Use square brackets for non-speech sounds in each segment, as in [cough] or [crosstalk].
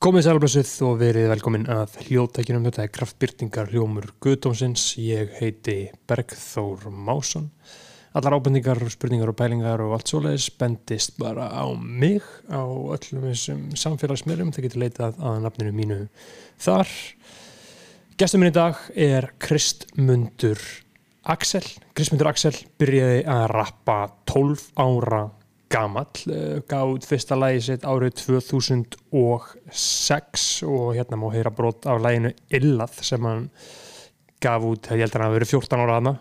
Komið sælblössuð og verið velkomin að hljóttækinum. Þetta er kraftbyrtingar hljómur Guðdómsins. Ég heiti Bergþór Másson. Allar ábendingar, spurningar og pælingar og allt svoleiðis bendist bara á mig á öllum þessum samfélagsmiðlum. Það getur leitað að nafninu mínu þar. Gestur minn í dag er Kristmundur Axel. Kristmundur Axel byrjaði að rappa 12 ára gamall, uh, gáð fyrsta lægi sitt árið 2006 og hérna má heyra brot af læginu Illað sem hann gaf út, ég held að hann hafi verið 14 ára aðna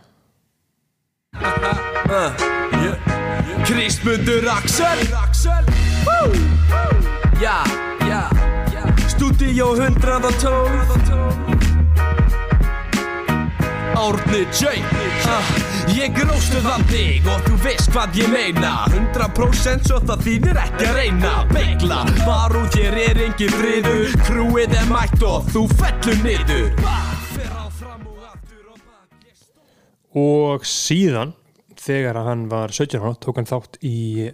Kristmundur Axel. Já, já Studio 112 Árni J Ég gróstu þann þig og þú veist hvað ég meina. 100% svo það þýðir ekki að reyna. Begla, var út hér er engin friður. Krúið er mætt og þú fellur niður. Ég og síðan þegar hann var 17 ára tók hann þátt í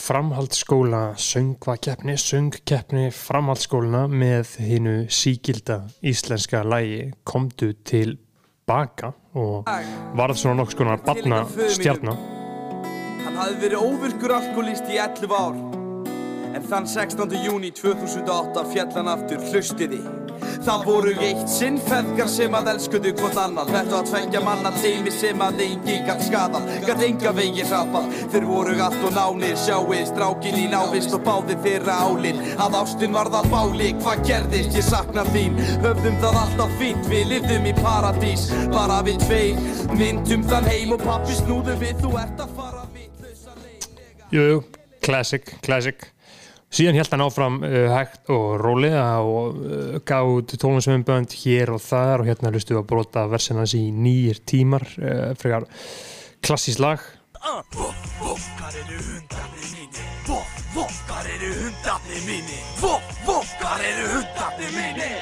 framhaldsskóla söngvakeppni, söngkeppni framhaldsskóluna með hinnu síkilda íslenska lægi komdu til baka og varð svona nokks konar barna stjarnar Hann hafði verið óvirkur alkoholist í 11 ár. En þann 16. júni 2008 fjall hann aftur hlustiði Það voru eitt sinn feðgar sem að elskuðu hvort annan Þetta að tvengja manna teimi sem að engi gætt skadan Gætt enga vegi hrapað Þeir voru allt og nánir. Sjáið strákin í návist og báði þeirra álin. Að ástin varð að báli Hvað gerðist? Ég sakna þín. Höfðum það alltaf fínt. Við lifðum í paradís. Bara við tveir. Myndum þann heim og pappi snúðu við. Þú ert að fara vitlausa leiðilega Jú, classic, classic síðan held hann áfram uh, hægt og rólega og uh, gaf út tónlismömbönd hér og þar og hérna hlustu að brota versinans í nýjir tímar uh, frekar klassís lag Vokkar eru hundarnir mínir. Mínir Vokk, vokkar eru hundarnir mínir.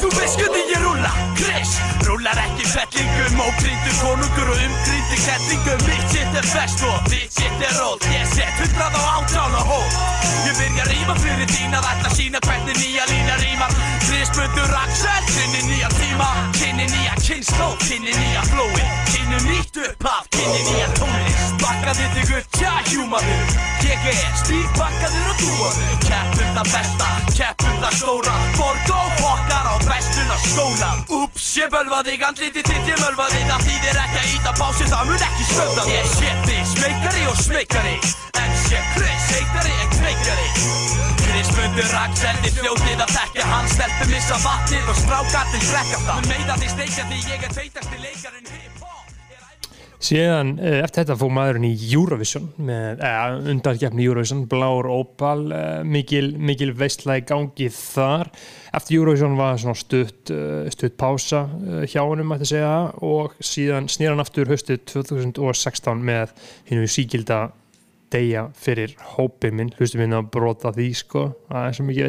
Þú veist hvernig ég rúlla, Chris. Rúllar ekki fellingum og krýndur konungur og umkrýndur kettingum Mitt sitt er fest og þitt sitt er rólt Ég set hundrað á átján og hól Ég byrja að rífa fyrir þín að ætla sína hvernig nýja lína rímar. Chris Bundur Axel, kynni nýja tíma. Kynni nýja kynnslóð, kynni nýja flói. Kynni nýtt upphaf, kynni nýja tónlist. Bakkaði þig upp, tja, hjúmaður Ég er stílbakkaður og dúaður Keppum það besta, keppum það stóra. Borg og fokkar á bestuna skóla. Úps, ég bölvaði þig, andliti þitt ég mölvaði Það þýðir ekki að íta pási, það mun ekki stöða Ég sé þig, smekari og smekari En sé Chris, heitari en kveikari. Chris Bundur Axel, þið fljótið að þekka Hann. Stelpur missa vatnið og strákarnir drekka það. Meida því steikja því ég er feitasti leikarinn hip-hop síðan uh, eftir þetta fóð maðurinn í Eurovision með, eh, undarkeppni Eurovision Blár Opal, uh, mikil, mikil veistla í gangi þar. Eftir Eurovision var svona stutt stutt pása hjá ætti að segja og síðan snýr hann aftur höstið 2016 með hinnu síkilda deyja fyrir hópið minn, hlustum minn að brota því sko, það er svo mikið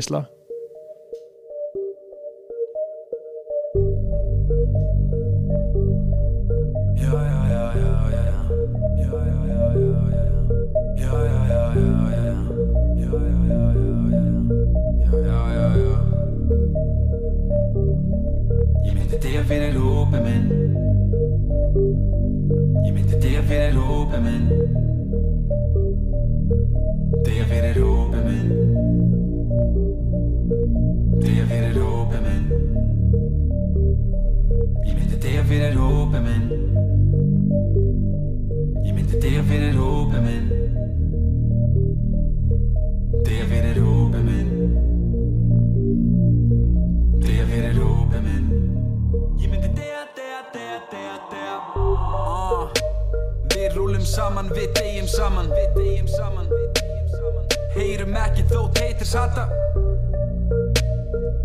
veistla Ég myndi deyja fyrir hópið minn Ég myndi deyja fyrir hópið minn Deyja fyrir hópið minn Deyja fyrir hópið minn Ég myndi deyja fyrir hópið minn Ég myndi deyja fyrir hópið minn Deyja uh, Við rúlum saman, við deyjum saman Við deyjum saman, við deyjum saman. Heyrum ekki þótt heitir sata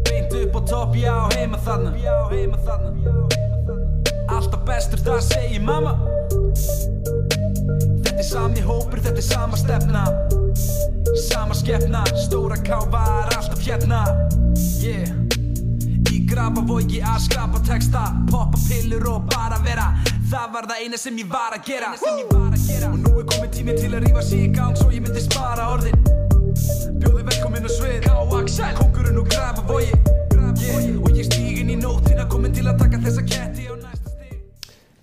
Beint upp á topp, já, heima þarna. Já, heima þarna. Alltaf bestur, það segir mamma. Þetta er sami hópur, þetta er sama stefna. Sama skefna, stóra ká var alltaf hérna. Yeah grafavogi að skrapa texta. Poppa pillur og bara vera. Það var það eina sem ég var að gera. Og nú er komið tími til að rífa sig í gang Svo ég myndi spara orðin. Bjóði velkomin á svið. Sæl Kóngurinn og grafa vogi yeah. Og ég stígin í nótina Komin til að taka þessa ketti á næsta stig.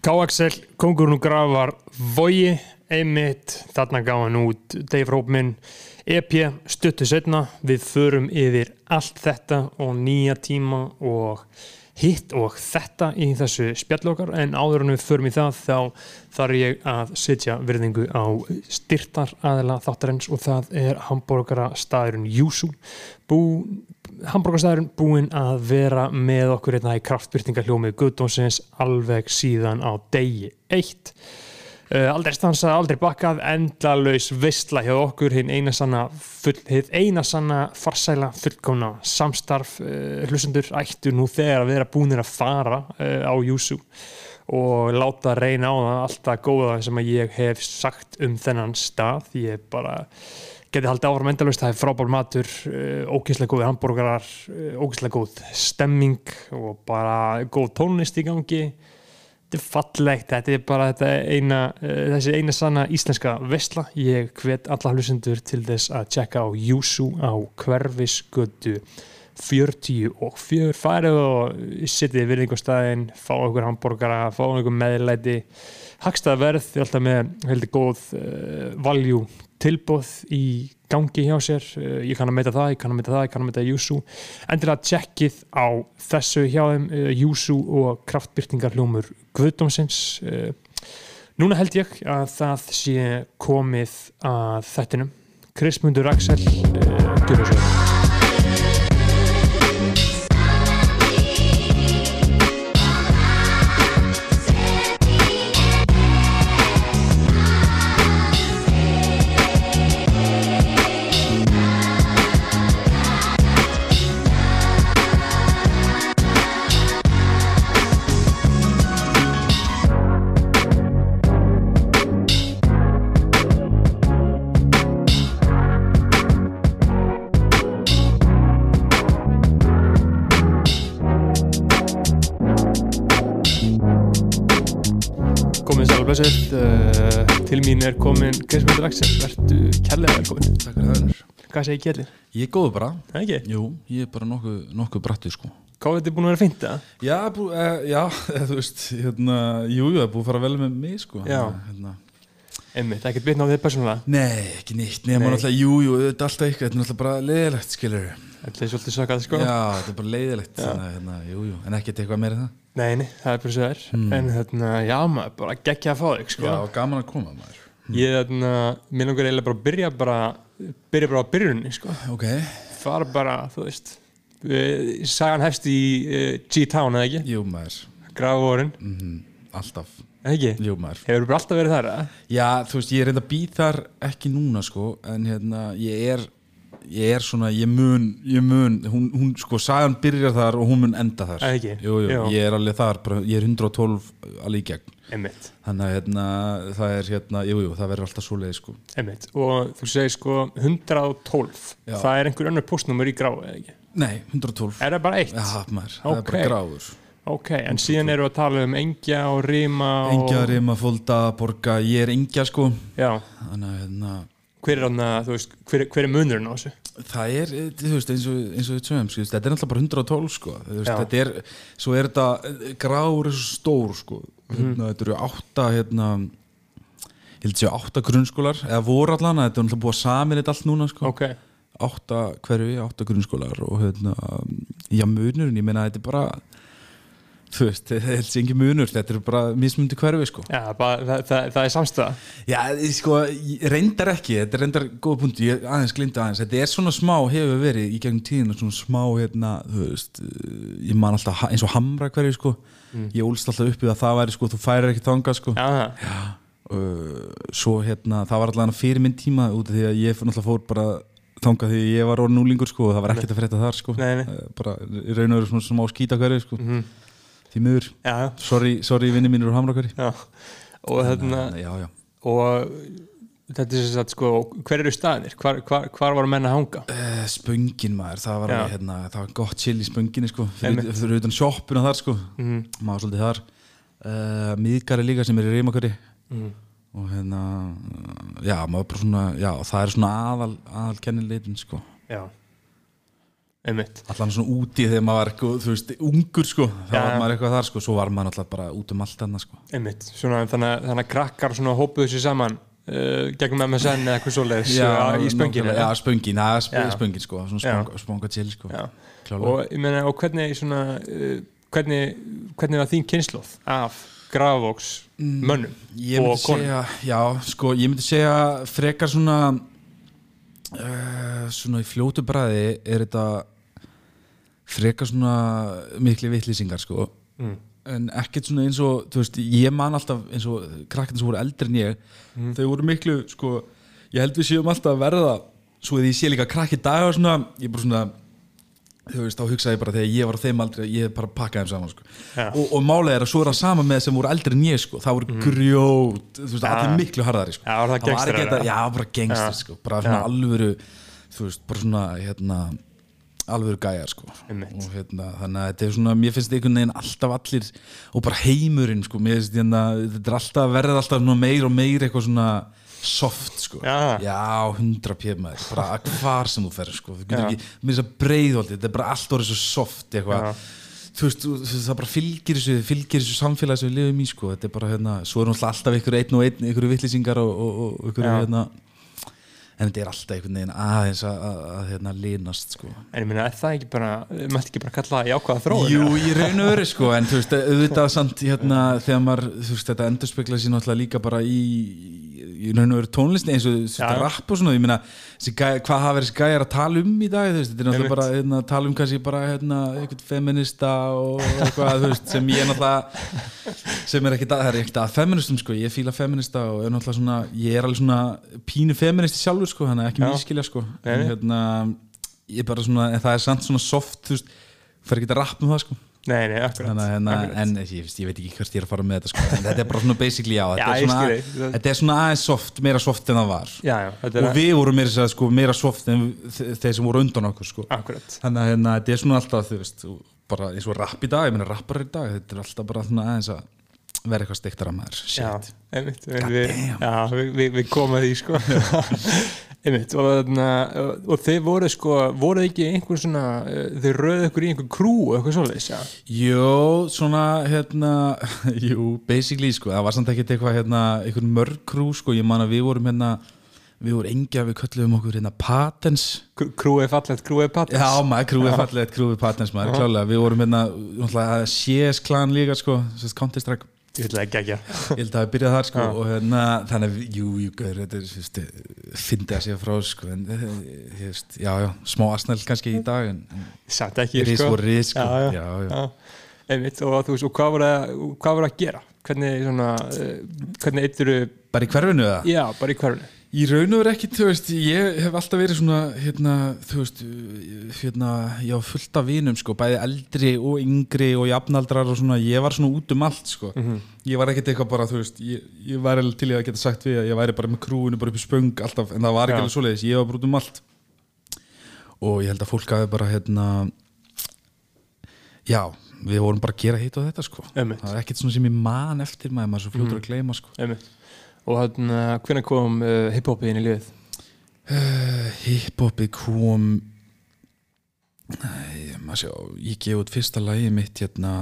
K-Axel, kongurinn og grafar Vogi, einmitt. Þarna gaf hann út Dave Rópminn EP, stuttu setna við förum yfir allt þetta og nýja tíma og hitt og þetta í þessu spjallokkar en áður en við förum í það þá þarf ég að setja virðingu á styrtar aðela þáttarins og það er hambúrgara staðurinn Júsú. Bú, hambúrgarstaðurinn búinn að vera með okkur hérna í kraftbyrtinga hljómið Guðdónsins alveg síðan á degi eitt. Uh, aldrei stansað, aldrei bakkað, endalaus vistla hjá okkur, hinn eina sanna full, eina sanna farsæla fullkomna samstarf uh, hlustendur ættu nú þegar að vera búinir að fara uh, á Júsú og láta reyna á það allt það góða sem ég hef sagt um þennan stað. Ég bara geti haldið áfram endalaust, það er frábár matur uh, ógeðslega góði hambúrgarar ógeðslega góð stemming og bara góð tónlist í gangi þetta er fallegt, þetta er bara þetta eina, uh, þessi eina sanna íslenska vesla, ég hvet alla hlustendur til þess að tjekka á Júsú á hverfisgötu 40 og 4 farið og sittið virðingastæðin fá okkur hambúrgara, fá okkur meðlæti. Hagstað verð, þið er alltaf með heldur góð uh, valjú tilbóð í gangi hjá sér. Uh, ég kann að meita það, ég kann að meita það, ég kann að meita Júsú endilega tjekkið á þessu hjá þeim, Júsú og kraftbyrtingar hljómur Guðdómsins. Uh, núna held ég að það sé komið að þettinum Krismundur Axel uh, til mín er komin Krismundur Axel, verðu kærlega velkomin Takk fyrir það hvað segir kjellin? Ég er góður bara Það ekki? Jú, ég er bara nokkuð, nokkuð brattur sko Hvað er þetta búin að vera fínt það? Já, bú, e, já [laughs] þú veist hérna, Jú, það er búið að fara vel með mig sko Já. hérna, Einmitt, ekkert bitna á þig persónulega? Nei, ekki nýtt Nei, maður náttúrulega, jú, jú, þetta er alltaf eitthvað Þetta er náttúrulega bara leiðilegt, skilur Þetta er svolítið svakað sko. Já, þetta er bara leiðilegt þannig, að, hérna, Jú, jú, en ekkert eitthvað meira það? Nei, nei, það er bara svo þær En hérna, já maður, bara geggja að fá þig sko. Já, gaman að koma maður. Ég, hérna, mér langar eiginlega bara að byrja bara Byrja bara á byrjunni sko. Ok, Fara bara, þú veist við- Sagan hefst í uh, G-Town, eða ekki? jú maður Ekki? jú maður Hefur bara alltaf verið þar, eða? Já, þú veist, ég er reynda að býð þar ekki núna sko, en hérna, ég er ég er svona, ég mun, ég mun hún, hún sko, sagan byrjar þar og hún mun enda þar ekki? Jú, jú, Já. ég er alveg þar, bara, ég er 112 alveg í gegn, Einmitt, þannig að hérna, það er hérna, jú, jú, það verður alltaf svo leið sko einmitt Og þú segir sko 112 Já. Það er einhver önnur postnúmer í gráu, eða ekki? Nei, 112 Er það bara eitt? Já, maður, það er bara gráður Ok, en síðan erum við að tala um engja og rima og... Engja, rima, fólda, borga, ég er engja sko. Já, þannig að hérna hver er, þú veist, hver, hver er munurinn á þessu? Það er, eh, þú veist, eins og, eins og við tjóðum, sko, þetta er alltaf bara 112, sko, veist, Já. þetta er, svo er þetta, eh, er svo stór, sko, hérna, þetta eru átta, hérna, ég held að séu átta grunnskólar, eða voru allan, þetta er alltaf búið að samin þetta allt núna, sko, Ok, átta hverfi, átta grunnskólar og, hérna, já, munurinn, ég meina, þetta er bara, þú veist, þetta er ekki munur, þetta er bara mismundi hverfi, sko. já, bara, það, það, það er samstæða Já, sko, reyndar ekki, þetta er reyndar góða punkti, ég aðeins glinda aðeins, þetta er svona smá, hefur verið í gegnum tíðina, svona smá, hérna, þú veist, uh, ég man alltaf eins og hamra hverju, sko, ég ólst alltaf upp í að það væri, sko, þú færir ekki þangað, sko, Já, það, uh, svo, hérna, það var alltaf fyrir minn tíma, út af því að ég náttúrulega fór bara þangað því ég var orðin núlingur, sko, og það var ekkert að frétta þar, sko, Nei, nei. Uh, bara, raun og veru svona smá skýta hverju, sko, Mhm. Því miður, já, sorry, sorry, vinni mínur úr hamra hverju, Og þarna, já, já. og þetta er sem sagt, sko, hver eru staðir? Hvar, hvar, hvar var menn að hanga? Uh, spöngin maður, það var, alveg, hérna, það var gott chill í spönginni sko, fyrir, fyrir utan sjoppuna þar sko, Mhm. maður var svolítið þar. Uh, miðgari líka sem er í reymakari Mhm. og hérna já, maður bara svona, já, það er svona aðal, aðal kennileitin sko. Já allan svona úti þegar maður var eitthvað, þú veist, ungur sko. Þá Já. var maður eitthvað þar sko, svo var maður alltaf bara út um allt annað sko. Einmitt, svona, þannig, þannig að krakkar svona hópuðu sér saman uh, gegnum MSN eða eitthvað svoleiðis uh, í nákvæmlega, Já, spöngin, já, sp Já. spöngin sko. Svona sponga til sko. Og, ég meina, og hvernig svona uh, hvernig, hvernig var þín kynnslóð af grafvóks mönnum Ég og myndi konum? segja, já, sko, ég myndi segja frekar svona uh, svona í fljótu bræði er þetta frekar svona mikli vittlýsingar, sko Mm. en ekkert svona eins og veist, ég man alltaf eins og krakkandi sem voru eldri en ég Mm. þau voru miklu, sko ég held við séum alltaf að verða svo að ég sé líka krakki dag og svona ég bara svona þú veist, þá hugsaði ég bara þegar ég var á þeim aldrei ég bara pakkaði þeim saman sko. Já. og, og málega er að svo er það sama með sem voru eldri en ég sko. það voru grjót, þú veist, allir miklu harðari sko. Já, var það var ekki þetta, já, bara gangster Já. sko. bara svona alvöru þú veist, bara svona hérna, alvöru gæjar sko. Og hérna, þannig að þetta er svona mér finnst einhvern veginn alltaf allir og bara heimurinn, sko, mér finnst hérna þetta er alltaf, verður alltaf meir og meir eitthvað svona soft sko. Já. já 100 pjö maður bara hvar sem þú ferð sko. þú Já. getur ekki, með þess að breiðholdi þetta er bara allt orðið svo soft eitthvað Já. þú veist, það bara fylgir þessu fylgir þessu samfélagi sem við lifum í sko. þetta er bara hérna, svo er alltaf ykkur einn og einn ykkur vittlýsingar og, og, og ykkur Já. hérna en þetta er alltaf einhvern veginn aðeins að, að, að hérna linast sko. en ég er það ekki bara mætti ekki bara kalla það jákvæða þróun Jú, raun og veru sko en þú veist, auðvitað samt hérna þegar maður, þú veist, þetta endurspegla sér náttúrulega líka bara í í raun og veru tónlistin eins og Já. rapp og svona, ég meina hvað hafa þessi gæjar að tala um í dag veist, þetta er náttúrulega bara hérna, tala um kannski bara hérna, eitthvað feminista og eitthvað, þú veist, sem ég náttúrulega sem er ekkit að, það er ekkit að feministum sko, ég fíla feminista og er náttúrulega svona, ég er alveg svona pínu feministi sjálfur sko, þannig ekki Já. miskilja sko, en hérna ég er bara svona, en það er samt svona soft, þú veist fer ekki að rappa um það sko nei, nei, akkurat, Þannig, að hérna, akkurat. en ég, ég veit ekki hvert ég er að fara með þetta sko. en þetta er bara svona basically já, þetta, Já, er svona, skil þig. þetta er svona aðeins soft, meira soft en það var já, já, þetta er og við vorum meira, sko, meira soft en þe- þeir sem voru undan okkur sko. þannig að hérna, þetta er svona alltaf þú veist, og bara eins og rapp í dag, ég meina rappar í dag þetta er alltaf bara aðeins að vera eitthvað steiktar að maður Já, shit. einmitt. Við, já, við, við, við komum því sko. [laughs] Einmitt og, og þið voru sko voru ekki einhver svona eh, þið röðu ykkur í einhver krú eitthvað svoleiðis já. Jó, svona hérna, [laughs] jú, basically sko, það var samt ekkert eitthvað hérna, einhvern mörg krú sko, ég man að við vorum hérna við vorum engja, við köllum okkur hérna patents. Krú- krú er fallegt, krú er patens Já, maður, krúið fallið, krúið patents maður, klálega, við vorum hérna náttúrulega, CS klan líka sko, sérst Counter Strike ég ætla ekki ekki ég held að það byrjað þar sko og hérna, þannig að, jú, jú, þetta er, þú veist, fyndi að segja frá sko, en, eh, ég veist, já, já smá asnæl kannski í dag, en, satt ekki Ris sko. voru ris, sko. já, já, Já, einmitt og þú veist og hvað voru að, hvað voru að gera? Hvernig svona uh, hvernig eittur bara í hverfinu það? já, bara í hverjunu Í raun og veru ekki, þú veist, ég hef alltaf verið svona, hérna, þú veist, hérna, ég á fullt af vinum, sko, bæði eldri og yngri og jafnaldrar og svona, ég var svona út um allt, sko. Ég var ekkert eitthvað bara, þú veist, ég, ég væri alveg til í að geta sagt við að ég væri bara með krúinu, bara upp í spöng alltaf, en það var ekki Já. alveg svoleiðis, ég var bara út um allt. Og ég held að fólk hafi bara, hérna, já, við vorum bara að gera hitt og þetta, sko. Einmitt. Það er ekkert svona sem ég man eftir maður, maður og þannig að hvernig kom uh, hiphopið inn í liðið? Uh, Hip-hopið kom Nei, maður sjá ég gef út fyrsta lagi mitt hérna.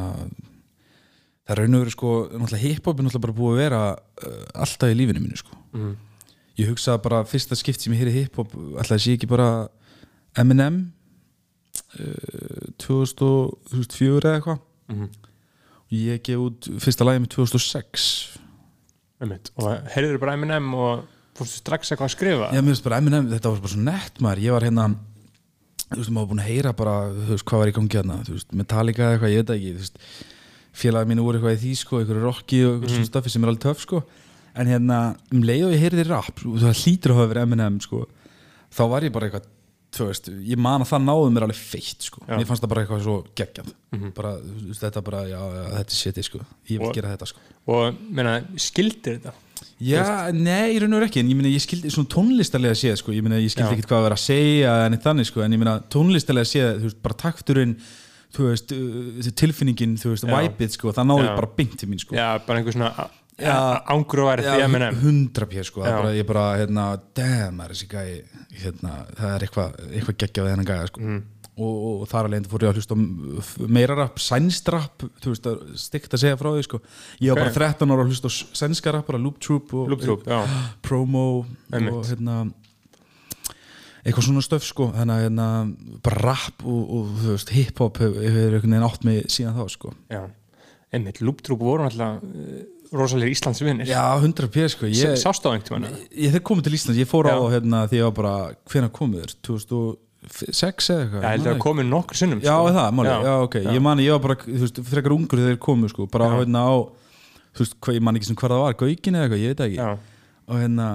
Það raun og veru sko náttúrulega hip-hop er náttúrulega bara búið að vera uh, alltaf í lífinu mínu sko. Mm. ég hugsaði bara fyrsta skipt sem ég heyri hip-hop alltaf sé ekki bara Eminem uh, 2004 eða eitthvað. Mhm. og ég gef út fyrsta lagi mitt 2006 einmitt. Og heyrður bara Eminem og fórstu strax eitthvað að skrifa? Já, mér finnst bara Eminem, þetta var bara svo nett maður. Ég var hérna, þú veist, maður var búin að heyra bara, þú veist, hvað var í gangi hérna Þú veist, Metallica eða eitthvað, ég veit ekki Þú veist, félagi mínu voru eitthvað í því, sko Eitthvað rocki og eitthvað svona staffi sem er alveg töff, sko. En hérna, um leið og ég heyrði rap og Það hlýtur að hafa verið Eminem, sko Þá var ég bara eitthvað, þú veist Ég man að það náði mér alveg feitt, sko. Já. Mér fannst það bara eitthvað svo geggjað. Bara, þú veist, þetta bara, já, já, þetta er shit, sko. Ég vil Og- gera þetta, sko. og meina, skildir þetta? Já, nei, í raun og veru ekki. En ég meina, ég skildi svona tónlistarlega séð sko, ég meina, ég skildi ekkert hvað að vera að segja en þannig, sko, en ég meina, tónlistarlega séð þú veist, bara takturinn þú veist, uh, tilfinningin, þú veist, væpið sko, það náði Já. bara beint til mín, sko. Já, bara einhver svona Og værið því Eminem hundra pér, sko, bara, ég bara hérna, damn, er þessi gæi hérna, það er eitthvað, eitthvað geggja við þennan gæja, sko. Mhm. og, og þar alveg fór ég að hlusta meira rapp, sænst rapp þú veist, að segja frá því sko. ég var Ok. bara 13 ára að hlusta sænska rappara Loop Troop og Loop Troop, já. [gasps] Promo og hérna eitthvað svona stöf sko. Þannig að hérna, bara rapp og, og þú veist, hip-hop hefur hefur einhvern veginn átt mig síðan þá sko. Já, einmitt, Looptrúp voru alltaf rosalegir Íslandsvinnir Já, 100 p sko ég, Sást á einhvern tímann ég þegar komið til Íslands, ég fór á Já. hérna því ég var bara, hvenær komið þér 2006 eða eitthvað? Já, heldur að komið nokkur sinnum Já, sko. það, máli, já, ok, ég mani, ég var bara, þú veist, frekar ungur þegar þeir komu, sko, bara Já. hérna á, þú veist, hvað, ég man ekki sem hvað það var, Gaukin eða eitthvað, ég veit það ekki, Já, og hérna,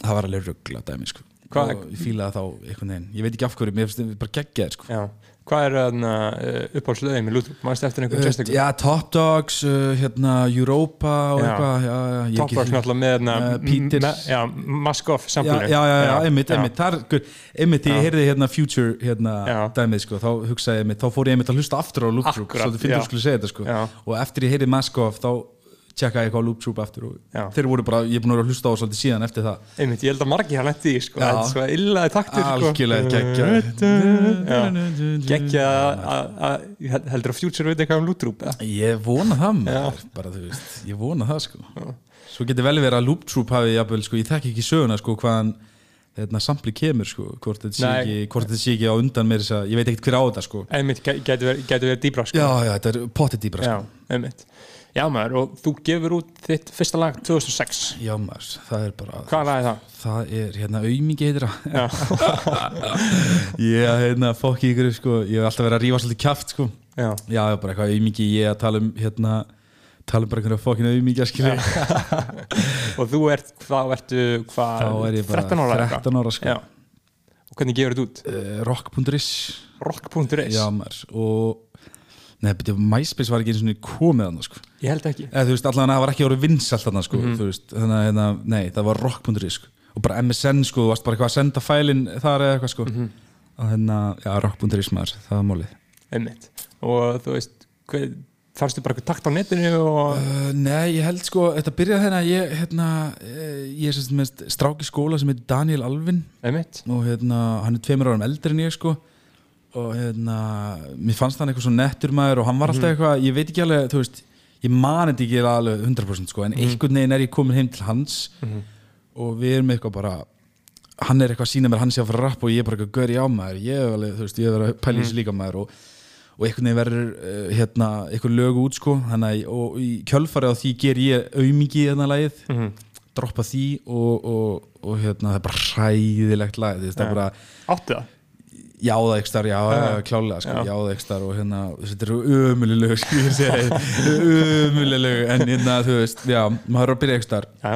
það var alveg ruggla dæmi, sko, Hvað- og ég fílaði þá einhvern veginn, ég veit ekki af hverju, mér finnst það bara geggjaðir, sko. já Hvað er uh, uppáhaldslöðin með Looptrúp? Mæstu eftir einhvern sérstaklega? Já, Top Dogs, uh, hérna, Europa og eitthvað, Top Dogs náttúrulega með Eh, m- Peters. me- Já, Mask Off samfélagi já, já, já, einmitt, einmitt, þar, einmitt, ég heyrði hérna Future, hérna, dæmið, sko, þá hugsaði ég einmitt, þá fór ég einmitt að hlusta aftur á Akkurat, svo finnir já. þú skulle segja þetta, sko, Já. og eftir ég heyrði Mask Off, þá tjekkaði ég eitthvað á Loop Troop aftur og Já. þeir voru bara, ég er búin að vera að hlusta á svolítið síðan eftir það, Einmitt, ég held að margir hann eftir því sko. Já. Það er svo illaði taktur sko. algjörlega geggja Gekkja að heldur að Future veit eitthvað um Looptrúp eða? Ég vona það maður, bara þú veist, ég vona það sko Svo getur vel verið að Loop Troop hafi jafnvel, sko, ég þekki ekki söguna sko hvaðan hérna, sampli kemur sko, hvort þetta sé ekki, þetta á undan mér ég veit ekkert hver á þetta sko Einmitt, gæti verið, dýbra sko. Já, já, þetta er potið dýbra Já, sko einmitt Já maður, og þú gefur út þitt fyrsta lag 2006 Já maður, það er bara Hvað lag er það? Það er hérna það. Já, [laughs] Ég hérna fokk í ykkur sko, ég hef alltaf verið að rífa svolítið kjaft sko. Já, Já, bara eitthvað aumingi, ég að tala um hérna tala um bara einhverja fokkinu aumingi skilja [laughs] og þú ert, hvað ertu, hvað, Þá er ég bara 13 ára eða eitthvað? 13 ára sko. Já, og hvernig gefur þetta út? uh, rock.is Rock.is Já maður og Nei, betur, MySpace var ekki eins og komið hann sko. Ég held ekki Eða þú veist, allan að það var ekki orðið vinsalt hann sko, Mhm. þú veist, þannig að hérna, nei, það var rock.is sko. og bara MSN sko, þú varst bara eitthvað að senda fælin þar eða eitthvað sko Mhm. og hérna, já, rock.is maður, það var málið Einmitt Og þú veist, fannstu bara eitthvað takt á netinu og uh, Nei, ég held sko, þetta byrjaði hérna ég, hérna, eh, ég er sem sagt með strák í skóla sem heitir Daniel Alvin Einmitt og hérna, hann er tveimur árum eldri en ég sko og hérna, mér fannst hann eitthvað svo nettur maður og hann var Mhm. alltaf eitthvað, ég veit ekki alveg þú veist, ég man þetta ekki alveg 100% sko, en Mhm. einhvern veginn er ég komin heim til hans og við erum eitthvað bara hann er eitthvað að sína mér, hann sé að fara að rappa og ég er bara eitthvað gaur í á maður, ég hef alveg, þú veist, ég hef verið að pæla í Mhm. þessu líka maður og, og einhvern veginn verður uh, hérna, eitthvað lög út sko, þannig og í kjölfarið á því ger ég aumingi í þarna lagið, Mhm. droppa því og, og, og hérna, það er bara hræðilegt lag, veist, það Áttu það? Já, já, já, klálega sko, Já. já, það ekki starf og hérna, þetta eru ömuleg lög, [laughs] sko, ég segi, ömuleg lög, en hérna, þú veist, já, maður er að byrja Já,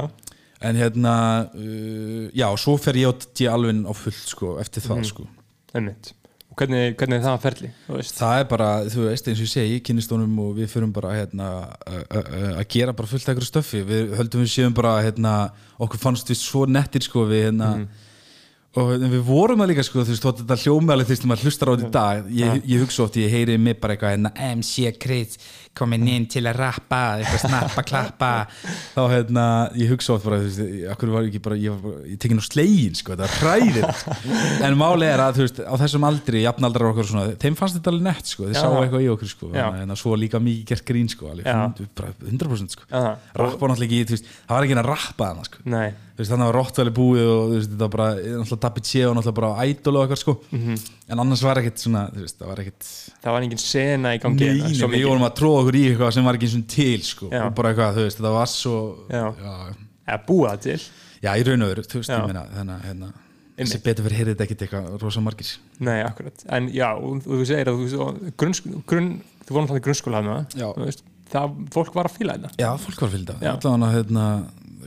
en hérna, uh, já, svo fer ég á T alveg á fullt, sko, eftir það, sko. einmitt Og hvernig, hvernig er það að ferli? Það er bara, þú veist, eins og ég segi, ég kynnist honum og við fyrum bara, hérna, að- gera bara fullt eitthvað stöffi, við höldum við séum bara, hérna, okkur fannst við svo nettir, sko, við, hérna, og við vorum það líka sko, þú veist, þótt þetta hljómi alveg þú veist, maður hlustar á þetta í dag ég, ég hugsa oft, ég heyri mig bara eitthvað hérna, MC Chris, komin inn til að rappa eitthvað snappa, klappa. [laughs] Þá hérna, ég hugsa oft bara þú veist, var ég ekki bara, ég var ég tekinn á slegin, sko, þetta er hræðir [laughs] en máli er að, veist, á þessum aldri jafnaldrar okkar og svona, þeim fannst þetta alveg nett sko, þeir Já. sáu eitthvað í okkur, sko en svo líka mikið gert grín, sko, alveg. 100%, bara 100% sko, rappa var náttúrulega ekki, það var ekki að rappa hana, sko. Þannig að Rottvæli búið og þetta var bara, Dabbi Tse og náttúrulega bara Idol og eitthvað sko. En annars var ekkert svona, það var ekkert það var engin sena í gangi Nei, við vorum að tróða okkur í eitthvað sem var ekki eins og til sko, og bara eitthvað, þú veist, þetta var svo Já. Eða búa það til. Já, í raun og veru, þú veist, ég meina þannig að, hérna, sem betur fyrir heyrið þetta ekkert eitthvað rosa margir. Nei, akkurat. En já, og, og þú segir að þú, þú, grunn, þú vorum grunnskóla Já. þú veist, það, fólk var að fíla þetta. Já, fólk var Já. allavega hérna,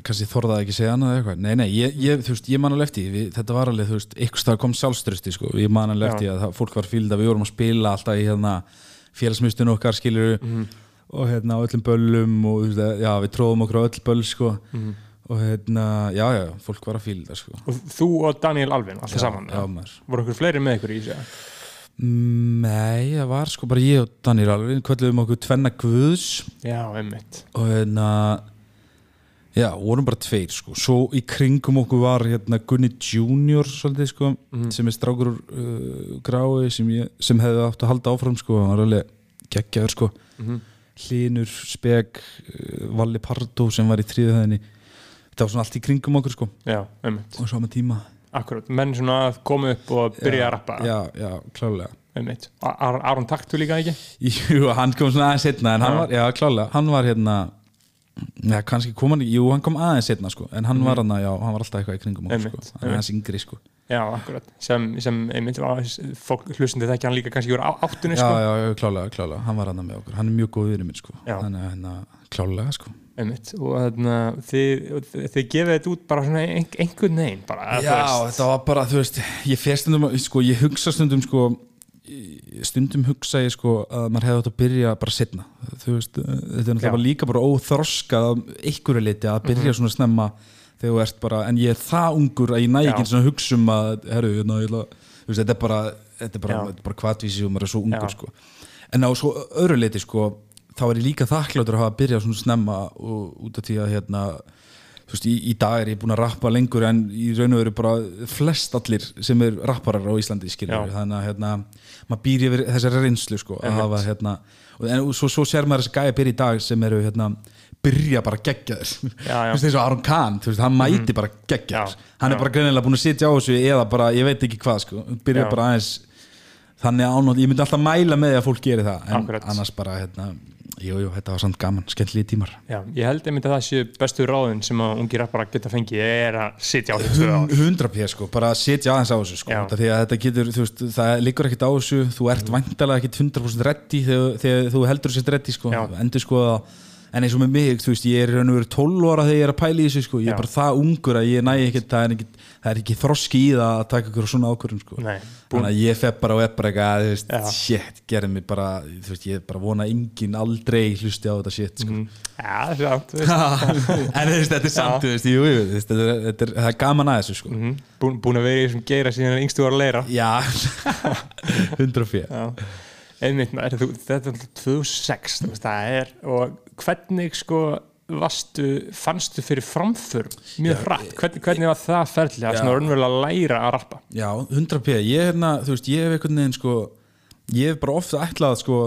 kannski þorðaði ekki segja annað eða eitthvað. Nei, nei, ég, ég, veist, ég man alveg eftir við, þetta var alveg, þú veist, ykkur stað kom sjálfströsti, sko, ég man alveg eftir að það, fólk var fylgda, við vorum að spila alltaf í hérna félagsmyndstun okkar, skilur Mhm. og hérna á öllum böllum og veist, já, við tróðum okkur á öll böll, sko. Mhm. og hérna, já, já, fólk var að fylgda, sko. Og þú og Daniel Alvin, alltaf saman Já, maður. Voru okkur fleiri með ykkur í þessu? Nei, það var sko bara ég og Daniel alveg, kvölduðum okkur tvenna guðs. Já, einmitt. Og hérna Já, vorum bara tveir sko. Svo í kringum okkur var hérna Gunni Junior svolítið sko sem er strákur uh, grái sem, ég, sem hefði átt að halda áfram sko. Hann var alveg geggjaður sko. Hlynur, Speg uh, Valli Pardo sem var í þriðuhæðinni þetta var svona allt í kringum okkur sko. Já, einmitt, og sama tíma. Akkurat menn svona að koma upp og byrja að rappa. Já, já, klálega einmitt, Ar Aron Taktu líka ekki? [laughs] Jú, hann kom svona aðeins setna en hann Já. var, já, klálega, hann var hérna Já, kannski kom hann, jú, hann kom aðeins setna sko, en hann var hann, já, hann var alltaf eitthvað í kringum okkur sko, hann er aðeins yngri sko. Já, akkurat, sem, sem einmitt var, fólk hlustandi þekki hann líka kannski á- áttunni sko. já, já, klálega, klálega, hann var hann með okkur hann er mjög góð vinur minn sko Já. hann er hérna, klálega sko. Einmitt, og þarna þið, þið gefið þetta út bara svona ein, einhvern veginn bara, Já, þetta var bara, þú veist ég fer stundum, sko, ég hugsa stundum sko, stundum hugsa ég sko að maður hefði átt að byrja bara setna veist, þetta er náttúrulega líka bara óþroskað að einhverju liti að byrja svona snemma þegar þú ert bara, en ég er það ungur að ég næ ekki svona að hugsa um að herru, hérna, ég ætla, veist, þetta er bara bara, bara kvatvísi og maður er svo ungur sko. en á svo öðru liti sko, þá er ég líka þakkláttur að hafa að byrja svona snemma og út af því að hérna veist, í, í dag er ég búin að rappa lengur en í raun og veru bara flest allir sem er rapparar á Íslandi skilur þannig að hérna, maður býr yfir þessari reynslu sko, að hafa hérna og, en, og svo, svo sér maður þessi gæja byrja í dag sem eru hérna, byrja bara geggjaður Já, já. þú veist eins og Aron Kahn, þú veist, hann mæti bara geggjaður, Já, hann já. er bara greinilega búin að sitja á þessu eða bara, ég veit ekki hvað sko, byrja Já. bara aðeins þannig að ánátt, ég myndi alltaf mæla með því að fólk geri það, en Akkurat. annars bara hérna, jú, jú, þetta var samt gaman skemmtlegi tímar Já, ég held einmitt að það séu bestu ráðin sem að ungi rappara geta fengið er að sitja á tvö ár 100 p sko, bara setja aðeins á þessu sko, Já. að þetta getur, veist, það liggur ekkert á þessu, þú ert væntalega ekkert 100% reddi þegar, þegar þú heldur sér reddi sko, Já. endur sko en eins og með mig, veist, ég er raun og veru 12 ára þegar ég er að pæla í þessu sko, ég Já. er bara það ungur að ég næ ekkert, það er ekki, það er ekki þroski í það að taka ykkur svona ákvörðun sko, þannig að ég fepp bara og er bara eitthvað, þú veist, Já. shit, gerði mig bara, þú veist, ég bara vona að enginn aldrei hlusti á þetta shit sko. Já, það er samt, [laughs] en þú veist, þetta er samt, þú veist, jú, jú, þetta er, þetta er, það er gaman að þessu sko. Mhm. Búin, búin að vera í þessum geira síðan er yngstu var að leira Já, [laughs] 100 fyrir Já, einmitt maður, þú, þetta er 2006 þú veist, það er, og hvernig sko varstu, fannstu fyrir framför mjög hratt, hvernig, hvernig var það ferðlega, Já. svona raunverulega að læra að rappa. Já, 100 p. Ég, hérna, þú veist, ég hef einhvern veginn sko, ég hef bara ofta ætlað sko,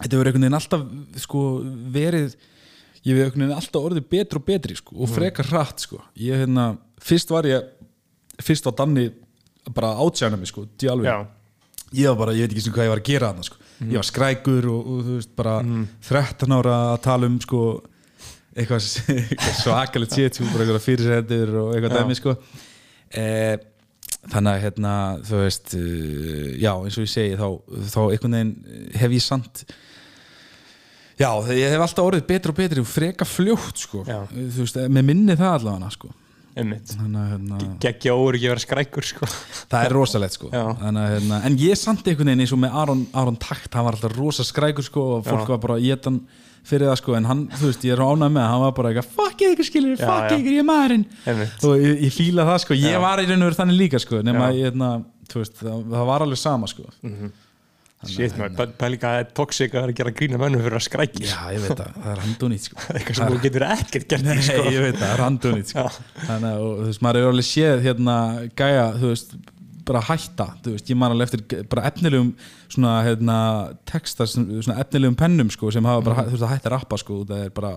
þetta hefur einhvern veginn alltaf sko, verið ég hef einhvern veginn alltaf orðið betri og betri sko, og frekar hratt sko. ég, hérna, fyrst var ég fyrst var Danni bara átjæna mig sko, djálfi Já, ég var bara, ég veit ekki sem hvað ég var að gera þarna sko. ég var skrækur og, og þú veist bara 13 ára að tala um sko, eitthvað, [laughs] eitthvað svakalegt bara eitthvað fyrirsendur og eitthvað dæmi sko. eh, þannig að hérna, þú veist uh, já, eins og ég segi þá, þá einhvern veginn hef ég samt já, ég hef alltaf orðið betri og betri og freka fljótt sko. Veist, með minni það allavega sko. hérna geggja óur ekki að vera skrækur sko Það er rosalegt sko. Þannig, hérna, En ég samt einhvern veginn eins og með Aron, Aron Takt Hann var alltaf rosa skrækur sko Og fólk Já. var bara geta hann fyrir það sko En hann, þú veist, ég er ánægð með Hann var bara eitthvað, fuck ykkur skilur, Já, fuck já. ykkur, ég er maðurinn Einmitt. Og ég, ég fíla það sko, ég Já. var í raun og veru þannig líka sko Já. að ég, hérna, þú veist, það, það var alveg sama sko Shit maður, pæli hvað það er toxic að vera að gera grína mönnum fyrir að skrækja Já, ég veit það, það er handunýtt sko [laughs] eitthvað sem þú getur ekkert gert Nei, sko. ég veit það, það er handunýtt sko. Já. Þannig að, þú veist, maður er alveg séð hérna, gæja, þú veist bara hætta, þú veist, ég man alveg eftir bara efnilegum svona, hérna texta, svona efnilegum pennum sko, sem hafa bara, þú veist, að hætta að rappa sko, það er bara,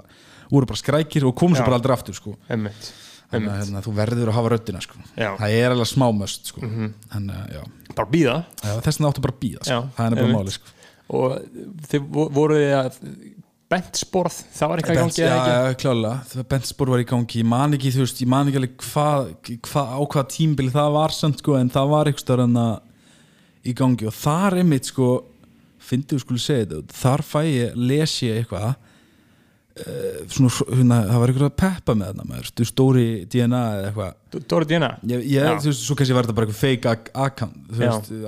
voru bara skrækir og komu svo bara aldrei aftur sko. Einmitt, þannig að hérna, þú verður að hafa röddina sko. Já. Mhm. það er alveg smámöst sko. Þannig að, já, bara býða þess vegna áttu bara að býða sko. Það er einmitt. máli sko. Og þið vo- voruð þið að bentsporð, það var eitthvað í Bent, gangi eða já, ekki? já, klálega, þegar Bentspor var í gangi ég man ekki, þú veist, ég man ekki alveg hvað hva, á hvað tímbili það var samt, sko, en það var eitthvað en í gangi og þar er mitt sko, fyndið við skulle segja þetta þar fæ ég, les ég eitthvað uh, svona, hérna, það var eitthvað að peppa með þarna maður, stu stóri DNA eða eitthvað. Dóri Dina? ég, ég, þú veist, svo kannski var þetta bara eitthvað fake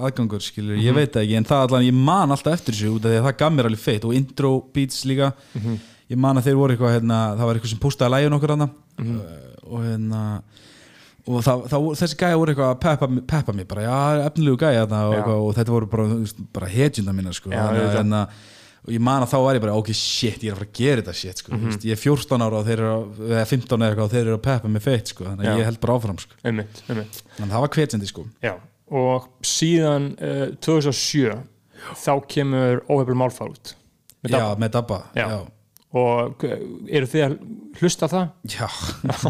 aðgangur skilur, ég veit það ekki, en það allan, ég man alltaf eftir þessu út af því að það gaf mér alveg feitt og intro beats líka, ég man að þeir voru eitthvað, hérna, það var eitthvað sem postaði lægin okkur hana og hérna og það, það, þessi gæja voru eitthvað að peppa, peppa mig bara, já, efnilegu gæja þarna og, og þetta voru bara, bara hetjunda mína sko, Já, og ég man að þá var ég bara, ok, shit, ég er að fara að gera þetta shit, sko, mm ég er 14 ára og þeir eru, eða 15 eða eitthvað og þeir eru að peppa með feitt, sko, þannig að ég held bara áfram, sko, einmitt, einmitt. Þannig að það var hvetjandi, sko. Já, og síðan uh, 2007 þá kemur óhefur málfár út. Með Já, Dabba. með dabba, Já. og uh, eru þið að hlusta það? Já,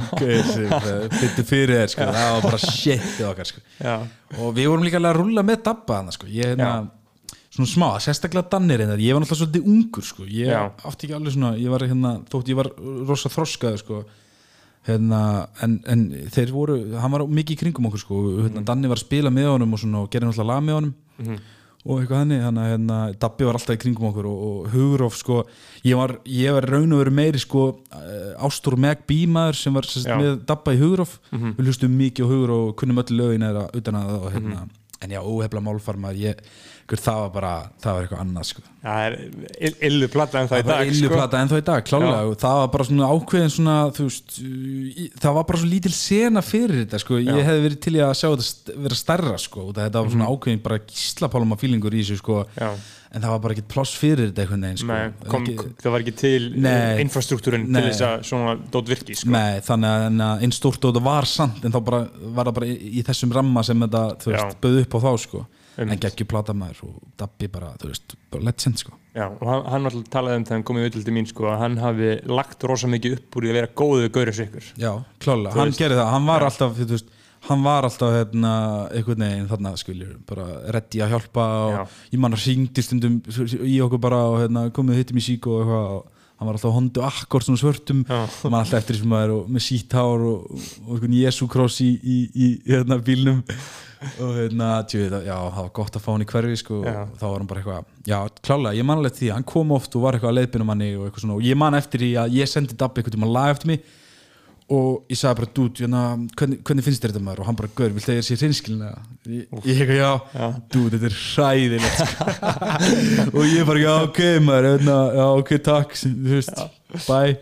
[laughs] byttu fyrir þér, sko, það var bara shit okkar, sko. Og við vorum líka að rúlla með dabba sko. ég hérna, svona smá, sérstaklega dannir einnig, ég var náttúrulega svolítið ungur sko. ég Já. átti ekki alveg svona ég var hérna, þótt ég var rosa þroskaður sko. hérna, en, en þeir voru, hann var mikið í kringum okkur sko. hérna, Danni var að spila með honum og, svona, og gerði náttúrulega lag með honum og eitthvað henni, að hérna, Dabbi var alltaf í kringum okkur og, og Hugurof sko, ég var, ég var raun og veru meiri sko, uh, Ástór Meg Bímaður sem var sérst, með Dabba í Hugurof við hlustum mikið á Hugurof og kunnum öll lögin eða utan að það og hérna en já, óhefla málfarmar, ég, það var bara það var eitthvað annað sko það er ill- illu platta en það í það var dag illu sko. plata ennþá í dag, klálega Já. það var bara svona ákveðin svona veist, það var bara svo lítil sena fyrir þetta sko, ég hefði verið til að sjá þetta vera stærra sko, þetta var svona ákveðin bara gíslapálma fílingur í þessu sko Já. en það var bara ekkert pláss fyrir þetta einhvern veginn sko. Nei, kom, Ekki- það var ekki til Nei. infrastruktúrin til þess að svona dót virki sko. Nei, þannig að en einn stórt þetta var sant en þá bara, var það bara í, í þessum ramma sem þetta, bauð upp á þá sko en geggjur plata maður og Dabbi bara, þú veist, bara legend sko. Já, og hann, hann alltaf talaði um þegar hann kom í auðvitað mín sko, að hann hafi lagt rosa mikið upp úr í að vera góðu gaurið ykkur. Já, klálega, hann veist. gerði það, hann var alltaf þú veist, hann var alltaf hérna, einhvern veginn þarna skiljur, bara reddi að hjálpa og Já. ég man að hringdi stundum í okkur bara og hérna, komið hittum í sík og eitthvað og hann var alltaf hondu akkord svona svörtum. Hann var alltaf eftir þessum maður og með síthár og, og einhvern jesúkross í, í, í hérna, bílnum. Og hérna, tjú, það, já, það var gott að fá hann í hverfi sko, og þá var hann bara eitthvað já, klálega, ég man alveg því, hann kom oft og var eitthvað að leiðbina manni og og ég man eftir því að ég sendi Dabbi eitthvað tíma lag eftir mig og ég sagði bara, dút, hérna, hvernig, hvernig finnst þér þetta maður og hann bara, gaur, viltu að ég sé hreinskilina ég, eitthvað, já, Já. dút, þetta er hræðilegt sko. [laughs] og ég bara, já, ok maður hérna, já, ok, takk þú veist, bye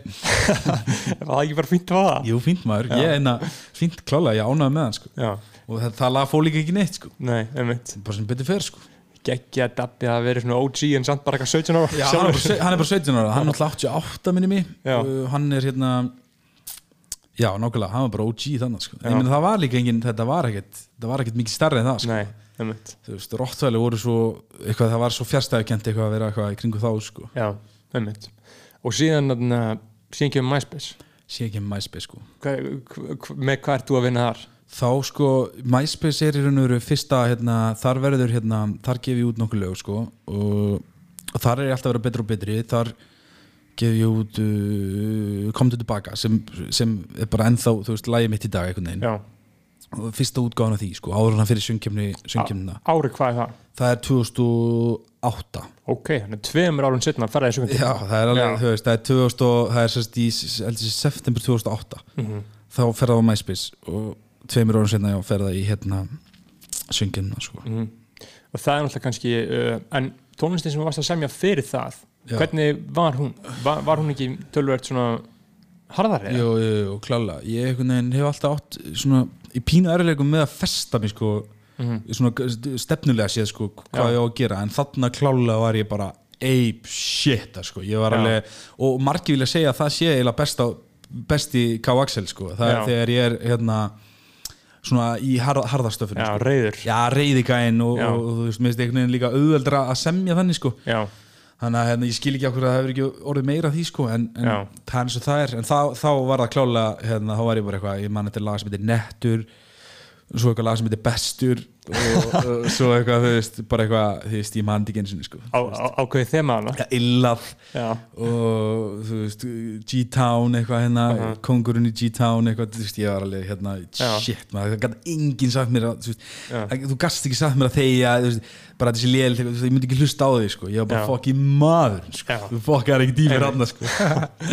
[laughs] Var það ekki bara fínt að það? jú, fínt maður, ég er hérna fínt klálega, ég ánaði með hann sko. Já, og það, það lag fór líka ekki neitt sko. nei, bara sem betur fer sko. Gekkja að Dabbi að vera svona OG en samt bara eitthvað 17 ára Já, hann, er bara, se- hann er bara 17 ára, hann er alltaf 88 minni mig, Já. uh, hann er hérna já, nákvæmlega, hann var bara OG þannig, sko. Meina það var líka engin þetta var ekkert, það var ekkert mikið stærri en það, sko. Nei, þú veist, Rottvæli voru svo eitthvað, það var svo fjärstæðukent eitthvað að vera eitthvað í kringu þá, sko, Já, einmitt. Og síðan, síðan kemur MySpace. Ekki um MySpace, sko. Hva, hva, Með hvað ert þú að vinna þar? þá, sko, MySpace er í raun og veru fyrsta, hérna, þar verður hérna, þar gef ég út nokkuð lög, sko og, og þar er alltaf að vera betri og betri. Þar gef ég út uh, komdu tilbaka sem, sem er bara ennþá, þú veist, lægi mitt í dag einhvern veginn og fyrsta útgáðan af því sko, áður hann fyrir söngkjöfni söngkjöfnina, ári hvað er það? það er 2008 Ok, þannig tveimur árum setna ferðaði þessu já, það er alveg, þú veist, það er 2000 og, það er sérst í, heldur sér, september 2008 Mhm. þá fer það á MySpace og tveimur árum senna já, fer það í hérna söngkjöfnina sko. Mhm. Og það er náttúrulega kannski uh, En tónlistin sem þú varst að semja fyrir það Já. Hvernig var hún? Var, var hún ekki tölvöld svona harðari? jú, jú, klála ég hef alltaf átt svona, í pínu erfileikum með að festa mig sko, Mhm. svona stefnulega séð sko, hvað Já. ég á að gera en þarna klála var ég bara ape shit sko. ég var Já. alveg, og margir vilja segja að það sé eiginlega besta, besti K. Axel sko. það er þegar ég er hérna, svona í harð, harðastöfun Já, sko. reyður já, reyðigæin og, og, og þú veist, mér finnst einhvern veginn líka auðveldra að semja þannig sko. Já, þannig að hérna, ég skil ekki okkur að það hefur ekki orðið meira því sko, en, en það er eins og það er. En þá, þá var það klálega, hérna, þá var ég bara eitthvað ég man þetta lag sem heitir Nettur svo eitthvað lag sem heitir Bestur og, og svo eitthvað, þú veist, bara eitthvað þú veist, ég man þetta ekki eins og sko ákveðið þema hana ja, Illað Já, og þú veist, G-Town eitthvað hérna, Aha. kongurinn í G-Town eitthvað, þú veist, ég var alveg hérna Já. shit maður, það gæti enginn sagt mér að þú, þú gast ekki sagt mér að þú veist, bara þessi lél, þú veist, ég myndi ekki hlusta á því sko. ég var bara Já. fokki maður sko. Já. þú fokkar ekki dýmir Einmitt. rann sko.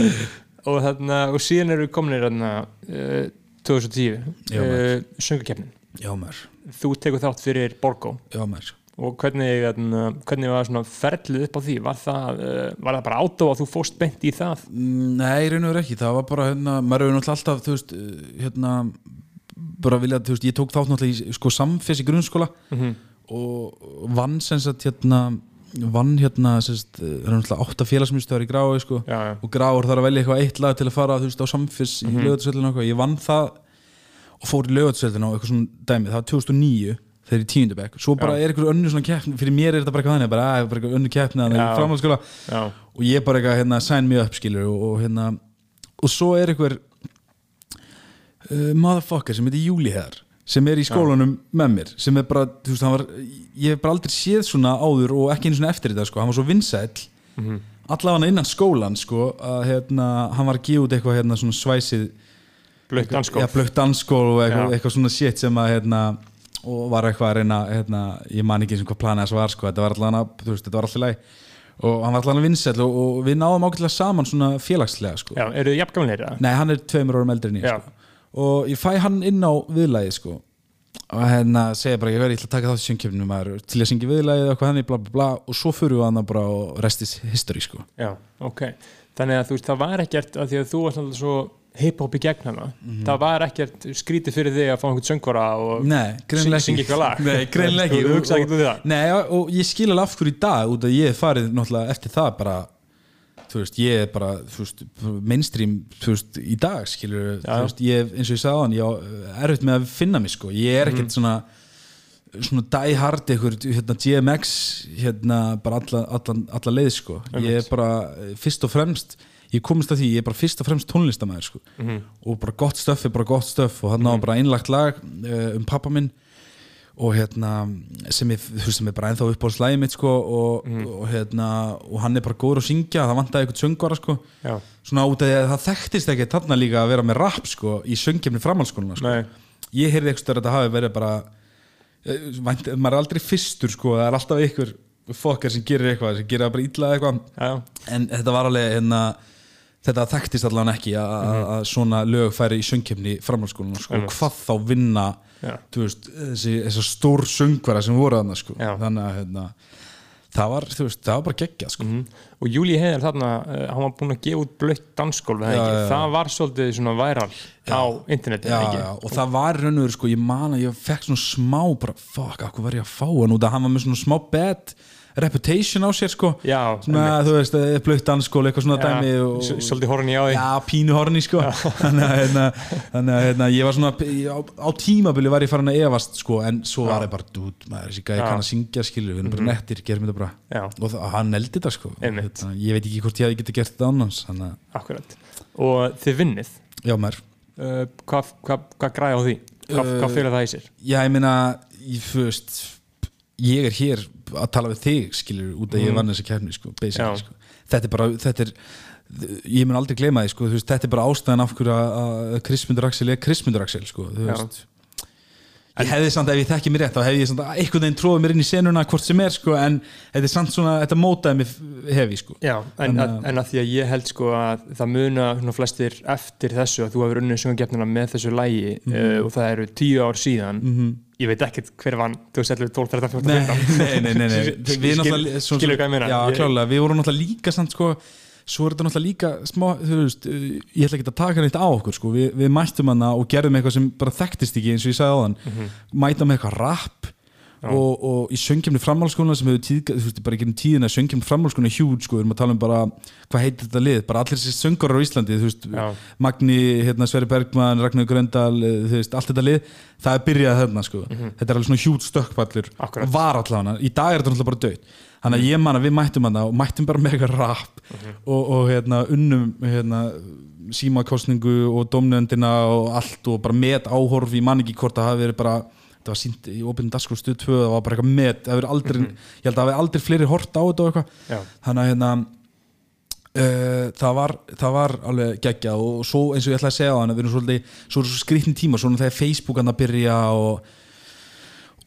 [laughs] og, þarna, og síðan eru kominir þarna, uh, 2010 Já, uh, maður, Þú tekur þátt fyrir Borgó. Já og hvernig, hvernig var svona ferlið upp á því? Var það, uh, var það bara átó að þú fóst beint í það? Mm, Nei, raun og veru ekki, það var bara hérna, maður hefur náttúrulega alltaf, þú veist, eh, hérna bara vilja, þú veist, ég tók þátt náttúrulega í sko samfés í grunnskóla Mhm. og vann sem sagt hérna vann hérna sérst, það er náttúrulega átta félagsmyndstöðar í Grái sko, Já, já. og Gráur þarf að velja eitthvað eitt lag til að fara veist, á samfis í mm -hmm. ég vann það og fór í lögatsveldinu og eitthvað svona dæmi, það var 2009 þegar í tíundabæk, svo bara Já. er eitthvað önnu svona keppni, fyrir mér er þetta bara eitthvað þannig bara, að, bara eitthvað önnu Já, og ég bara eitthvað hérna, sign me up skilur og, og hérna og svo er eitthvað uh, motherfucker sem heitir Júli hér sem er í skólanum með mér sem er bara, þú veist, hann var ég hef bara aldrei séð svona áður og ekki einu svona eftir þetta sko, hann var svo vinsæll Mhm. allavega innan skólan sko að hérna, hann var að gefa út eitthvað hérna svona svæsið blökt dansskól og eitthvað, Já. eitthvað svona shit sem að hérna, og var eitthvað að reyna hérna, ég man ekki sem hvað planið þess var sko, þetta var allan þú veist, þetta var alltaf læg og hann var allan vinsæll og, og við náðum ágætlega saman svona félagslega sko. Já, eru þið jafngamlega og ég fæ hann inn á viðlæði sko. og hérna segja bara, ég verði, ég ætla að taka þátt í sjöngkjöfnum til að syngja viðlæði eitthvað henni, bla bla bla. Og svo fyrir við hann bara og restis history sko. Já, ok. Þannig að þú veist, það var ekkert að því að þú varst alltaf svo hip-hop í gegn hana það var ekkert skrítið fyrir þig að fá einhvern söngvara og syngja eitthvað lag. Nei, í það. Nei, og, ég skil alveg af hverju í dag út að ég farið náttúrulega eftir það bara þú veist, ég er bara veist, mainstream þú veist, í dag skilur Já. þú veist, ég, eins og ég sagði á hann ég á erfitt með að finna mig sko. Ég er ekkert svona svona die hard ykkur, hérna GMX hérna bara alla, alla, alla leið sko. Ég er bara eh, fyrst og fremst ég komist að því, ég er bara fyrst og fremst tónlistamæður sko. Og bara gott stöff er bara gott stöff og hann á bara einlagt lag uh, um pappa minn og hérna sem, veist, sem er bara ennþá upp á slæði mitt sko og, og hérna og hann er bara góður að syngja, það vantaði eitthvað söngvara sko. Svona út af því að það þekktist ekki þarna líka að vera með rap sko í söngjefni framhaldsskóluna sko. Ég heyrði eitthvað að þetta hafi verið bara eh, vænt, maður er aldrei fyrstur sko það er alltaf ykkur fokkar sem gerir eitthvað sem gerir bara illa eitthvað. En þetta var alveg hérna, þetta þekktist allan ekki að mm að svona lög færi í söngkefni framhaldsskólinu sko, og hvað þá vinna veist, þessi, þessi stór söngvara sem voru þarna sko. Þannig að hérna, það var veist, það var bara geggjað sko. Mhm. og Júli Heiðar þarna uh, hann var búinn að gefa út já, já. það var svolítið svona væral á já, ekki? já, og það var raunur sko, ég man að ég fekk svona smá bara, fuck, hvað var ég að fá hann út að hann var með svona smá bad reputation á sér sko. Já, svona, þú veist, blöitt dansskóla, eitthvað svona dæmi og, svolítið horni á því. Já, pínu horni sko. [laughs] Þannig að hérna, hérna, ég var svona ég- á, á tímabili var ég farin að efast sko, en svo var ég bara, dút, maður Já. kann að syngja skilur, við erum bara nettir, gerum þetta bara. Já. og hann eldi þetta sko. Einmitt. Hérna, ég veit ekki hvort ég getið gert þetta annars Akkurat. Og þið vinnið? Já maður. Uh, Hvað hva, hva græði á því? Hvað Uh, hva fyrir það í sér? Já, ég meina, ég ég er hér að tala við þig skilur, út að ég vann þessi kefni sko, sko. þetta er bara þetta er, ég mun aldrei gleyma því sko, veist, þetta er bara ástæðan af hverju að- Krismundur Axel er Krismundur Axel sko, ég hefði samt ef ég þekki mér rétt þá hefði ég samt einhvern veginn tróðið mér inn í senuna hvort sem er sko, en þetta er samt svona þetta mótaði mig hefi sko. Já, en, Þannig að, en að því að ég held sko að það muna svona flestir eftir þessu að þú hefur unnið sjöngafnina með þessu lægi Mhm. uh, og það eru tíu ár síðan ég veit ekkert hver vann 2011, 12, 13, 14, Nei, 15 nei, nei, nei, Við náttúrulega- svo- skilur hvað ég meina. Já, klálega, við vorum náttúrulega líka samt sko, svo er þetta náttúrulega líka smá, þú veist, uh, ég ætla ekki að taka neitt á okkur sko, við, við mættum hana og gerðum eitthvað sem bara þekktist ekki eins og ég sagði á þann Mhm. mætum með eitthvað rap og, og í söngjumni framhalskóla sem hefur tíð, þú veist, bara ekki tíðina söngjumni framhalskóla hjút, sko, við erum að tala um bara hvað heitir þetta lið, bara allir þessi söngarar á Íslandi, þú veist, Já. Magni hérna, Sverri Bergman, Ragnar Gröndal eh, þú veist, allt þetta lið, það er byrjað þarna sko, þetta er alveg svona hjút stökkpallur Mhm. Var allavega, í dag er þetta náttúrulega bara döð þannig að ég man að við mættum hana og mættum bara eitthvað rap og, og hérna, unnum hérna, símakostningu og domnöndina og allt og bara met áhorf, ég man ekki hvort það hafi verið bara það var sínt í opinn dagskóð stuð 2 það var bara eitthvað met, það hafi aldrei, ég held að það hafi aldrei fleiri hort á þetta og eitthvað. Þannig að hérna Uh, það, var, það var alveg geggja og svo eins og ég ætla að segja á hann við erum svolítið, svo svo skrýttin tíma svona þegar Facebook hann að byrja og,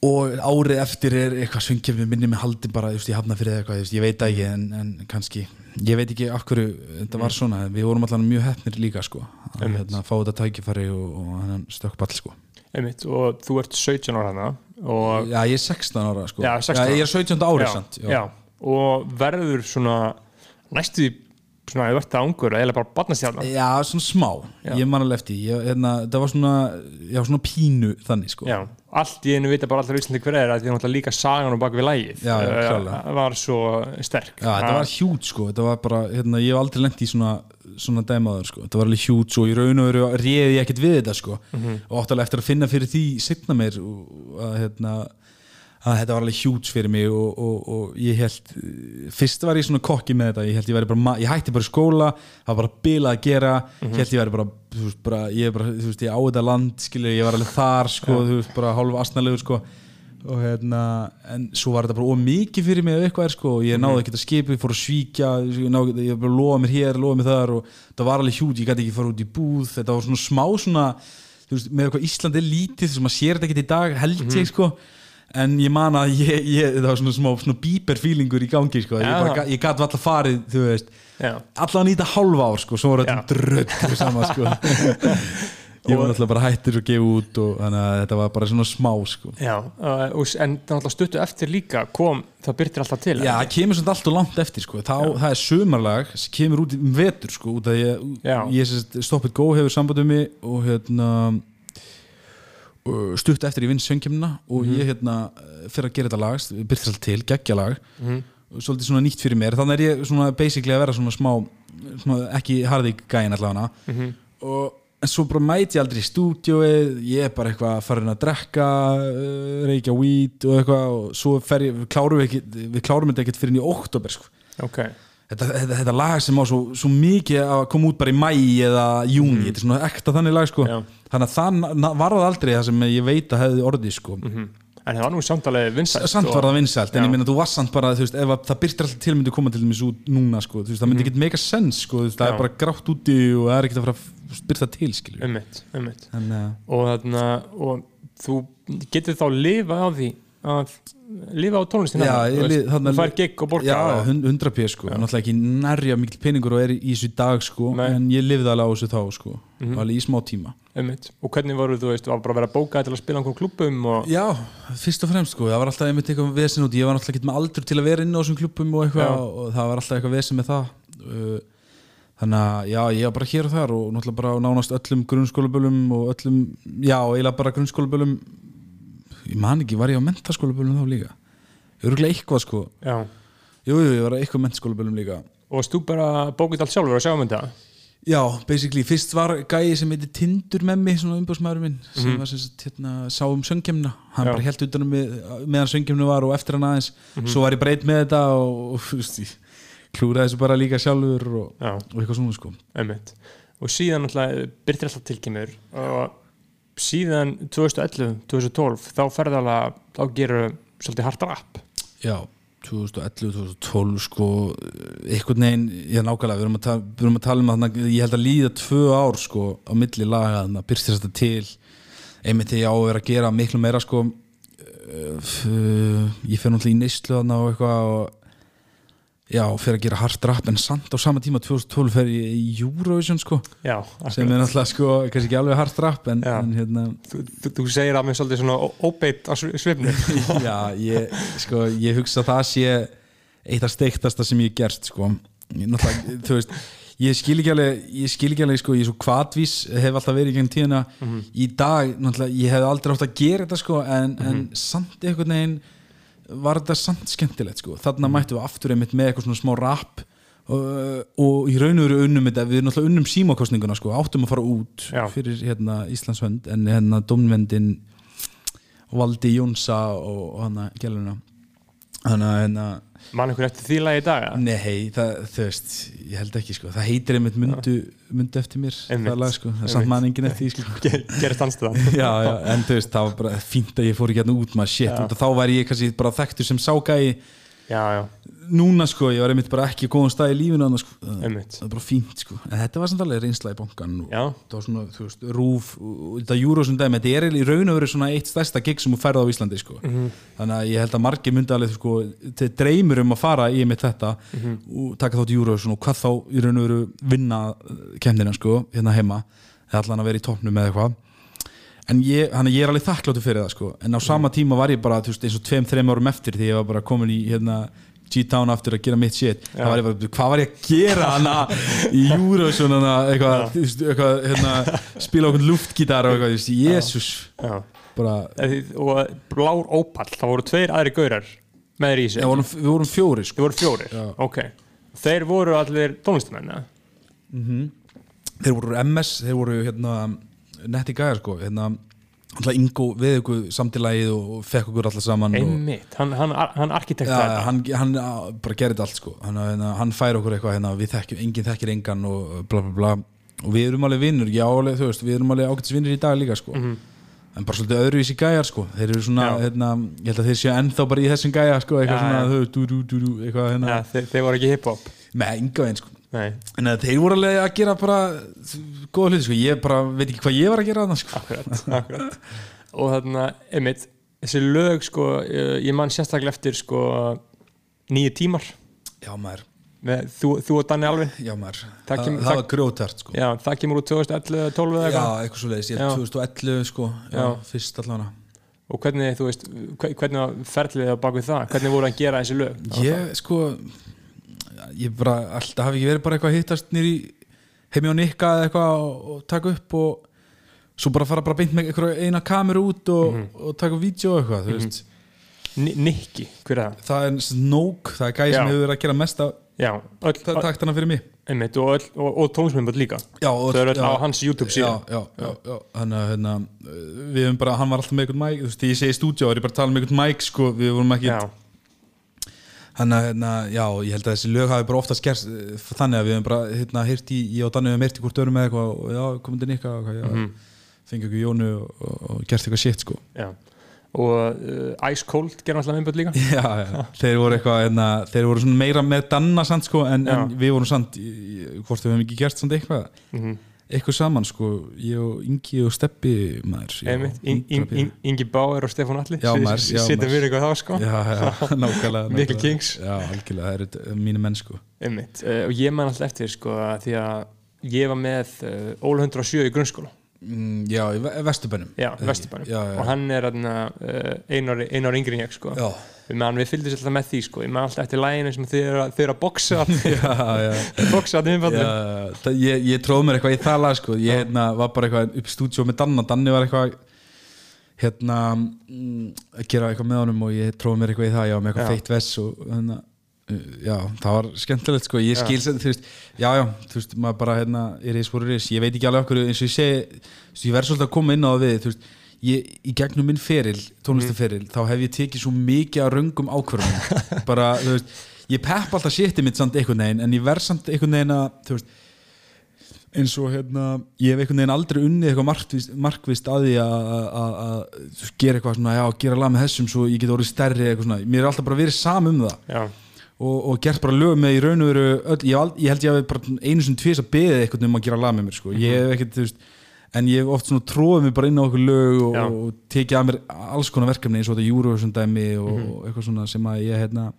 og árið eftir er eitthvað svingkefni minni með haldi bara just, ég hafna fyrir eitthvað, just, ég veit það ekki en, en kannski, ég veit ekki af hverju þetta var svona, við vorum allan mjög hefnir líka sko, að hérna, fá þetta tækifæri og, og hann stökkball sko Einmitt, og þú ert 17 ára hana og Já, ég er 16 ára sko Já, 16 ára. ég er 17 ári já, samt já, og verður svona næstu því svona þú ert það ungur eða bara barnastjarnar Já, svona smá, ég man alveg eftir ég, hérna, það var svona, já, svona pínu þannig sko. Já, allt í einu vita bara allir Íslandi hver er að því náttúrulega líka sagan og bak við lægið Já, já, eh, var svo sterk. Já, þetta var hjút sko, þetta var bara, hérna, ég hef aldrei lent í svona, svona dæmaður sko, þetta var alveg hjút og í raun og veru réði ég ekkert við þetta sko. Og áttalega eftir að finna fyrir því setna mér að hérna að þetta var alveg hjút fyrir mig og, og, og ég held, fyrst var ég svona kokki með þetta, ég held ég væri bara, ég hætti bara skóla, það var bara bila að gera ég held ég væri bara, þú veist, bara ég er bara, þú veist, ég á þetta land, skilur, ég var alveg þar sko, þú veist, bara hálf astnalegur sko. Og hérna, en svo var þetta bara ómikið fyrir mig eða eitthvað er sko og ég náði ekkert að skipa, ég fór að svíkja ég, náði, ég bara lofa mér hér, lofa mér þar og það var alveg hjút, ég gæti ekki fara út í búð þetta var svona smá svona þú veist, með eitthvað Ísland er lítið sem maður sér þetta ekkert í dag held ég sko en ég man að ég, ég, það var svona smá svona bíper feelingur í gangi sko. Ég, bara, ég gat alltaf farið, þú veist. Já, allan í þetta hálfa ár sko, svo var þetta Já. drögg saman sko. [laughs] Ég var alltaf bara hættur að gefa út og þannig að þetta var bara svona smá sko. Já og, en náttúrulega stuttu eftir líka kom, það byrtir alltaf til Já, það kemur svona alltaf langt eftir sko. Þá, það er sömarlag sem kemur út um vetur sko, út að ég, Já. ég sérst, Stop It Go hefur samband um mig og hérna og stutt eftir ég vinn söngjumna og Mhm. ég hérna fyrir að gera þetta lag, byrðir alltaf til, geggja lag Mhm. og svolítið svona nýtt fyrir mér þannig er ég svona basically að vera svona smá svona ekki harðið gæin allavega Mhm. og en svo bara mæti ég aldrei í stúdíóið ég er bara eitthvað farin að drekka uh, reykja weed og eitthvað og svo fer ég, við klárum, ekki, við klárum þetta ekkert fyrir í oktober sko. Ok, þetta, þetta, þetta lag sem á svo, svo mikið að koma út bara í mæ eða júni, þetta er svona ekta þannig lag sko. Já. þannig að það var það aldrei það sem ég veit að hefði orðið sko. en það var nú samtalið vinsælt samt var það vinsælt en Já. ég meina þú var samt bara veist, ef að það byrtir alltaf til myndi koma til út núna sko, veist, það myndi ekki mega sens sko, veist, það er bara grátt úti og það er ekkert að fara að byrta til skilju en uh, og, þarna, og þú getur þá lifa á því að lifa á tónlistin Já, ég lið- þarna- þú fær gig og borga já, og, hund- 100 p sko, náttúrulega ekki nærja mikil peningur og er í þessu dag sko, Nei. en ég lifði alveg á þessu þá sko, alveg í smá tíma. Ummitt og hvernig voru þú veist, var bara að vera bókað til að spila einhverjum klubbum og Já, fyrst og fremst sko, það var alltaf einmitt eitthvað vesen út, ég var náttúrulega ekki með aldur til að vera inn á þessum klubbum og eitthvað Já. og það var alltaf eitthvað vesen með það. Uh, þannig að já, ég var bara hér og þar og náttúrulega bara nánast öllum grunnskólabölum og öllum, já, ég man ekki, var ég á mentaskólabölum þá líka? Örgulega eitthvað sko, já. Jú, ég var á eitthvað mentaskólabölum líka. Og varst þú bara bókað allt sjálfur að sjá um þetta? Já, basically, fyrst var gæi sem heitir Tindur með mig, svona umbúrsmaður minn sem var sem sagt, hérna, sá um söngjumna hann Já. bara held utanum mig meðan söngjumna var og eftir hann aðeins. Svo var ég breyt með þetta og, og ég klúraði þessu bara líka sjálfur og, og eitthvað svona sko. Ummitt og síðan náttúrulega byrtir alltaf tilkymur og síðan 2011, 2012 þá ferðalega, þá gerur svolítið hart rap. Já, 2011, 2012 sko, einhvern veginn ég nákvæmlega, við erum að, ta við erum að tala um að ég held að líða tvö ár sko á milli laga þannig að byrstist þetta til. Einmitt þegar ég á að vera að gera miklu meira sko uh, ég fer náttúrulega í neyslu þarna og eitthvað og já, fer að gera hard rap en samt á sama tíma 2012 fer ég í Eurovision sko já, sem er náttúrulega sko, kannski ekki alveg hard rap en, en hérna þú, þú, þú segir að mér svolítið svona óbeitt á svifni [laughs] Já, ég, sko, ég hugsa að það sé eitt af steiktasta sem ég gert sko. Ég náttúrulega, þú veist ég skil ekki alveg, ég skil ekki alveg sko, ég er svo kvatvís, hef alltaf verið í gengum tíðina. Í dag, náttúrulega, ég hef aldrei átt að gera þetta sko, en, en samt einhvern veginn var þetta samt skemmtilegt sko, þarna mættum við aftur einmitt með eitthvað svona smá rap og, og í raun og veru unnum þetta, við náttúrulega unnum símakostninguna sko, áttum að fara út Já. fyrir hérna Íslandshönd en hérna domnvendin Valdi Jónsa og, og hana gæluna að hérna mann ykkur eftir því lagi í dag nei, það, þú veist, ég held ekki sko. Það heitir einmitt mundu, mundu eftir mér Einmitt. það lag sko, það er samt mann engin eftir því sko. [laughs] Ger- gerist anstæðan [laughs] já, já, en þú veist, það var bara fínt að ég fór ekki hérna út maður, shit, þá væri ég kannski bara þekktur sem ságæi já, já, núna sko, ég var einmitt bara ekki í góðum stað í lífinu annars, sko. það það var bara fínt sko, en þetta var samt alveg reynsla í já, það var svona, þú veist, rúf þetta júrósum dæmi, þetta er í raun og veru svona eitt stærsta gig sem þú færði á Íslandi sko. þannig að ég held að margir myndi alveg sko, til dreymur um að fara í mitt þetta og taka þátt í júrósum og hvað þá í raun og veru vinna kemdina sko, hérna heima. Eða allan að vera í toppnum með eitthvað en ég, ég er alveg þakkláttur fyrir það sko. en á sama tíma var ég bara veist, eins og tveim, þreim árum eftir því ég var bara komin í hérna, G-Town aftur að gera mitt shit það var ég bara, hvað var ég að gera hana í [laughs] Eurovision hana, eitthvað, eitthvað hérna, spila okkur luftgítar og eitthvað, Eð- Og blár ópall, það voru tveir aðri gaurar með þér í sig já, vorum, við vorum fjóri sko. Voru fjórir, ok. Þeir voru allir tónlistamenn eða? þeir voru MS, þeir voru hérna, netti gæjar sko, hérna alltaf Ingo við ykkur samtilagið og og fekk okkur alltaf saman og, Einmitt, hann, hann, hann arkitekt Já, hann, hann bara þetta allt sko. Hann, hérna, hann fær okkur eitthvað hérna, við þekkjum, enginn þekkir engan og bla bla bla. Og við erum alveg vinnur, já alveg, þú veist við erum alveg ágætis vinnur í dag líka sko. En bara svolítið öðruvísi gæjar sko. Þeir eru svona, hérna, ég held að þeir séu ennþá bara í þessum gæja sko, eitthvað Já, svona já. þú, du, du, du, du, eitthvað hérna, ja, þeir, þeir voru ekki hip-hop. Með enga veginn sko en þeir voru alveg að gera bara góða hluti sko, ég bara veit ekki hvað ég var að gera þarna sko. Akkurat, akkurat. Og þarna, einmitt Þessi lög, sko, ég ég man sérstaklega eftir sko, nýju tímar. Já maður, með, þú, þú og Danni Alvin já maður. Það kemur- það það- var grjótart sko. Já, það kemur úr 2011, 12 eða Já, eitthvað. eitthvað svo leiðis, ég er 2011 sko, já, Já. fyrst allavega. Og hvernig, þú veist, hve- hvernig var ferlið á baku það? Hvernig voru að gera þessi lög? Ég sko ég bara, alltaf hafi ekki verið bara eitthvað að hittast nýri heimi á Nikka eða eitthvað og, taka upp og svo bara fara bara beint með eina kameru út og, Mhm. og taka vídeo og eitthvað, þú veist. Ni- Nikki, hver er það? það er nóg, það er gæði sem hefur verið að gera mest af það taktana fyrir mig. Einmitt, og, og, og tónsmyndböld líka. Já, eru öll já, á hans YouTube síðan já, já, þannig að hérna, við höfum bara, hann var alltaf með eitthvað mæk, þú veist, þegar ég segi stúdíu, er ég bara að tala með eitthvað mæk, sko, við vorum ekki Þannig að, hérna, já, ég held að þessi lög hafi bara ofta skerst þannig að við höfum bara, hérna, heyrt í, ég og Danni höfum heyrt í hvort örum með eitthvað og já, komum til Nikka og já, Mhm. fengið okkur Jónu og, og, gert eitthvað shit, sko. já. Og uh, Ice Cold gerir alltaf myndböld líka. [laughs] Já, já, þeir voru eitthvað, hérna, þeir voru svona meira með Danna samt, sko, en, en við vorum í- hvort við höfum ekki gert samt eitthvað, mm eitthvað saman, sko, ég og Ingi og Steppi, maður. já, Einmitt, In- In- 100%. In- Ingi Bauer og Stefán Alli Já, maður, já, Sittum við eitthvað þá, sko [laughs] nákvæmlega. Kings. Já, algjörlega, það eru mínu menn, sko. Einmitt, uh, og ég man alltaf eftir, sko því að ég var með uh, Óla 107 í grunnskóla já, í Ve- Vesturbænum. Já, ekki? Vesturbænum og hann er uh, einar, yngri en ég, sko. Já. Við, við fylgdum sér alltaf með því, sko. Ég man alltaf eftir læginu sem þið eru að, boxa að [laughs] Já, það, ég, ég tróð mér eitthvað í það lag sko. ég hérna, var bara eitthvað upp í stúdíu með Danna. Danni var eitthvað hérna mm, að gera eitthvað með honum og ég tróð mér eitthvað í það, já, með eitthvað feitt vess og hérna, já, það var skemmtilegt sko, ég skil sem, þú veist já, já, þú veist, maður bara, hérna, er eins fyrir eins, ég veit ekki alveg okkur, eins og ég segi þú veist, ég verð svolítið að koma inn á það við, þú veist ég, í gegnum minn feril, tónlistaferil þá hef ég tekið svo mikið að röngum ákvörðum [laughs] bara, þú veist ég pepp alltaf shitið mitt samt einhvern veginn en ég verð samt einhvern veginn að, þú veist eins og hérna ég hef einhvern veginn aldrei unnið eitthvað markvist, markvist að því að gera eitthvað svona, já, gera lag með þessum svo ég get orðið stærri eitthvað svona, mér er alltaf bara verið sam um það. Já, og, og gert bara lög með í raun og veru öll, ég, hef ald- ég held ég að bara einu sem tvís að beðið eitthvað um að gera lag með mér sko. ég hef ekkert, þú veist en ég hef oft svona tróðið mig bara inn á okkur lög og, og tekið að mér alls konar verkefni eins og þetta Eurovision dæmi og, Mhm. og eitthvað svona sem að ég hérna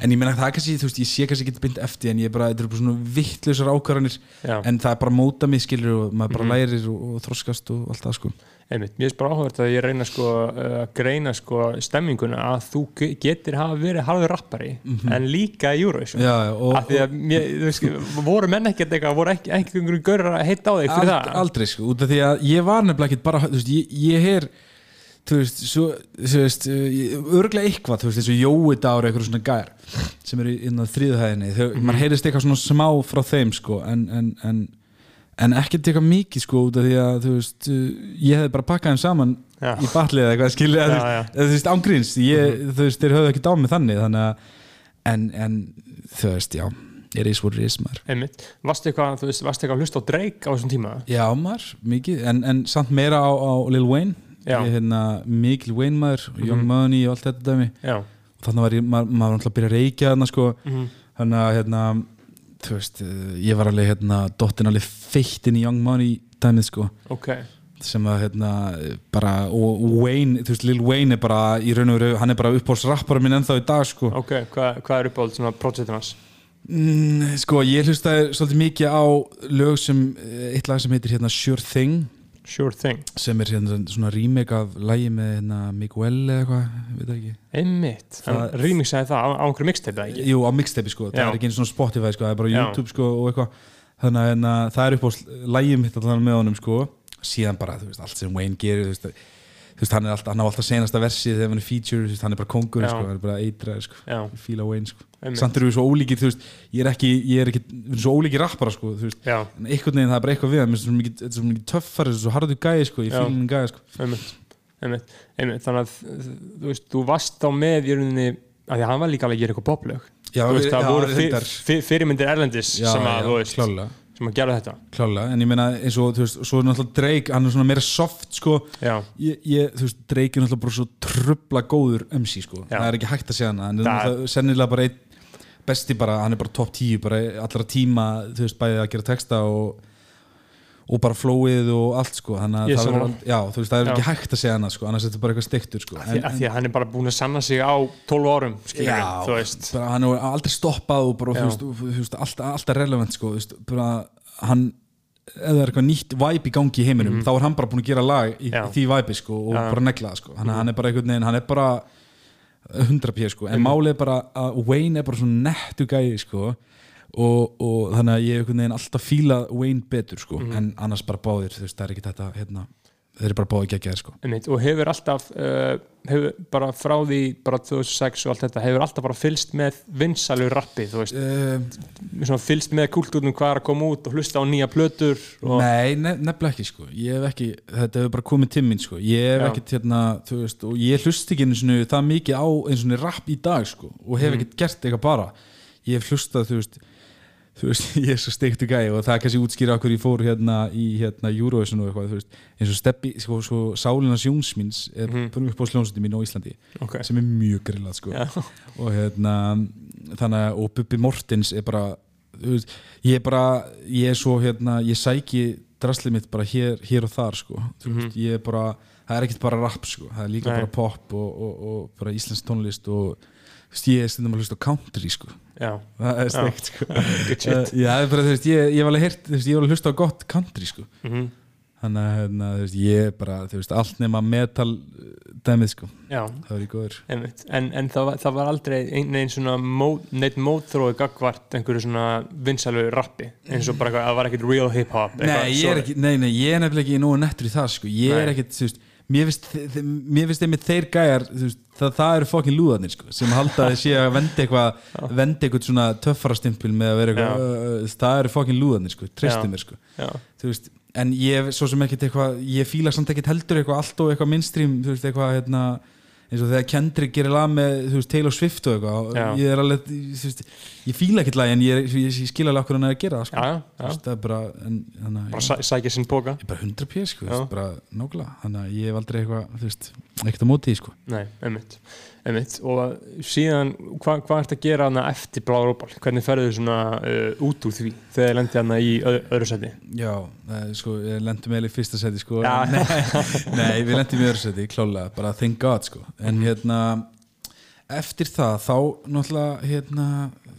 en ég meina það er kannski, þú veist, ég sé kannski ekki beint eftir en ég er bara, þetta eru bara svona vittlausar ákvarðanir en það er bara móta mig skilur og maður bara Mhm. lærir og, og þroskast og allt það sko einmitt, mér er bara áhugavert að ég reyna sko uh, að greina sko stemminguna að þú ge- getur hafa verið harður rappari en líka í Eurovision. Já, já, og- af því að mér, þú veist, voru menn ekkert eitthvað, voru ekki einhverjum görur að heita á þig fyrir Ald, það aldrei sko, út af því að ég var nefnilega ekki bara, þú veist, ég, ég er þú veist, svo, þú veist örglega eitthvað, þú veist, eins og Jói Dár eitthvað svona gær, sem eru inn á þriðuhæðinni, þau, Mhm. maður heyrist eitthvað svona smá frá þeim, sko, en en, en, en ekkert eitthvað mikið, sko, út af því að, þú veist, uh, ég hefði bara pakkað þeim saman Já. í batlið eða eitthvað, skilja, þú veist, ángríns ég, þú veist, þeir höfðu ekki dá mig þannig, þannig að en, en, þú veist, já er eins og rismar varstu eitthvað, að hlusta á Drake á þessum tíma? Já maður, mikið, en, en samt meira á, á Lil Wayne. Ég er hérna mikil Wayne maður, Young Money og allt þetta dæmi. Já, og þannig var ég, maður, maður var alltaf að byrja að reykja þarna sko, Mhm. þannig að hérna, þú veist, eh, ég var alveg hérna, dottin alveg feitt inn í Young Money dæmið sko, ok. Sem að hérna, bara, og Wayne þú veist, Lil Wayne er bara, í raun og veru hann er bara uppáhaldsrappara minn ennþá í dag sko. Ok, hvað, hvað er uppáhald svona projektin hans? Mm, sko, ég hlustaði svolítið mikið á lög sem, eh, eitt lag sem heitir hérna Sure Thing Sure thing. Sem er hérna svona remake af lægi með hérna Miguel eða eitthvað, ég veit það ekki. Einmitt, Það- remixaði það á, á einhverju mixtape eða ekki? Jú, á mixtape sko, það Já. er ekki eins og Spotify sko, það er bara Já. YouTube sko og eitthvað. Þannig að hérna, það er upp á lægið mitt allan með honum sko, síðan bara þú veist, allt sem Wayne gerir þú veist, veist, hann, er alltaf, hann á alltaf senasta versið þegar hann er feature, veist, hann er bara kongur sko, hann er bara eitraður sko, fíla Wayne sko. Einmitt. Samt eru við svo ólíkir, þú veist, ég er ekki ég er ekki, við erum svo ólíkir rappara sko, þú veist. En einhvern veginn það er bara eitthvað við þetta er svo mikið töffari, þetta er svo harður gæði sko, ég Já. fíla hann gæði sko. Einmitt, einmitt, einmitt. Þannig að þú veist, þú varst þá með í rauninni að því að hann var líka alveg að gera eitthvað poplög. Þú veist, það voru fyrirmyndir erlendis sem að, þú veist, sem að gera þetta. Klálega, en ég meina eins og þú veist, svo er náttúrulega Drake, hann er svona meira soft sko, ég, ég, þú veist, Drake er náttúrulega bara svo trubla góður MC sko, Já. það er ekki hægt að segja hann hann er náttúrulega sennilega bara einn besti bara, hann er bara top 10 bara allra tíma, þú veist, bæðið að gera texta og, og bara flowið og allt sko, þannig að það verður- já, þú veist, það er Já. ekki hægt að segja hann sko, annars er þetta bara eitthvað stektur sko að því, að því að hann er bara búin að sanna sig á 12 árum, skilur Já, þú veist bara, hann er aldrei stoppað og bara, Já. þú veist, alltaf, alltaf relevant sko, þú veist, bara hann er eitthvað nýtt vibe í gangi í heiminum þá er hann bara búin að gera lag í, í því vibe sko, og. Mhm. bara negla það sko. hann, hann er bara einhvern veginn, hann er bara 100 p sko, en málið er bara að Wayne er bara svona nettu gæði sko og, og þannig að ég hef einhvern veginn alltaf fíla Wayne betur sko, Mhm. en annars bara báðir þú veist, það er ekki þetta, hérna þeir eru bara báðir geggjaðir sko. Einmitt, og hefur alltaf uh, hefur bara frá því bara 2006 og allt þetta, hefur alltaf bara fylst með vinsalur rappi, þú veist? Uh, svona fylst með kultúrnum hvað er að koma út og hlusta á nýja plötur og, Nei, ne nefnilega ekki sko. Ég hef ekki, þetta hefur bara komið til mín sko. Ég hef Já. ekkert hérna, þú veist og ég hlust ekki einu sinni það mikið á eins og rap í dag sko og hef Mm. ekkert gert eitthvað bara. Ég hef hlustað, þú veist þú veist, [laughs] ég er svo steiktu gæi og það er kannski útskýra okkur ég fór hérna í hérna Eurovision og eitthvað, þú veist eins og steppi, sko, svo Sálinas Jóns míns er mm Mhm. -hmm. sljónsandi mín á Íslandi ok, sem er mjög grillað sko Já. og hérna þannig að og Bubbi Mortens er bara þú veist, ég er bara ég er svo hérna, ég sæki draslið mitt bara hér, hér og þar sko þú veist, ég er bara, það er ekkert bara rap sko. Það er líka. Nei. bara pop og, og, og bara íslensk tónlist og þú veist, ég er stundum að hlusta country sko. Já, það er steikt sko. [laughs] Uh, já, bara, veist, ég, ég var alveg veist, ég var alveg hlusta á gott country sko. Mm þannig að hérna, þú veist, ég bara, þú veist, allt nema metal uh, dæmið sko, já, það var í góður. Einmitt. En, en það, var, það var aldrei ein, ein svona mót, neitt mótþrói gagvart einhverju svona vinsalur rappi eins og bara, eitthvað- það var ekkert real hip-hop Nei, ég er ekki, nei, nei, ég er nefnilega ekki nógu nettur í það sko, ég er ekkert, þú veist mér finnst, einmitt þeir gæjar veist, það, það eru fokkin lúðarnir sko, sem halda að sé að venda eitthvað venda eitthvað svona töffara stimpil með að vera eitthvað, uh, það eru fokkin lúðarnir sko, Já. mér sko. Veist, en ég svo sem ekkert eitthvað ég fíla samt ekkert heldur eitthvað allt og eitthvað mainstream, þú veist, eitthvað hérna eins og þegar Kendrick gerir lag með þú veist, Taylor Swift og eitthvað ég er alveg, þú veist, ég fíla ekkert lag en ég, ég, ég skil alveg okkur hann að gera það sko. já, já, veist, það er bara, en, að- bara sæ, sækja sinn póka ég er bara 100 p sko, bara nákvæmlega. Þannig að ég hef aldrei eitthvað, þú veist, ekkert á móti sko. Nei, einmitt, einmitt og síðan, hvað hva ertu að gera hana eftir Blárópal? Hvernig ferðu svona uh, út úr því þegar þið lendi hana í öð, öðru seti? já, eh, sko, ég lendum eiginlega í fyrsta seti sko, [laughs] nei, nei, við lendum í öðru seti klálega, bara thank god sko. en hérna eftir það, þá náttúrulega hérna,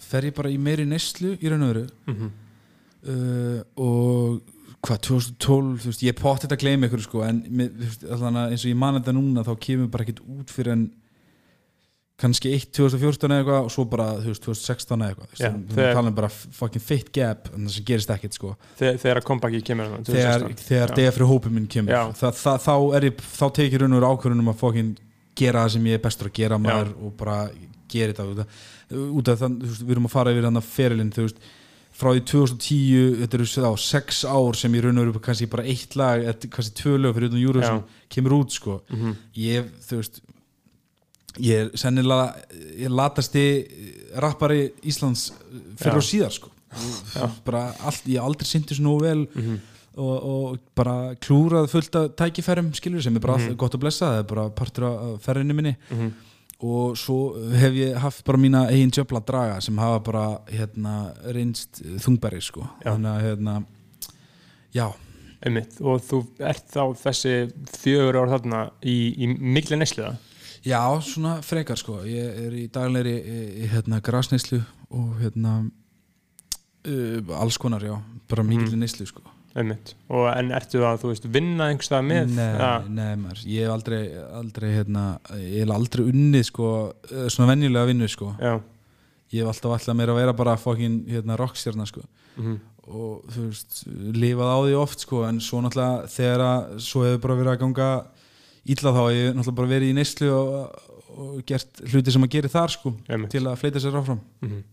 fer ég bara í meiri neyslu í raun og veru Mm uh, og hvað, 2012, þú veist, ég pott þetta að gleyma ykkur sko, en veist, eins og ég man þetta núna, þá kemur bara ekkert út fyrir en kannski 1 2014 eða eitthvað og svo bara, þú veist, 2016 eða eitthvað Já, þú veist, við talum bara fucking fit gap en það sem gerist ekkert sko Þegar, þegar kompaki kemur hana, þegar, 2016. þegar Já. degja fyrir hópum minn kemur Já. það, það, þá ég, þá tekið raun og ákvörðunum að fucking gera það sem ég er bestur að gera maður og bara gera þetta út af, það, þú veist, við erum að fara yfir þannig ferilinn, þú veist frá því 2010, þetta eru þá sex ár sem ég raun og veru kannski bara eitt lag kannski tvö lög fyrir utan júru sem kemur út sko Mhm. ég, þú veist ég er sennilega ég latasti rappari Íslands fyrir Já. og síðar sko bara allt, ég aldrei syndi svo nógu vel Mhm. og, og bara klúrað fullt af tækifærum skilur sem er bara mm gott að blessa það er bara partur af ferðinni minni Mhm. og svo hef ég haft bara mína eigin jöfla draga sem hafa bara hérna reynst þungbæri sko Já. þannig að hérna já, Einmitt, og þú ert þá þessi fjögur ár þarna í, í mikla neysliða já, svona frekar sko. Ég er í daglegri í, hérna grasneislu og hérna uh, alls konar já, bara mikill Mhm. neislu sko. Einmitt. Og en ertu að, þú veist, vinna einhverstað með? Nei, ja, nei maður, ég hef aldrei, aldrei hérna, ég hef aldrei unnið sko, eh, svona venjulega vinnu sko. Já, ég hef alltaf alltaf meira að vera bara fokkin hérna, rockstjarna sko. Mhm, og þú veist, lifað á því oft sko. En svo náttúrulega þegar að svo hefur bara verið að ganga illa þá hef ég náttúrulega bara verið í neyslu og, og gert hluti sem að gera þar sko Einmitt. til að fleita sér áfram. Mhm,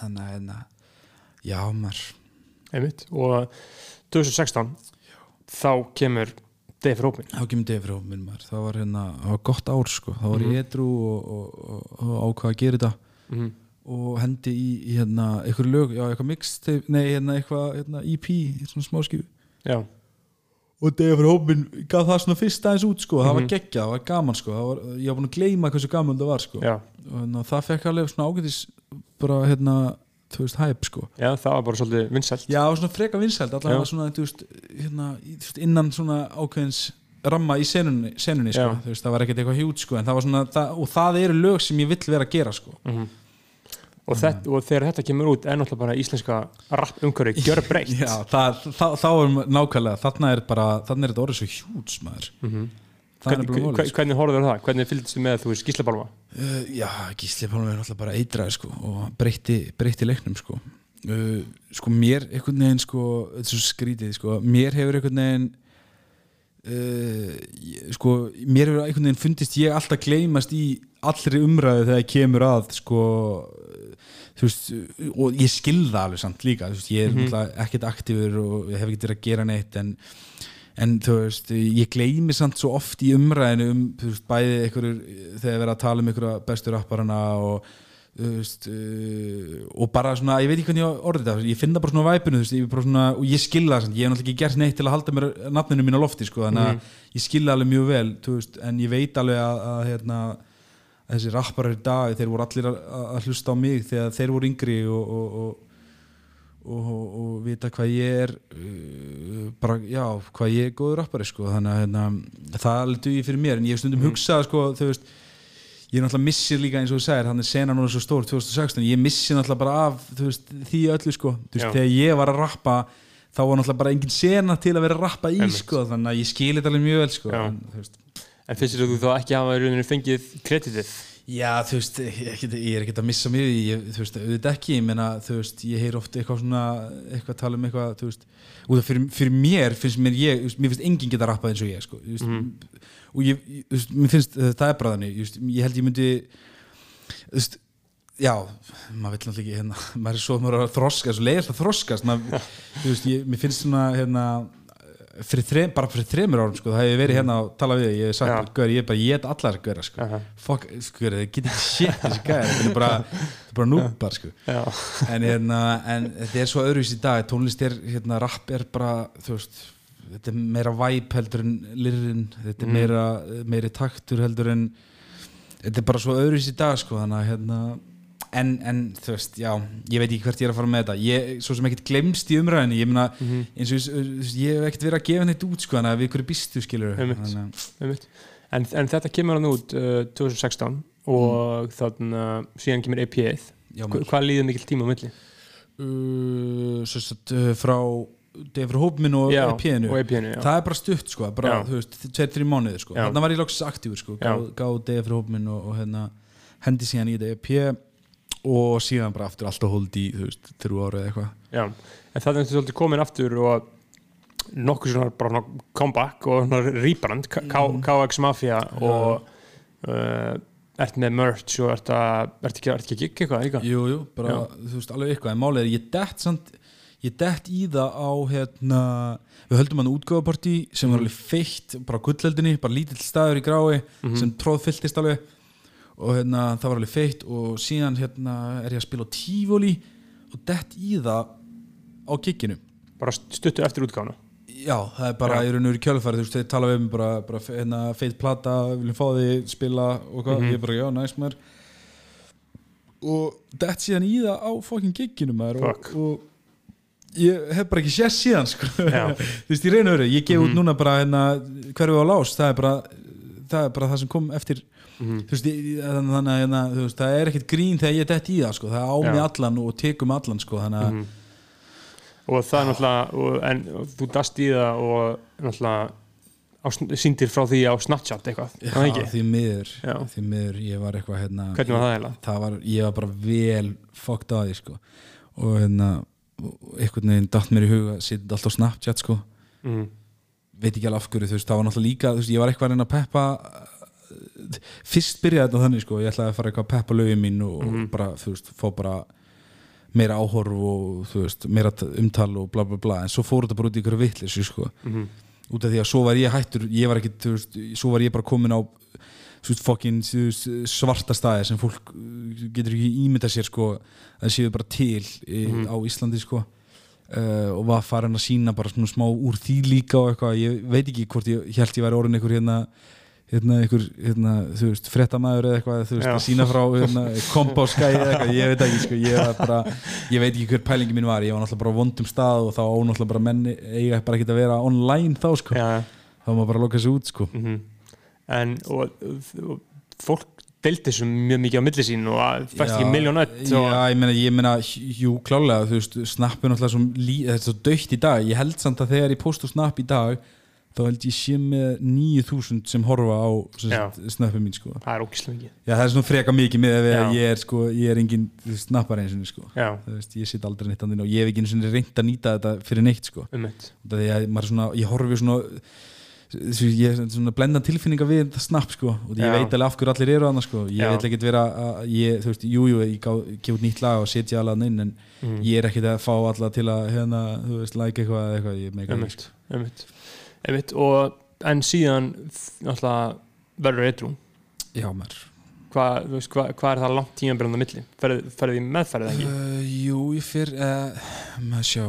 þannig að hérna, já maður. Einmitt. Og 2016 þá kemur Dave Rópin þá kemur degi fyrir hópin maður. Það var hérna, það var gott ár sko. Þá var Mhm. ég edru og, og, og, ákvað að gera þetta. Mhm, og hendi í, í hérna, eitthvað lög, já eitthvað mixtape, nei hérna eitthvað hérna, EP, svona smáskífu já, og degi fyrir hópin gaf það svona fyrst aðeins út sko, það var Mhm. geggjað, það var gaman sko það var, ég var búin að gleyma hversu gaman það var sko já, og það fekk alveg svona ágætis bara hérna, þú veist, hæp sko já, það var bara svolítið vinsælt já, svona freka vinsæld, Já. allavega svona þú veist, hérna, innan svona ákveðins ramma í senunni, senunni sko. Já. þú veist, það var ekkert eitthvað hjút sko, en það var svona, það, og það eru lög sem ég vill vera að gera sko Mhm. Og, þetta, og þegar þetta kemur út er náttúrulega bara íslenska rapp umhverfi [laughs] gjör breytt Já, það, það, þá er nákvæmlega þarna er bara, þarna er þetta orðið svo hjúts maður það er Hvern, sko. hvernig horfður það? Hvernig fylgstu með þú veist gíslabálma? uh, Já, Gísli Pálmi er náttúrulega bara eitraði sko og breytti, breytti leiknum sko uh, sko mér einhvern veginn sko, þetta er svo skrítið sko mér hefur einhvern veginn uh, ég- sko mér hefur einhvern veginn fundist ég alltaf gleymast í allri umræðu þegar kemur að sko veist, og ég skilða alveg samt líka, þú veist, ég er Mhm. náttúrulega ekkert aktífur og hef ekkert verið að gera neitt en, en þú veist, ég gleymi samt svo oft í umræðinu um, veist, bæði einhverjur, þegar verið að tala um einhverja bestu rapparana og uh, og bara svona ég veit ekki hvernig ég orðið það, ég finna bara svona væpinu, ég bara svona, og ég skilða það ég hef náttúrulega ekki gert neitt til að halda mér nafninu mín á lofti, sko, þannig að ég skilða alveg mjög vel, en ég veit alveg að, að hérna, þessi rapparar í dag, þeir voru allir að, hlusta á mig þegar þeir voru yngri og, og, og og, vita hvað ég er uh, bara, já, hvað ég er góður rappari sko, þannig að hérna, það alveg dugið fyrir mér, en ég stundum hugsað sko, þú veist, ég náttúrulega missir líka eins og þú segir, þannig að sena núna svo stór 2016, ég missi náttúrulega bara af veist, því öllu sko, þú veist, Já. þegar ég var að rappa þá var náttúrulega bara engin sena til að vera að rappa í Einmitt. sko, þannig að ég skil þetta alveg mjög vel sko, en, þú veist En finnst þú þá ekki hafa í rauninu fengið kreditið? Já, þú veist, ég, ég, er ekkert að missa mig ég, þú veist, auðvitað ekki, ég meina, þú veist, ég heyr oft eitthvað svona, eitthvað tala um eitthvað, þú veist, og það fyrir, fyrir mér finnst mér ég, veist, mér finnst enginn geta rappað eins og ég, sko, þú veist, og ég, þú veist, mér finnst, uh, það er bara þannig, veist, ég held ég myndi, þú veist, já, maður vill náttúrulega ekki, hérna, [laughs] maður er svo, maður er að þroskast, svo leiðist að þroskast, maður, þú veist, ég, mér finnst svona, hérna, fyrir þrem, bara fyrir þremur árum sko, það hef ég verið hérna að tala við ég hef sagt, gaur, ég er bara, ég er allar gaur sko. Aha. fuck, sko, það getur shit þessi gæðir, þetta er bara, bara núpar sko. En, hérna, en þetta er svo öðruvísi í dag, tónlist er, hérna, rapp er bara, þú veist þetta er meira væp heldur en lirrin, þetta er Mm. meira, meiri taktur heldur en þetta er bara svo öðruvísi í dag, sko, þannig að hérna En, en þú veist, já, ég veit ekki hvert ég er að fara með þetta ég, svo sem ekkert glemst í umræðinni ég meina, Mhm. eins og ég hef ekkert verið að gefa neitt út sko, þannig að við ykkur býstu skilur. En, en þetta kemur hann út uh, 2016 og þannig að síðan kemur Hva- Hvað líður mikill tíma á milli? uh, svo sagt, uh, frá Defur Hópminn og Já, EP-inu og EP-inu, já. það er bara stutt sko, bara, þú veist, tveir, þrjum mánuðir sko, þannig var ég lóksins aktífur sko, Já. gáð gá Defur Hópminn og, og hérna, hendi síðan í þetta EP og síðan bara aftur alltaf hold í, þú veist, þrjú ára eða eitthvað. Já, en það er svolítið komin aftur og nokkuð svona bara comeback og rebrand KX Mafia og uh, ert með merch og ert að ert ekki, að gigga eitthvað líka? Jú, jú, bara, þú veist, alveg eitthvað en málið er, ég dett samt ég dett í það á hérna, við höldum hann útgáfapartí sem var alveg feitt, bara á gullheldinni bara lítill staður í grái sem tróðfylltist alveg og hérna, það var alveg feitt og síðan hérna, er ég að spila á tífóli og dett í það á gigginu Bara stuttu eftir útgáfuna? Já, það er bara Já. í raun og veru kjölfæri þú veist, þeir tala við mig bara, bara hérna, feit plata, viljum fá því spila og hvað, ég er bara, já, næs maður. Og dett síðan í það á fokkin gigginu maður og, og ég hef bara ekki sér síðan sko. [laughs] Þú veist, í raun og veru, ég gef út núna bara hérna, hverju á lás, það er bara það er bara það sem kom eftir þú veist, ég- þannig að hérna, veist, það er ekkert grín þegar ég dett í það, sko, það á Já. mig allan og tekum allan, sko, þannig að Mhm. og það er náttúrulega og, en þú dast í það og náttúrulega á, sýndir frá því á Snapchat eitthvað, Já, því miður, því miður ég var eitthvað hérna Hvernig var það eiginlega? það var, ég var bara vel fokkt á því sko og hérna og einhvern veginn datt mér í huga sitt alltaf Snapchat sko Mm. veit ekki alveg af hverju, þú veist, það var náttúrulega líka þú veist, ég var eitthvað að reyna að peppa fyrst byrjaði þetta þannig sko ég ætlaði að fara eitthvað að peppa lögum mín og, og bara, þú veist, fá bara meira áhorf og þú veist, meira umtal og bla bla bla. En svo fór þetta bara út í ykkur vittlis sko. Mhm. út af því að svo var ég hættur ég var ekki, þú veist, svo var ég bara komin á fokkin svarta staði sem fólk uh, getur ekki ímynda sér sko að séu bara til í, á Íslandi sko. Uh, og var farin að sína bara svona smá úr því líka og eitthvað, ég veit ekki hvort ég held ég væri orðin einhver hérna hérna einhver, hérna, þú veist, fréttamaður eða eitthvað, þú veist, að sína frá hérna, kompáskæði eða eitthvað, ég veit ekki sko, ég, bara, ég veit ekki hver pælingi mín var ég var náttúrulega bara á vondum stað og þá ónáttúrulega bara menni eiga bara ekki að vera online þá sko, Já, þá má bara loka þessu út sko. Mhm. en og, og fólk deildi þessu mjög mikið á milli sín og fæst ekki miljón öll og, Já, ég meina, ég meina, jú, klálega þú veist, snapp er náttúrulega svo, lí, þetta er svo dögt í dag, ég held samt að þegar ég posta snapp í dag, þá held ég sé með 9000 sem horfa á snappi mín, sko. Það er ógislega mikið. Já, það er svona freka mikið með að ég er, sko, ég er engin snappar eins og, sko. Veist, ég sitt aldrei neitt andinn og ég hef ekki reynd að nýta þetta fyrir neitt, sko. Um að svona, ég horfi svona ég er svona blenda tilfinninga við þetta snapp sko. Og ég Já. veit alveg af hverju allir eru annars sko. Ég Já. vil ekkert vera að ég, þú veist, jú, jú, ég gef út nýtt lag og setja alveg inn en Mhm. ég er ekkert að fá alla til að hérna, þú veist, like eitthvað eða eitthvað, ég meika um eitt og en síðan verður eitthrú Já, maður. Hvað hva, hva er það langt tímabyrjandi á milli? Ferði, ferði í meðferðið ekki? Uh, jú, ég fer uh, maður sjá,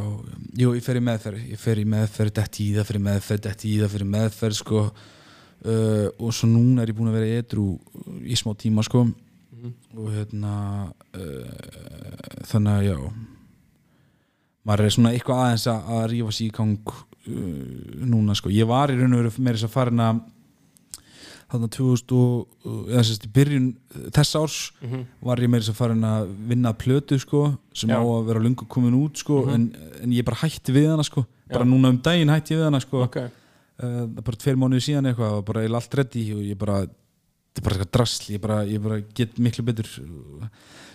jú, ég fer í meðferð. Ég fer í meðferð, dætt í það fer í meðferð, dætt í það fer í meðferð sko, uh, og svo núna er ég búin að vera edru í smá tíma sko. Og hérna þannig að já. Maður er svona eitthvað aðeins að, rífa sér í gang núna sko, ég var í raun og veru meira þess að farin að þarna 2000 og eða sérst í byrjun þess árs Mhm. var ég meira þess að farin að vinna að plötu sko, sem Já. á að vera lungu komin út sko, en, en ég bara hætti við hana sko, bara Já. núna um daginn hætti ég við hana sko, ok, uh, bara tveir mánuði síðan eitthvað bara ég allt reddi og ég bara þetta er bara eitthvað drasl, ég bara, ég bara get miklu betur.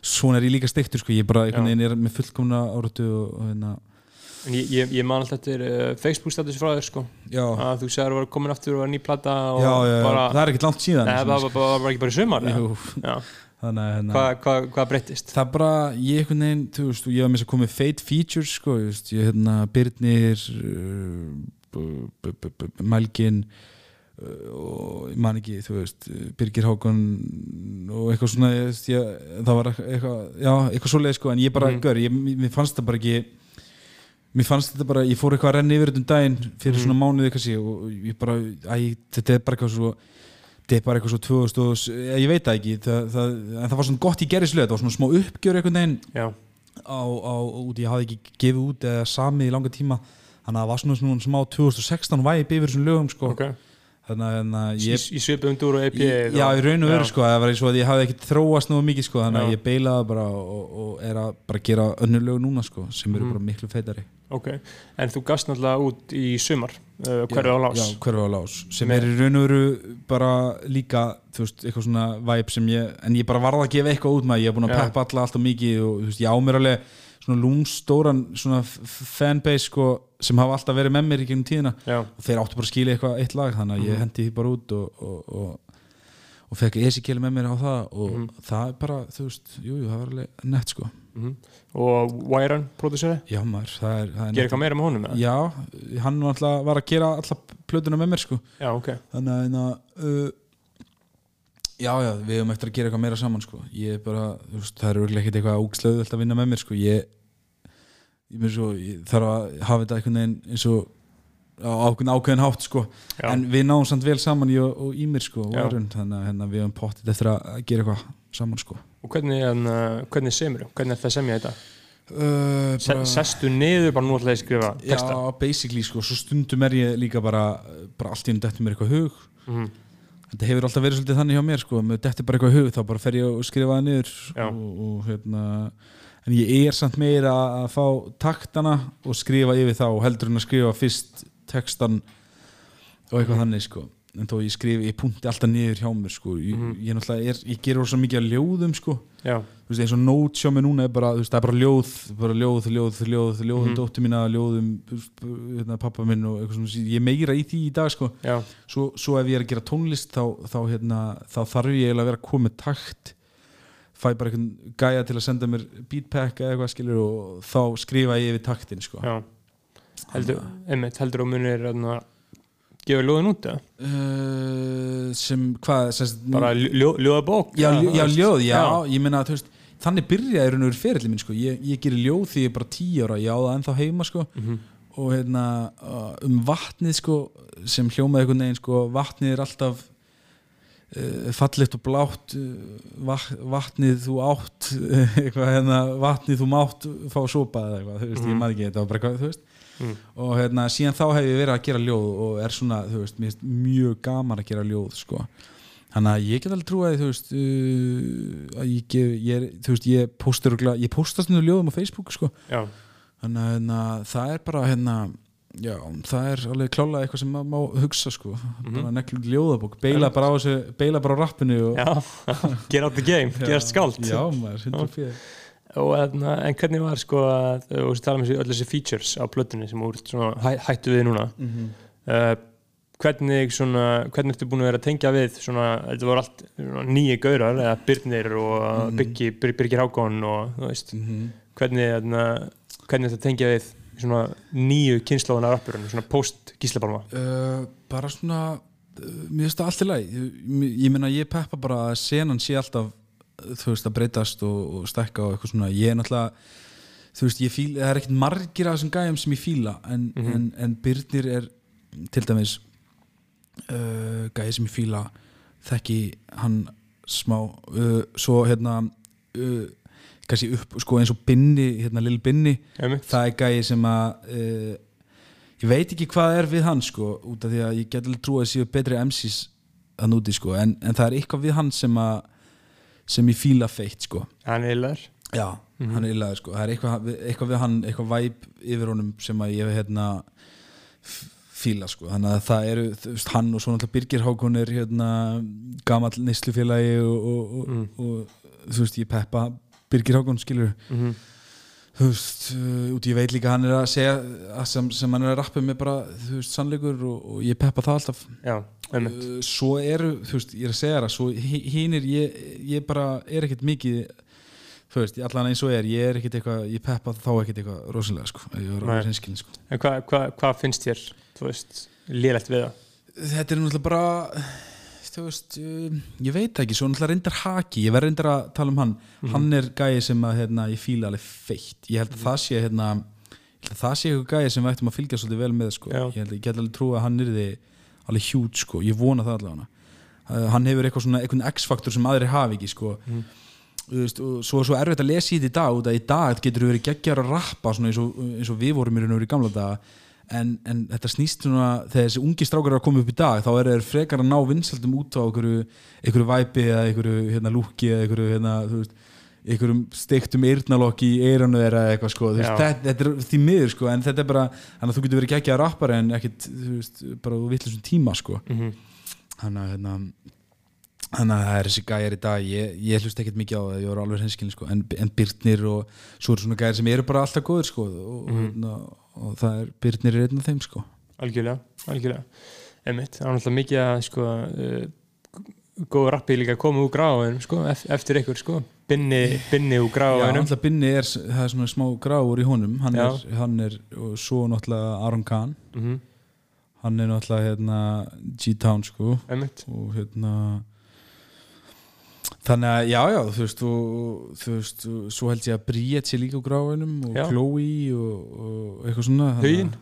Svona er ég líka steiktur sko, ég bara veginn er með fullkomna áratu og hérna en ég, ég, ég man alltaf eftir uh, Facebook status frá þér sko. Já, að þú segir að þú var komin aftur og var ný plata og já, já, bara, það er ekkert langt síðan Nei, það var, var, var ekki bara sumar þannig að hérna, hvað hva, hva breyttist? Það bara, ég einhvern veginn þú veist, ég var með þess að komið fate features sko, ég veist, ég hérna, Byrnir uh, Mælgin uh, og ég man ekki, þú veist Birgir Hákon og eitthvað svona ég, veist, það var eitthvað já, eitthvað svoleið sko, en ég bara, Mhm. mm. ég, mér fannst það bara ekki mér fannst þetta bara, ég fór eitthvað að renna yfir þetta um daginn fyrir Mhm. svona mánuði kannski og ég bara, æ, þetta er bara eitthvað svo þetta er bara eitthvað svo 2000 og, ég, ég veit það ekki, það, það, en það var svona gott í gerðislega, það var svona smá uppgjör einhvern veginn já, á, á, út, ég hafði ekki gefið út eða samið í langa tíma þannig að það var svona, svona smá 2016 væp yfir þessum lögum sko. ok þannig að- ég í svipum dúr og EP Í- Já, í raun og veru sko, það var eins og að ég hafði ekkert þróast nú mikið sko, þannig að ég beilaði bara og, og er að bara gera önnur lög núna sko, sem eru Mhm. bara miklu feitari ok, en þú gast náttúrulega út í sumar uh, hverju á lás. Já, hverfi á lás, sem er í raun og veru bara líka, þú veist, eitthvað svona væp sem ég, en ég bara varð að gefa eitthvað út með, ég er búin að peppa alla alltaf mikið og þú veist, ég á mér alveg svona lúmstóran svona fanbase sko, sem hafa alltaf verið með mér í gegnum tíðina. Já, og þeir áttu bara að skilja eitthvað eitt lag þannig að ég Mhm. hendi því bara út og, og, og, og fekk Ezekiel með mér á það og Mhm. það er bara, þú veist, jú, jú, það var alveg nett sko mhm. og Wyron, prodúseri já maður, það er, það er gerir eitthvað meira með honum eða? já, hann var alltaf var að gera alla plötuna með mér sko já, ok, þannig að hérna, uh, já, já, við höfum eftir að gera eitthvað meira saman sko. ég er bara, þú veist, það er örugglega ekkert eitthvað úkslöðu að vinna með mér sko. ég, ég, svo, ég þarf að hafa þetta einhvern veginn eins og á ákveðin, hátt sko. já, en við náum samt vel saman ég og, og Ímir sko, Já. Warren, þannig að hérna, við höfum pottið eftir að að gera eitthvað saman sko. og hvernig, en, uh, hvernig semur hvernig er það semja þetta uh, Se, sestu niður bara nú ég að skrifa já, texta basically sko, svo stundum er ég líka bara, bara allt í enn dættum mér eitthvað hug Mhm. þetta hefur alltaf verið svolítið þannig hjá mér sko, með þetta er bara eitthvað í hug þá bara fer ég og skrifa það niður Já. og, og hérna en ég er samt meira að fá taktana og skrifa yfir þá heldur en að skrifa fyrst textan og eitthvað þannig sko. En þó ég skrifi, ég punti alltaf niður hjá mér sko, ég, ég náttúrulega er, ég ger svo mikið að ljóðum sko, já, þú veist eins og nót sjá mig núna er bara, þú veist, það er bara ljóð bara ljóð, ljóð, ljóð, ljóð um dóttur mína ljóðum, hérna, pappa minn og eitthvað svona, ég meira í því í dag sko. Svo, svo ef ég er að gera tónlist þá, þá, hérna, þá þarf ég eiginlega að vera með takt. Fæ bara einhvern gæja til að senda mér beatpack eða eitthvað skilur og þá skrifa ég yfir taktin sko. já heldur, einmitt, heldur og munir að gefa ljóðin út eða? uh, sem hvað sem, bara ljó, ljóðabók já, ljó, já, ljóð, já, ég meina þú veist þannig byrjaði raun og veru ferilli minn sko. ég, ég gerir ljóð því ég er bara tíu ára ég á það ennþá heima sko. Mhm. og hérna uh, um vatnið sko, sem hljómaði einhvern veginn sko, vatnið er alltaf uh, fallegt og blátt uh, vat, vatnið þú átt [laughs] eitthvað hérna vatnið þú mátt fá sopa eða eitthvað, þú veist, ég maður ekki þetta var bara eitthvað, þú veist Mm. og hérna síðan þá hef ég verið að gera ljóð og er svona, þú veist, finnst mjög gaman að gera ljóð, sko. Þannig að ég get alveg trúið, þú veist uh, að ég, gef, ég þú veist, ég póstur ég póstast nú ljóðum á Facebook, sko. Já, þannig að hérna, það er bara hérna, já, það er alveg klálega eitthvað sem maður má hugsa, sko. Bara neklu ljóðabók, beila bara á þessu beila bara á rappinu og já. Get out the game, [laughs] gerast skáld. Já, maður, 104 og hérna, en hvernig var sko að þú veist tala um öll þessi features á plötunni sem úr hæ, hættu við núna? Mhm. uh, hvernig svona hvernig ertu búin að vera að tengja við svona, þetta voru allt nýju gaurar eða Byrnir og Mhm. Byggi, Byr, Birgir Hákon og þú veist. Hvernig, hérna, hvernig ertu að tengja við svona nýju kynnslóðan af rappurinn, svona post gíslabalma uh, bara svona uh, mér finnst það allt í lagi. Ég, ég meina ég peppa bara að senan sé alltaf þú veist að breytast og, og stækka og eitthvað svona ég er náttúrulega þú veist ég fíla, það er ekkert margir af þessum gæjum sem ég fíla en, en, en Byrnir er til dæmis uh, gæji sem ég fíla þekki hann smá uh, svo hérna uh, kannski upp sko eins og Binni hérna Lil Binni Einmitt. það er gæi sem að uh, ég veit ekki hvað er við hann sko út af því að ég get alveg trú að séu betri MCs að núti sko en, en það er eitthvað við hann sem að sem ég fíla feitt sko. Hann er illar já, hann er illaður sko. Það er eitthvað, eitthvað við hann, eitthvað væp yfir honum sem að ég hef hérna fíla sko, þannig að það eru veist, hann og svo náttúrulega Birgir Hákon er hérna gamall neyslufélagi og, og, og, og þú veist, ég peppa Birgir Hákon skilur Mhm. þú veist, uh, út ég veit líka hann er að segja að sem, sem hann er að rappa með bara, þú veist, sannleikur og, og ég peppa það alltaf. Já, uh, svo eru, þú veist, ég er að segja það svo hinnir, ég, ég bara er ekkert mikið þú veist, allan eins og er, ég er ekkert eitthvað ég peppa þá ekkert eitthvað rosalega sko, sko. En hvað hva, hva finnst þér, þú veist lélegt við það? Þetta er náttúrulega bara þú veist, um, ég veit ekki svo náttúrulega reyndar haki, ég verð reyndar að tala um hann. Hann er gæi sem að hérna, ég fíla alveg feitt, ég held að það sé hérna, það sé eitthvað gæi sem við ættum að fylgja svolítið vel með sko. Já. ég held að ég get alveg trú að hann er alveg hjút sko, ég vona það allavega. Uh, hann hefur eitthvað svona, eitthvað x-faktor sem aðrir hafi ekki sko. Þú veist, og svo er svo erfitt að lesa í þetta í dag út að í dag getur þú verið geggjar að rappa svona eins, og, eins og við vorum í raun og verið gamla daga. En, en þetta snýst svona þegar þessi ungi strákar eru að koma upp í dag þá er þeir frekar að ná vinsaldum út á einhverju, einhverju væpi eða einhverju hérna, lúki eða einhverju hérna, þú veist, einhverjum steiktum eyrnalokk í eyranu þeirra eða eitthvað sko, veist, þetta, þetta er því miður sko, en þetta er bara, þannig að þú getur verið geggjar að rappara en ekkit, þú veist, bara þú vitlisum tíma sko, Mhm. þannig að hérna þannig að það er þessi gæjar í dag ég, ég hlust ekkert mikið á það, ég var alveg henskilin sko. en, en Byrnir og svo eru svona gæjar sem eru bara alltaf góður sko. og, Mhm. og, og það er Byrnir er einn af þeim sko. algjörlega, algjörlega einmitt, það er náttúrulega mikið að sko, uh, góð rappi líka koma úr gráðum sko, ef- eftir ykkur sko. Binni, binni úr náttúrulega Binni er, það er svona smá gráur í honum hann Já. er, hann er, svo náttúrulega Aron Kahn, mm -hmm. hann er náttúrulega hérna, G-Town sko einmitt og hérna þannig að já já þú veist og þú veist og svo held ég að Bríett sé líka á gráinum og Já. Chloe og, og eitthvað svona Huginn?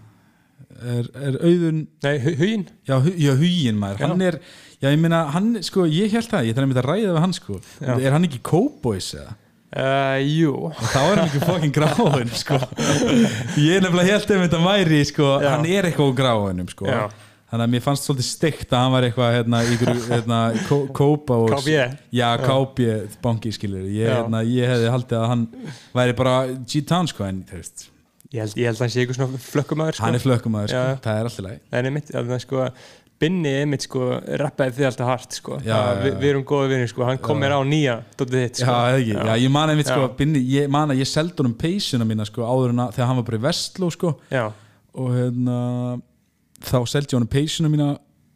er, er auðun nei, huginn já, huginn maður, Já. hann er já ég meina hann sko ég held það, ég þarf að mynda að ræða við hann sko, Já. er hann ekki Cowboys eða? uh, jú, þá er hann ekki fokkin gráin sko. [laughs] ég er nefnilega held ef þetta væri sko, Já. hann er eitthvað á gráinum sko. Já. þannig að mér fannst svolítið steikt að hann var eitthvað hérna, ykkur hérna, kó- kópa og KB? já, KB banki skilur ég, hérna, ég hefði haldið að hann væri bara G-Town sko en þú veist Ég held, ég held að hann sé eitthvað svona flökkumæður sko. hann er flökkumæður sko, það er alltaf læg Það er einmitt, að það sko Binni einmitt sko, rappaði þið alltaf hart sko. Já, já, við, já. við erum góði vinnir sko, hann kom Já. mér á nýja Dótið þitt Já, sko ekki, já, ég man einmitt sko Já. binni, ég man að ég seldi honum peysuna mína sko áður en að þegar hann var bara í Vestló sko. Já, og hérna þá seldi ég honum peysuna mína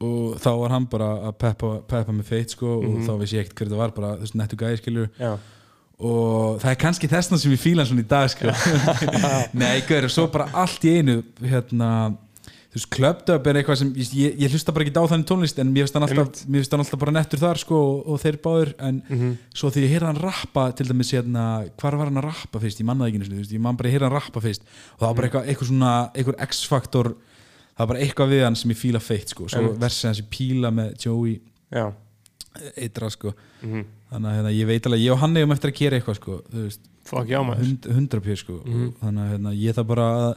og þá var hann bara að peppa, peppa með feitt sko Mhm. og þá vissi ég ekkert hver það var bara þessu nettu gæði skilur já, og það er kannski þessna sem ég fíla hann svona í dag sko. [laughs] Nei, gaur, svo bara allt í einu hérna þú veist, klöpdöp er eitthvað sem ég, ég, hlusta bara ekki á þannig tónlist en mér finnst hann alltaf, mér finnst hann alltaf bara nettur þar sko og, og þeir báður en Mhm. svo því ég heyrði hann rappa til dæmis hérna, hvar var hann að rappa fyrst? Ég mannaði ekki þú veist, ég man bara að heyrði hann rappa fyrst. Og það var Mhm. bara eitthvað, eitthvað svona eitthvað x-faktor, það var bara eitthvað við hann sem ég fíla feitt sko, svo versið hans í píla með Joey. Já. Eitra sko, mhm. þannig að hérna, ég veit alveg ég og hann eigum eftir að gera eitthvað sko, þú veist. Fuck já maður. Hund, 100 pjör sko. Mhm. þannig að hérna, ég það bara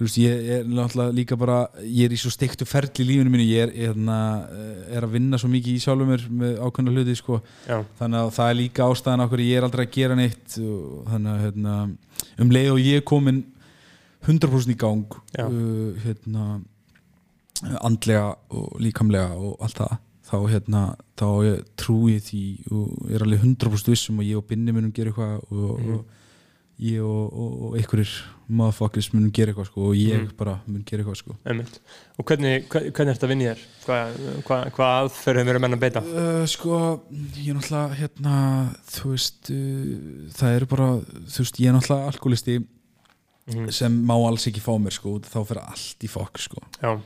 þú veist, ég er náttúrulega líka bara ég er í svo steiktu ferli í lífinu mínu ég er, hérna, eh, er að vinna svo mikið í sjálfum mér með ákveðna hluti sko. Þannig að það er líka ástæðan okkur ég er aldrei að gera neitt og þannig að hérna, um leið og ég er komin 100% í gang uh, hérna, andlega og líkamlega og allt það þá, hérna, þá ég, trúi ég því og er alveg 100% vissum að ég og Binni munum gera eitthvað og, Mhm. og ég og, og, og einhverjir motherfuckers munum gera eitthvað sko, og ég Mhm. bara mun gera eitthvað sko. einmitt Og hvernig, hvernig, hvernig er þetta í þér? Hvað hva, hva aðferðum eru menn að beita? Uh, sko, ég er náttúrulega hérna, þú veist uh, það eru bara, þú veist, ég er náttúrulega alkoholisti Mhm. sem má alls ekki fá mér, sko, þá fyrir allt í fokk, sko. Já,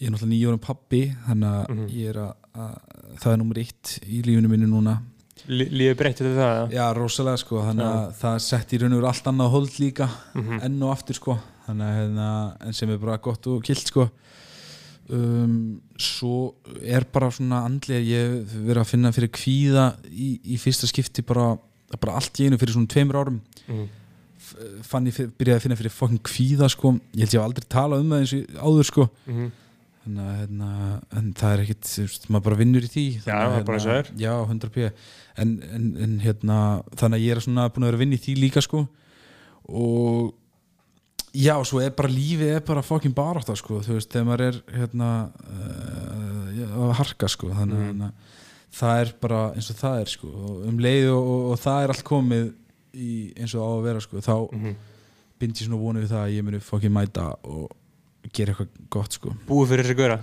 Ég er náttúrulega nýjórum pappi, þannig að Mhm. ég er að, að það er nummer eitt í lífinu mínu núna. Lí- lífið breytti þetta það? Já, rosalega, sko, þannig að það sett í raun og veru allt annað hold líka, Mhm. enn og aftur, sko, þannig að hérna, sem er bara gott og kilt, sko. Um, svo er bara svona andlega ég verið að finna fyrir kvíða í, í fyrsta skipti bara, bara allt í einu fyrir svona tveimur árum Mhm. F- fann ég byrjaði að finna fyrir fokkin kvíða sko, ég held ég hef aldrei talað um það eins og áður sko Mhm. Þannig að hérna, en það er ekkit maður bara vinnur í því. Já, hérna, já, 100 p. En, en, en hérna þannig að ég er svona búin að vera að vinna í því líka sko. Og já, svo er bara lífið er bara fokkin barátta sko, þú veist, þegar maður er hérna uh, já, að harka sko, þannig að hérna, það er bara eins og það er sko, og um leið og, og, og það er allt komið í, eins og á að vera sko, þá Mhm. bind ég svona vonið við það að ég muni fokkin mæta og gera eitthvað gott sko. [laughs] Búið fyrir þessi góra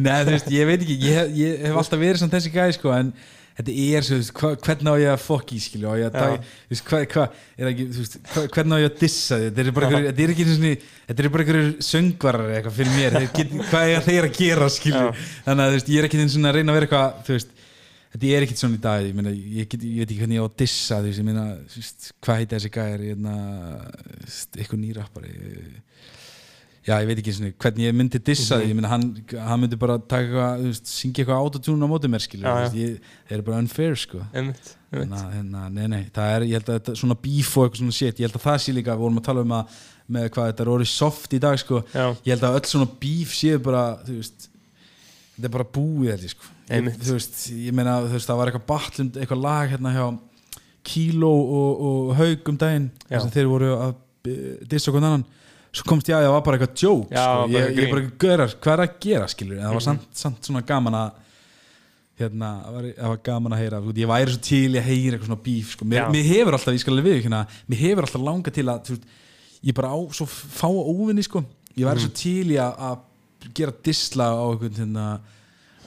Nei, þú veist, ég veit ekki, ég, ég hef alltaf verið svona þessi gæði sko, en þetta er svo, þú veist, hva, hvernig á ég að fokki, skilju, á ég að taka, þú veist, hvað, veist, hva, hvernig á ég að dissa þið, þetta er bara einhverjir, þetta er ekki svona, þetta er bara einhverjir söngvarar eitthvað fyrir mér, get, hvað er þeir að gera, skilju, þannig að, þú veist, ég er ekki svona að reyna að vera eitthvað, þú veist, þetta er ekkit svona í dag, ég meina, ég, get, ég veit ekki hvernig ég á að dissa, þú veist, ég meina, hvað heita þessi gæðir, veist, eitthvað nýrappari, já, ég veit ekki svona, hvernig ég myndi dissa. Því, ég meina, hann, hann myndi bara taka veist, syngja eitthvað autotune á móti mér, skilju, Já, já. ég, þeir eru bara unfair, sko. Einmitt, einmitt. Hérna, hérna, nei, nei, það er, ég held að þetta svona beef og eitthvað svona shit, ég held að það sé líka, við vorum að tala um að með hvað þetta er orðið soft í dag, sko, Já, ég held að öll svona beef séu bara, þú veist þetta er bara búið þetta, sko. Ég, þú veist, ég meina, þú veist, það var eitthvað batlum, eitthvað lag hérna hjá Kíló og, og Haug um daginn þeir voru að uh, dissa okkur annan svo komst ég að það var bara eitthvað joke Já, sko. bara ég, eitthvað ég bara, görar, hvað er að gera skilur, en það var Mhm. samt, samt svona gaman að hérna, það var, það var gaman að heyra veit, ég væri svo til að heyra eitthvað svona bíf sko. mér, mér hefur alltaf, ég skal alveg við hérna, mér hefur alltaf langað til að þú veist, ég bara á svo fá óvinni sko. ég væri Mhm. svo til í að, að gera disla á einhvern hérna,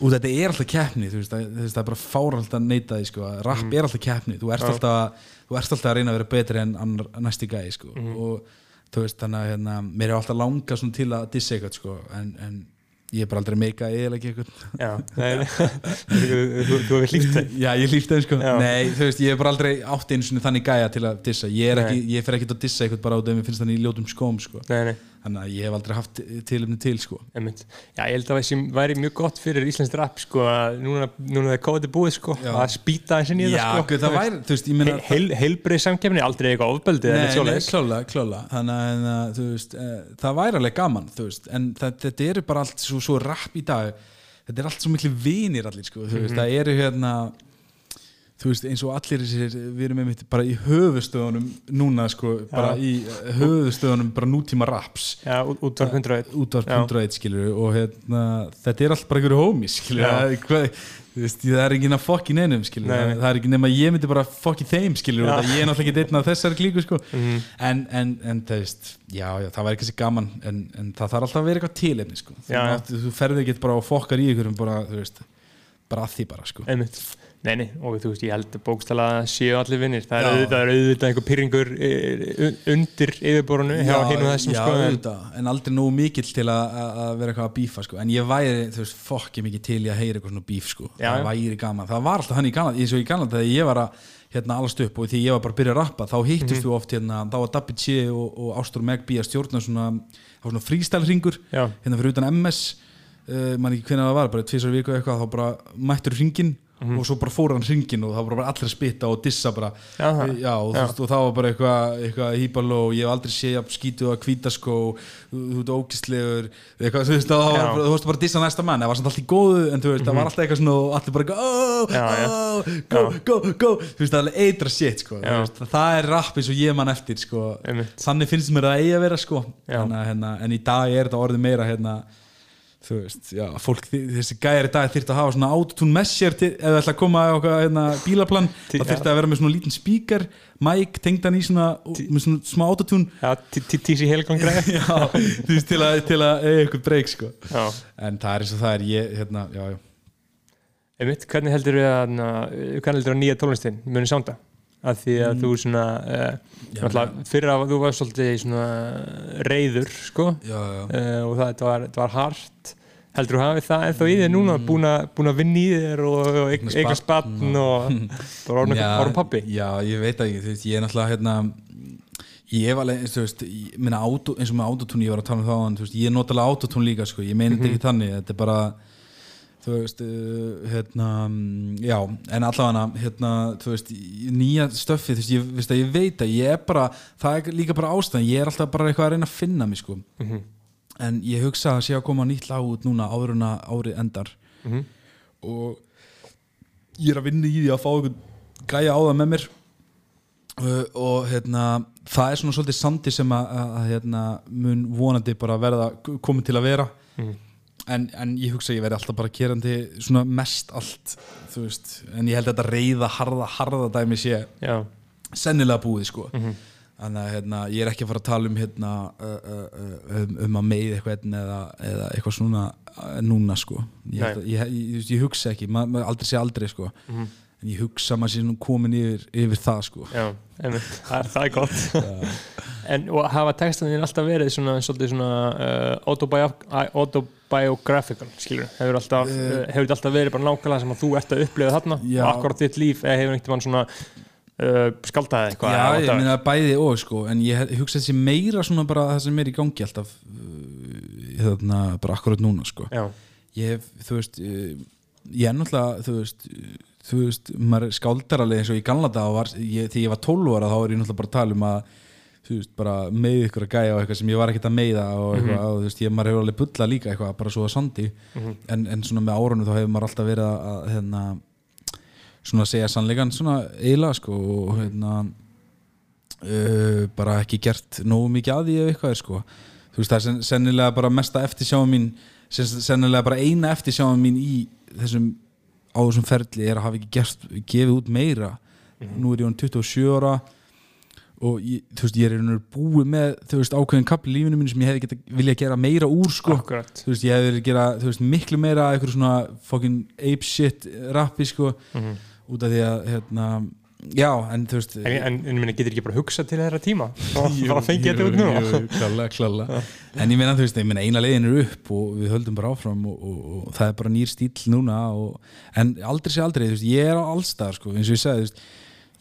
og þetta er alltaf keppni veist, veist, það er bara fára alltaf að neita því sko. að rapp Mhm. er alltaf keppni þú ert, alltaf, að- þú ert alltaf að reyna að vera betri en annar, næsti gæði sko. Mhm. og þú veist þannig að hérna, mér er alltaf svona til að dissa eitthvað sko. en, en ég er bara aldrei meika eða ekki eitthvað já Nei. Þú hefur líkt þeim Já, ég lífti þeim sko Já. Nei, þú veist, ég hef bara aldrei átt einu þannig gæja til að dissa Ég, er ekki, ég fer ekki að dissa eitthvað bara á þeim Ég finnst þannig í ljótum skóm sko Nei, nei, þannig að ég hef aldrei haft tilumni til sko. Einmitt. Já, ég held að það væri mjög gott fyrir Íslands rap sko, að núna, núna er kóði búið sko, Já. að spýta þessi nýða Já, sko, guð, það væri, þú veist, ég He- heil, heilbrið samkefni, aldrei eitthvað ofbeldið Nei, nei, klála, klála þannig að, þú veist, e, það væri alveg gaman þú veist, en það, þetta eru bara allt svo, svo rapp í dag. Þetta er allt svo miklu vinir allir, sko, þú veist, það eru hérna þú veist, eins og allir þessir við erum einmitt bara í höfustöðunum núna, sko, bara í eh, höfustöðunum bara nútíma raps Já, út- útvarp 101 útvarp Já. 101 skilur og hérna, þetta er allt bara einhverju homies skilur, Já. það, hvað, veist, það er ekki að fokki neinum skilur, Nei. það, er ekki nema að ég myndi bara fokki þeim skilur, Já. og það ég er náttúrulega ekki einn af þessari klíku sko. Mhm. en, en, en það veist já, já, það var ekki sér gaman en, en það þarf alltaf að vera eitthvað tilefni sko. þú, Já, já. ferði ekki bara og fokkar í ykkur bara, veist, bara að því bara sko. Einmitt. Nei, nei, og þú veist, ég held bókstala að séu allir vinnir, það er Já. auðvitað, er auðvitað einhver pyrringur eh, undir yfirborunu hjá hinn og þessum já, sko, en, auðvitað, en aldrei nógu mikill til að, að að vera eitthvað að bífa sko. en ég væri, þú veist, fokki mikið til í að heyra eitthvað svona bíf, sko. Já, það já. væri gaman, það var alltaf hann í gaman eins og í gaman þegar ég var að hérna alast upp og því ég var bara að byrja að rappa þá hittust Mhm. við oft hérna, þá var Dabbi Tje og, og Ástur Megby að stjórna svona, svona freestyle-ringur Já. hérna fyrir utan MS uh, man ekki hvernig það var, bara tvisar viku eitthvað þá bara mættur ringin Mhm. og svo bara fór hann ringin og það var bara allir að spytta og dissa bara Já, það. já, og, Já. veist, og það var bara eitthvað, eitthvað hýpaló og ég hef aldrei séð að skítu að hvítaskó þú ert ógislegur eitthvað, þú veist, það var, Já. bara- þú veist bara að dissa næsta mann það var samt allt í góðu, en þú veist, það var alltaf eitthvað svona og allir bara, oh, Mhm. Já, já. oh, go, go, go þú veist, það er alveg eitra shit, sko Já. Veist, það er rapp eins og ég mann eftir, sko þannig finnst mér það eigi að vera, sko Já. en, hérna, en í dag er þetta orðið meira, hérna þú veist, já, fólk, þessi gæri dag þyrfti að hafa svona autotune messér ef það ætla að koma á hérna, bílaplan. Þá þyrfti að vera með svona lítinn spíkar mic, tengdan í svona, með svona smá autotune. Já, tí- tí- tísi helgang já, þú veist, til að, til eiga eitthvað breyk, sko. En það er eins og það er, ég, hérna, já, já. Einmitt, hvernig heldur við að, hvernig heldur við að nýja tónlistin muni sánda? Að því að þú svona, uh, náttúrulega, fyrir að þú var svolítið reyður, sko, já, já. uh, og það þetta var, þetta var hart. Heldur þú hafið það ennþá í þér núna, búin að, búin að vinna í þér og, barn batn og [laughs] bara orðin, orðin pappi? já, ég veit ekki, þú veist, ég er náttúrulega hérna, ég hef alveg, þú veist ég, minna, auto, eins og með autotune, ég var að tala um það þú veist, ég er notalega autotune líka, sko ég meina þetta ekki þannig, þetta er bara þú veist, uh, hérna mm, já, en allavega hérna, þú veist, nýja stöffi þú veist, ég, veist, ég veit að ég er bara það er líka bara ástæðan, ég er alltaf bara eitthvað að reyna að finna mig, sko. En ég hugsa að sé að koma nýtt lag út núna áður en að árið endar. Mhm. og ég er að vinna í því að fá einhvern gæja á það með mér. Uh, og hérna það er svona svolítið sandi sem að, að, að hérna, mun vonandi bara verða komið til að vera. Mhm. En, en ég hugsa að ég verði alltaf bara kerandi svona mest allt þú veist, en ég held að þetta reyða harða, harða dæmi sé Já, sennilega búið sko. Mhm. þannig að hérna, ég er ekki að fara að tala um hérna, uh, uh, uh, um, um að meiða eitthvað eða, eða eitthvað svona núna sko. Ég, að- ég, ég, ég, hugsa ekki, ma, ma, aldrei sé aldrei sko. Mhm. en ég hugsa að maður sé nú komin yfir, yfir það sko. Já, það, er- gott. [laughs] en hafa textanir alltaf verið svona, svona uh, autobio, autobiographical, skilur, hefur alltaf, uh, hefur þetta alltaf verið bara nákvæmlega sem að þú ert að upplifa þarna? Já. og akkurat þitt líf, eða hefur einhvern veginn svona uh, skaldaði eitthvað Já, ég meina bæði og sko. En ég, ég hugsa þessi meira svona bara það sem er í gangi alltaf þarna bara akkurat núna sko. Já, ég hef, þú veist ég er náttúrulega, þú veist þú veist, maður skáldar alveg eins og í gamla dag var, ég, þegar ég var 12 ára þá er ég náttúrulega bara að tala um að þú veist, bara með ykkur að gæja og eitthvað sem ég var ekkert að meiða og eitthvað, og þú veist, ég, maður hefur alveg bulla líka eitthvað, bara svo að sandi. En, en svona með árunum þá hefur maður alltaf verið að, hérna, svona segja sannleikan svona eiginlega sko og hérna uh, bara ekki gert nógu mikið að því ef eitthvað er sko. Þú veist það er sen, sennilega bara mesta eftirsjáum mín sen, sennilega bara eina eftirsjáum mín í þessum á þessum ferli er að hafa ekki gert, gefið út meira. Nú er ég hann 27 ára og ég, þú veist ég er og veru búið með þú veist ákveðin kapli í lífinu mínu sem ég hefði geta vilja gera meira úr sko. Akkurat. Þú veist, ég hefði gera þú veist, miklu meira eitthvað svona fucking ape shit rappi sko. Út af því að hérna, já, en þú veist En, en, en minni, getur ekki bara hugsað til þeirra tíma? [laughs] Og bara fengið þetta út núna? jú, klála, klála. en ég meina þú veist, ég meina eina leiðin er upp og við höldum bara áfram og, og, og það er bara nýr stíl núna og, en aldrei sé aldrei, þú veist, ég er á allstar sko, og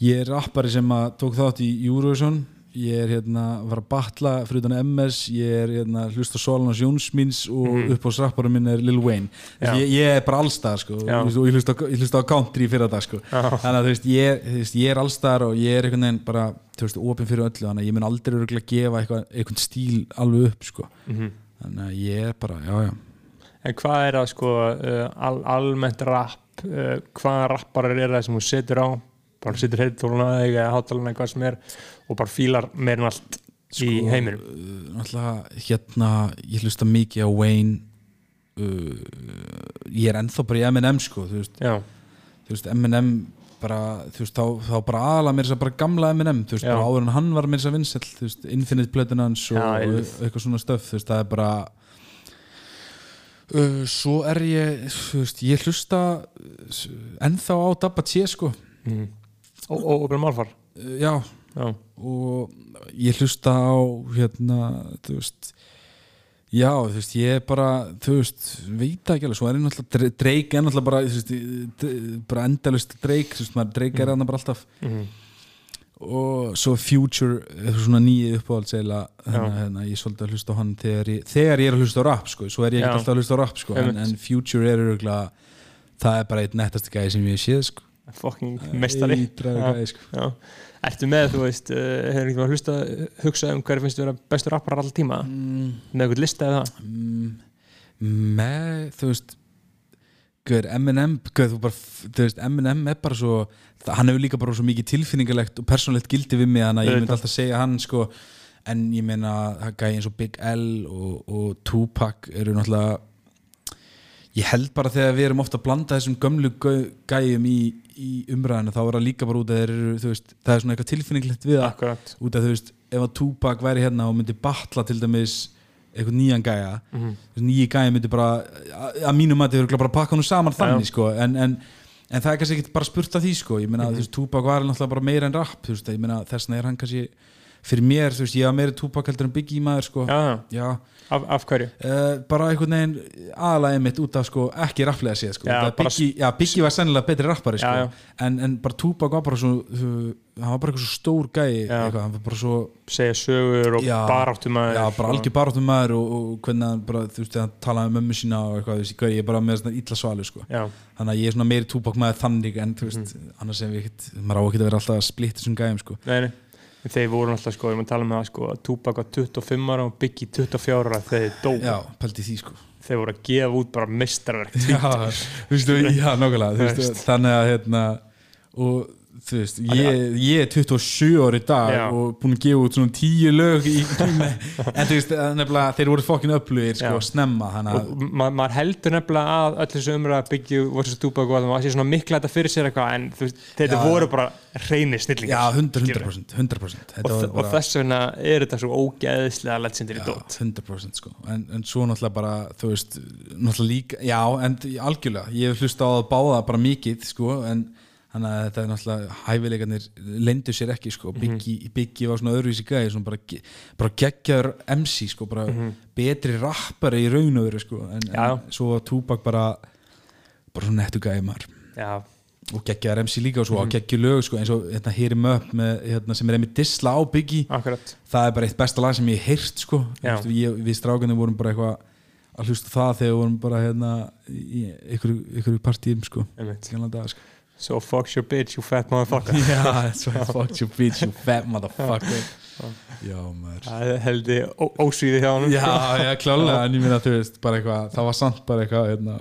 ég er rappari sem að tók þátt í Eurovision ég er hérna var að batla fyrir utan MS ég er hérna hlusta á Solans Jónsmins og mm. upp á strapparum minn er Lil Wayne ég, ég er bara allstar sko, Já. Og ég hlusta, á- á country fyrir þetta sko. Já. þannig að þú veist, ég, þú veist, ég er allstar og ég er einhvern veginn bara þú veist, opinn fyrir öllu, þannig að ég mun aldrei örugglega gefa eitthvað, einhvern stíl alveg upp sko. Mhm. þannig að ég er bara, já já En hvað er það sko uh, al almennt rap uh, hvaða rapparar er það sem þú setur á bara setur heittóluna eða hátaluna hvað sem er og bara fílar meir en allt í heiminum. uh, náttúrulega hérna ég hlusta mikið á Wayne uh, ég er ennþá bara í M&M sko, þú veist, veist M&M bara, þú veist, þá, þá bara aðla mér þess að bara gamla M&M, þú veist, Já. bara áður en hann var mér þess að vinsæll, þú veist, Infinite plötun hans og, og eitthvað svona stöf, þú veist, það er bara uh, svo er ég þú veist, ég hlusta uh, ennþá á Dabba T sko, mm. Og, og málfar. Uh, já. Já, og ég hlusta á hérna, þú veist já, þú veist, ég er bara þú veist, veit ekki alveg svo er ég náttúrulega, Drake er náttúrulega bara þú veist, d- bara endalust Drake þú veist, maður Drake er hann bara alltaf. Mm. og svo Future er svona nýju uppáhald segla, þannig að hérna, ég er svolítið að hlusta á hann þegar ég, þegar ég er að hlusta á rap sko, svo er ég ekki alltaf að hlusta á rap sko, en, en Future er öruglega það er bara eitt nettasti gæði sem ég séð sko. Fucking mestari sko. Ertu með, þú veist, uh, hefur ekki maður hlusta hugsað um hverju finnst þú vera bestur rappar alltaf tíma? Mm. með eitthvað lista eða? Það mm, með, þú veist Guður, M&M guður, þú bara, þú veist, M&M er bara svo hann hefur líka bara svo mikið tilfinningalegt og persónlegt gildi við mig, þannig að ég myndi alltaf segja hann sko, en ég meina það gæði eins og Big L og, og Tupac eru náttúrulega ég held bara þegar við erum ofta að blanda þessum gömlu gæjum í, í umræðinu þá er það líka bara út að þeir eru, veist, það er svona eitthvað tilfinninglegt við það. Út af þú veist, ef að Tupac væri hérna og myndi batla til dæmis eitthvað nýjan gæja Mhm. þessi nýji gæja myndi bara að að mínum að þið eru bara að pakka hann saman þannig sko, en, en, en það er kannski ekki bara spurt af því sko, ég meina þú veist, Tupac var náttúrulega bara meira en rap, veist, ég meina þess vegna er hann kannski fyrir mér, þú veist, ég var meira Tupac heldur en Biggie maður sko, Já, já af, af hverju? Uh, bara einhvern veginn aðalega mitt út af sko ekki rapplega séð sko. Já, Biggie var sennilega betri rappari sko. Já, já. En, en bara Tupac var bara svo hann var bara eitthvað svo stór gæi hann var bara svo Segja sögur og baráttum að já, bara algjör baráttum maður og, og hvernig hann bara, þú veist, hann talaði með mömmu sína og eitthvað, þú veist, ég er bara með svona illa svalu sko. Þannig að ég er svona meiri Tupac maður þannig en þú veist, Mhm. annars sem við ekkert maður á ekki að vera alltaf að splitta þessum gæjum sko. Þeir voru alltaf sko, ég maður tala með það sko Tupac var 25 ára og Biggie 24 ára þegar þeir dó já, pældi því sko. Þeir voru að gefa út bara mistarverk [laughs] já, þú veist, já, nákvæmlega þannig að hérna og þú veist, ég, ég er 27 ári í dag Já. og búin að gefa út svona 10 lög í, [laughs] en þú veist, að nefnilega þeir voru fokkin upplugir, sko, Já. snemma að, og ma maður heldur nefnilega að öll þessu umræða Biggie versus Tupac og að það sé svona mikla þetta fyrir sér eitthvað en þú veist, þetta Já. voru bara reynir já, snillingar 100%, skilurðu. 100%, 100% og, þetta var og bara, þess vegna er þetta svo ógeðislega legendary já, dót 100% sko, en, en svo náttúrulega bara, þú veist, náttúrulega líka já, en algjörlega, ég hef hlusta á það báða bara mikið, sko, en þannig að þetta er náttúrulega hæfileikarnir lendu sér ekki, sko, Biggie, Biggie var svona öðruvísi gæði, svona bara, bara geggjaður MC, sko, bara betri rappari í raun og veru, sko. En, en svo Tupac bara bara svona nettu gæði maður. Já, og geggjaður MC líka og svo Mhm. á geggju lög, sko, eins og hérna Hear Him Up með, hérna, sem er einmitt disla á Biggie. Akkurat. Það er bara eitt besta lag sem ég hef heyrt sko. Veist, ég, við strákunni vorum bara eitthvað að hlusta það þegar við vorum bara hérna í ykkur, partíum sko. daga, sko. So fuck your bitch you fat motherfucker. [laughs] Já, that's right, fuck you bitch, you fat motherfucker. Já, maður. Það held ég ó- ósvíði hjá hann Já, já, klálega, en ég meina, þú veist, bara eitthvað það var samt bara eitthvað, hérna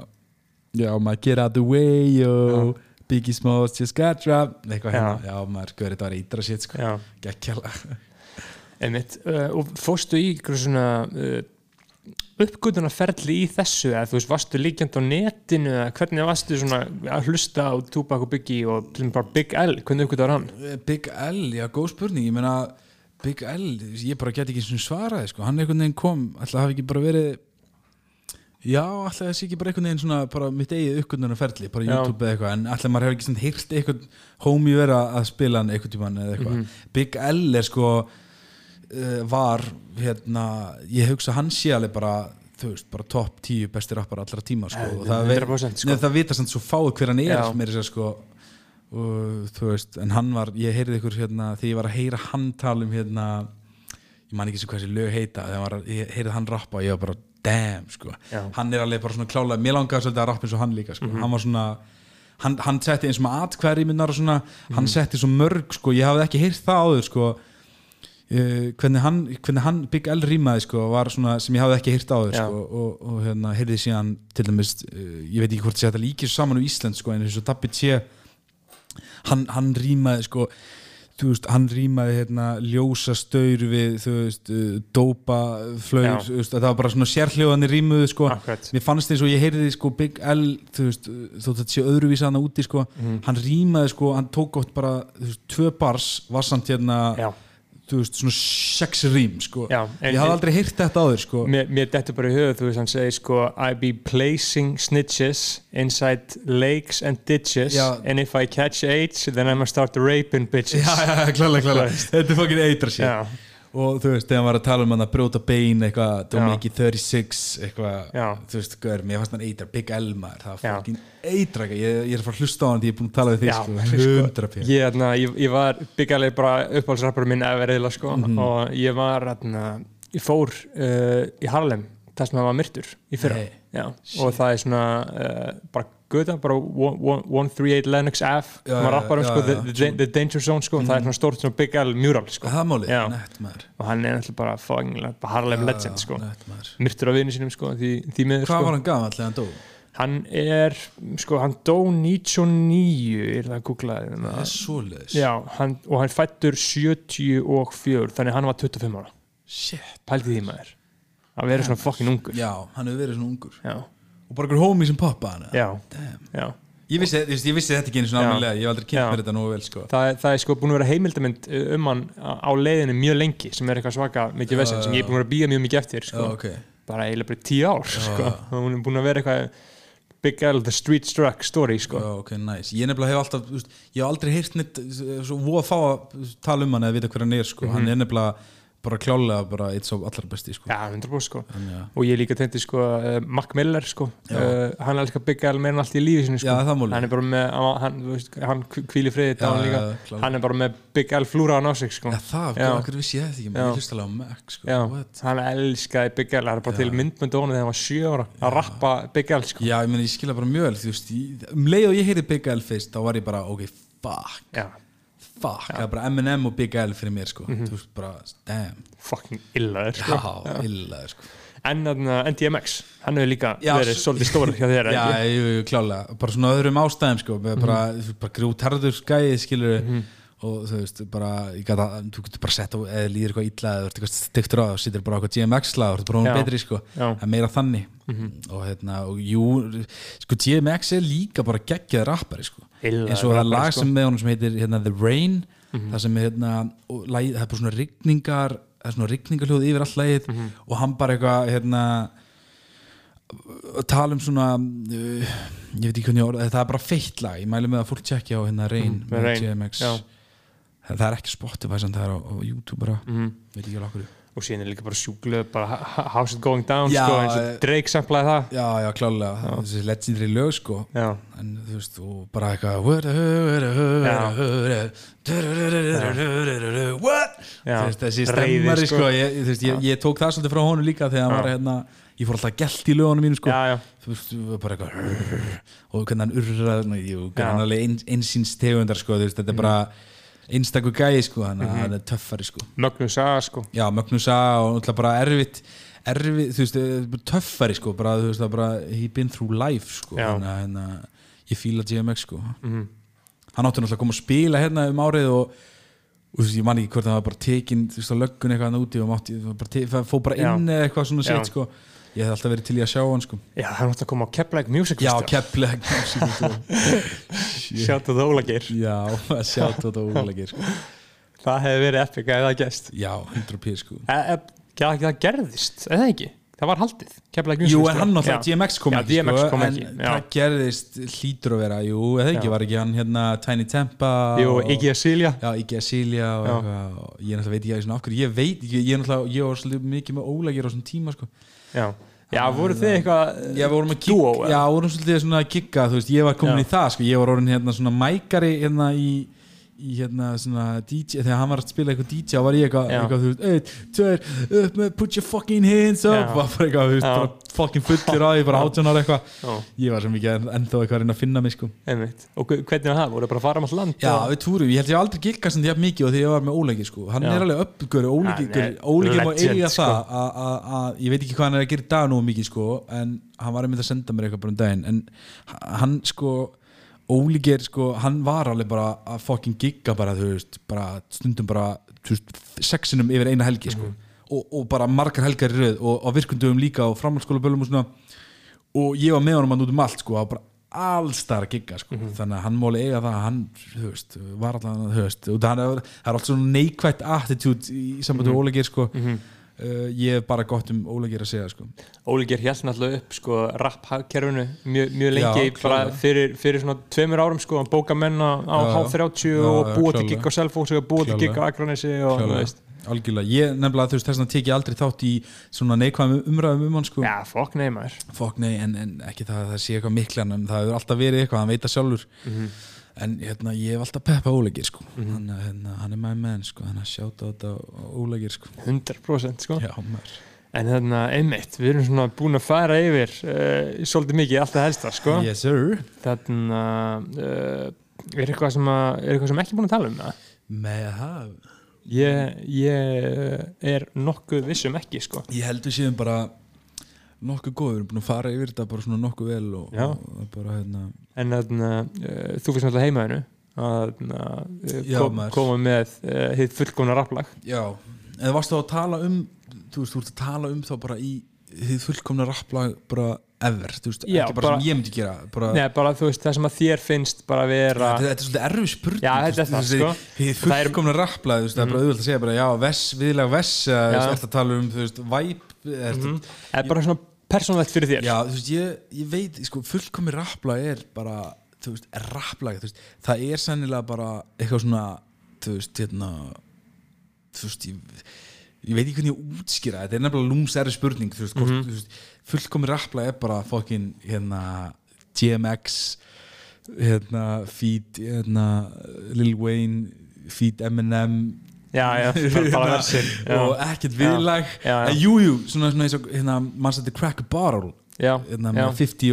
Já, maður, get out the way, yo. Biggie Smalls just got dropped. Eitthvað hérna, Já. já, maður, þetta var ídra shit, sko. Já. Gekkjala. Einmitt, uh, og fórstu í ykkur svona uh, uppgötunarferli í þessu eða þú veist, varstu líkjand á netinu eða hvernig varstu svona að hlusta á Tupac og Biggie og bara Big L hvernig uppgötar hann? Big L, já, góð spurning ég meina, Big L, ég bara get ekki svaraði, sko, hann einhvern veginn kom alltaf hafi ekki bara verið já, alltaf þessi ekki bara einhvern veginn svona bara mitt eigið uppgöndunarferli, bara. YouTube eða eitthvað, en alltaf maður hefur ekki svona heyrt eitthvað homie vera að spila hann eitthvað tímann eða eitthvað, Mhm. Big L er sko var hérna, ég hugsa hann sé alveg bara þú veist, bara topp 10 besti rappar allra tíma sko, og það, veit- 100% sko. Nei, það vita samt svo fáið hver hann er meira sér sko og þú veist, en hann var ég heyrði ykkur hérna, þegar ég var að heyra hann tala um hérna ég man ekki sem hvað þessi lög heita þegar ég heyrði hann rappa og ég var bara damn, sko, Já. hann er alveg bara svona klálega, mér langaði svolítið að rappa eins og hann líka sko. hann var svona, hann, hann setti eins og með atkværi minnar og svona, hann setti svo mörg, sko, ég hafði ekki heyrt það áður, sko hvernig, hann, hvernig hann Big L rýmaði sko, var svona sem ég hafði ekki hýrt á þau sko, og, og hérna, heyrði síðan til dæmis, uh, ég veit ekki hvort þetta líkir saman á Ísland sko, en eins og Dabbi T hann, hann rýmaði sko, þú veist, hann rýmaði hérna, ljósa staur við þú veist, uh, dópa Já. þú veist, það var bara svona sérhljóðanir rýmuðu sko, Akkurat. mér fannst eins og ég heyrði sko Big L, þú veist, þótt að þetta sé öðruvísa hann úti sko, Mhm. hann rýmaði sko, hann tók oft bara, þú veist, tvö bars var samt hérna Já. Þú veist, svona sex rým sko. Já, ég hafði aldrei heyrt þetta áður sko. mér, mér dettur bara í höfuð, þú veist, hann segir sko I be placing snitches inside lakes and ditches Já. and if I catch AIDS then I'm gonna start raping bitches já, já, já, klálega, klálega þetta er fokkin eitra sér Já. Og þú veist, þegar hann var að tala um hann að brjóta bein eitthvað, Dominici Já. 36 eitthvað, Já. þú veist, gaur, mér fannst hann eitra Big Elmar, það var fokkin eitra ég, ég er að fara að hlusta á hann því ég er búin að tala við þig Já, sko, sko, 100 ég, hérna, ég, ég var byggjaleg bara uppáhaldsrappur minn eða veriðla sko Mhm. og ég var hérna, ég fór uh, í Harlem þar sem það var myrtur í fyrra. Já, og það er svona uh, bara guða, bara 138 Lennox að já, rappar um sko, já, the, já. the, the Danger Zone sko, það er svona stórt svona Big L mural sko. Það er málið, Já. nett maður. Og hann er náttúrulega bara fucking bara Harlem legend sko. maður. Myrtur af vinnu sínum sko því, því miður hvað sko. var hann gamall þegar hann dó? hann er, sko, hann dó 99 er það að googla það er svoleiðis. Já, hann, og hann fættur 74 þannig hann var 25 ára. Shit, pældi því maður. að vera svona fokkin ungur. já, hann hefur verið svona ungur. Já, og bara einhver homie sem poppa hann já, já. Ég vissi, ég, ég vissi þetta ekki svona Já. alveg ég hef aldrei kynnt mér þetta nógu vel sko. Það, það er sko búin að vera heimildamind um hann á leiðinu mjög lengi sem er eitthvað svaka mikið vesen sem ég er búin að býja mjög mikið eftir sko. Já, ok. bara eiginlega bara tíu ár sko. og hún er búin að vera eitthvað Big L, The Street Struck story sko. Já, ok, nice. Ég nefnilega hef alltaf, ég hef aldrei heyrt neitt svo voða fá að tala um hann eða vita hver hann er, sko. Hann er nefnilega bara klálega bara eitt svo allar besti, sko. Já, 100% sko. Þannig að- og ég líka tendi sko uh, Mac Miller sko Já. uh, hann er Big L meira en allt í lífi sinu sko. Já, hann er bara með hann, hann, veist, hann kvíli friðið Já, hann, líka, já, klárlega. hann er bara með Big L flúraðan á sig sko. Já, það, Já. hvað vissi ég þetta ekki, Já. maður, hlust alveg á Mac, sko. Já, What? hann elskaði Big L það er bara til myndmyndu honum þegar hann var 7 ára að rappa Big L sko. Já, ég meni, ég skilja bara mjög vel, þú veist, um leið og ég heyrði Big L fyrst, þá var ég bara, ok, fuck, já, fuck, það er bara M&M og Big L fyrir mér, sko. Þú veist, bara, damn. fucking illaður Já, sko. illa, sko. en uh, NDMX, hann hefur líka Já, verið svolítið stór hjá þér [laughs] Já, jú, jú, klálega, bara svona öðrum ástæðum sko, mm bara, bara grútarður skæði skilur Mhm. Og þú veist, bara ég gata, þú getur bara sett á eða líður eitthvað illa eða þú ert eitthvað stiktur á og sittir bara á eitthvað GMX lag og þú ert bara hún betri sko, það er meira þannig. Og hérna, og jú sko GMX er líka bara geggjað rappari sko, Illaður eins og það rappari, lag sko. sem með honum sem heitir hérna, The Rain, Mhm. það sem er hérna og lagið, það er bara svona rigningar það er svona rigningarhljóð yfir all lagið. Mhm. og hann bara eitthvað hérna að tala um svona uh, ég veit ekki hvernig ég orða það er bara feitt lag, ég mæli með að fólk tjekkja á hérna Rain Mm, með Rain, GMX já. Það, er ekki Spotify sem það er á, á YouTube bara, Mhm. veit ekki alveg okkur og síðan er líka bara sjúklega bara How's it going down Já, sko, eins eh, og Drake samplaði það. já, já, klálega, þessi legendary lög sko. Já, en þú veist, og bara eitthvað what þessi stemmari sko. sko, ég, veist, ég, ég tók það svolítið frá honum líka þegar hann var hérna, ég fór alltaf gælt í lögunum mínu sko. Já, já, bara eitthvað og hvernig hann urraði jú, Já. hann alveg ein, einsýns tegundar sko, þetta er bara einstakur gæði sko, hann, hann er töffari sko. Magnús A sko. Já, Mögnusa og náttúrulega bara erfitt erfitt, þú veist, eh, töffari sko, bara, þú veist, það bara he been through life sko, Já. hann, hann, ég fíla GMX sko. Mhm. hann átti náttúrulega að koma að spila hérna um árið og og þú veist, ég man ekki hvort það var bara tekin þú veist, á löggun eitthvað hann úti og mátti, bara te, fó bara inn eða eitthvað svona shit sko ég hef alltaf verið til í að sjá hann sko. Já, hann átti að koma á Keflæk Music já, Festival. Kepplega Sjátt að Ólageir já, að sjá þetta ólegir sko. Það hefði verið epic að það gæst já, 100p sko. E, e, það, það gerðist, eða ekki? Það var haldið, Keflæk Music Jú, en hann náttúrulega, Já. DMX kom Já, ekki DMX sko, kom en ekki, já. það gerðist hlýtur að vera, jú, eða ekki, Já. var ekki hann hérna Tiny Tempa Jú, Iggy Azalea. Já, Iggy Já. og ég náttúrulega veit ekki Já, Já, voru þið eitthvað Já, við vorum að eða? já, vorum svolítið svona að gigga, þú veist, ég var komin Já. í það, sko, ég var orðin hérna svona mækari hérna í, í hérna svona DJ, þegar hann var að spila eitthvað DJ, þá var ég eitthvað, eitthvað þú veist, tveir, upp með, put your fucking hands up, Já. var bara eitthvað, þú veist, bara fucking fullir á því, bara ára eitthvað, ég var mikið en- ennþá eitthvað að reyna að finna mig, sko. einmitt Og hve- hvernig var það? Voru bara að fara um allt land? Já, og- við túrum, ég held ég aldrei giggast en jafn mikið og því ég var með Óleiki sko, hann Já. er alveg uppgöru, Óleiki má eiga sko. það að- að- að, ég veit ekki hvað hann er að gera dag nú mikið sko, en hann var einmitt að senda mér eitthvað bara um daginn, en hann sko, Óleiki er sko, hann var alveg bara að fucking gigga bara, þú veist, bara stundum bara, veist, sexinum yfir eina helgi sko, Mhm. og, og bara margar helgar í röð og á virkundum líka og framhaldsskóla bölum og svona og ég var með honum að út um allt sko, að bara allstar gigga sko. Mhm. þannig að hann máli eiga það að hann þú veist, var allan þú veist, og það er, er alltaf svona neikvætt attitude í sambandi Mhm. mm -hmm. Ólegir sko. Uh, ég hef bara gott um Ólegir að segja sko. Ólíkir hélt náttúrulega upp sko rap-kerfinu mjög, mjög lengi Já, fyrir, fyrir svona tveimur árum sko að bóka menn á Já, H30 já, og búa til gig á Selfoss og búa til gig á Akranesi og algjörlega, ég nefnilega þú veist þess vegna tek ég aldrei þátt í svona neikvæðum umræðum um hann sko. Já, fokk nei maður. Fokk nei, en, en ekki það að það sé eitthvað miklan en það hefur alltaf verið eitthvað, hann veit það sjálfur. Mhm. En hérna, ég hef alltaf peppa Ólegir sko. hann, hérna, hann er my man sko. hann er sjáta á þetta Ólegir sko. 100% sko já, En þarna, einmitt, við erum svona búin að fara yfir uh, svolítið mikið allt það helsta, sko. yes sir Þarna, uh, er eitthvað sem, að, er eitthvað sem ekki búin að tala um það? með það Ég, ég er nokkuð vissum ekki, sko. Ég held við séum bara nokkuð góð, við erum búin að fara yfir þetta bara svona nokkuð vel og, og bara hérna En uh, þú finnst náttúrulega heima hennu að uh, Já, kom, koma með uh, hitt fullkomna rapplag. Já, en varstu þá að tala um þú veist, þú ert að tala um þá bara í þið fullkomna rapplag bara ever, þú veist, Já, ekki bara, bara- sem ég myndi gera bara, Nei, bara þú veist, það sem að þér finnst bara vera... þetta, þetta er svolítið erfið spurning Já, þú þetta er það, þú sko. Er- fullkomna rapplag, þú veist, það er bara auðvöld að segja bara, já, viðlega vess eða, þú veist, að tala um, þú veist, eða, Mhm. Það er bara svona persónlegt fyrir þér. Já, þú veist, ég, ég veit, sko, fullkomi rapplag er bara, þú veist, rapplag, þú veist, það er sennilega bara eitthvað svona, þú veist, hérna, þú veist, ég, ég veit ekki hvernig ég útskýra, þetta er nefnilega lúmsæri spurning, þú veist, hvort, þú veist, fullkomi rapplag er bara fokkin, hérna, GMX, hérna, feed, hérna, Lil Wayne, feed Eminem, Já, já, bara, bara versin. Já. og ekkert viðlag, en jú, jú, svona, svona eins og, hérna, mann sætti Crack a Barrel, Já, hérna, með 50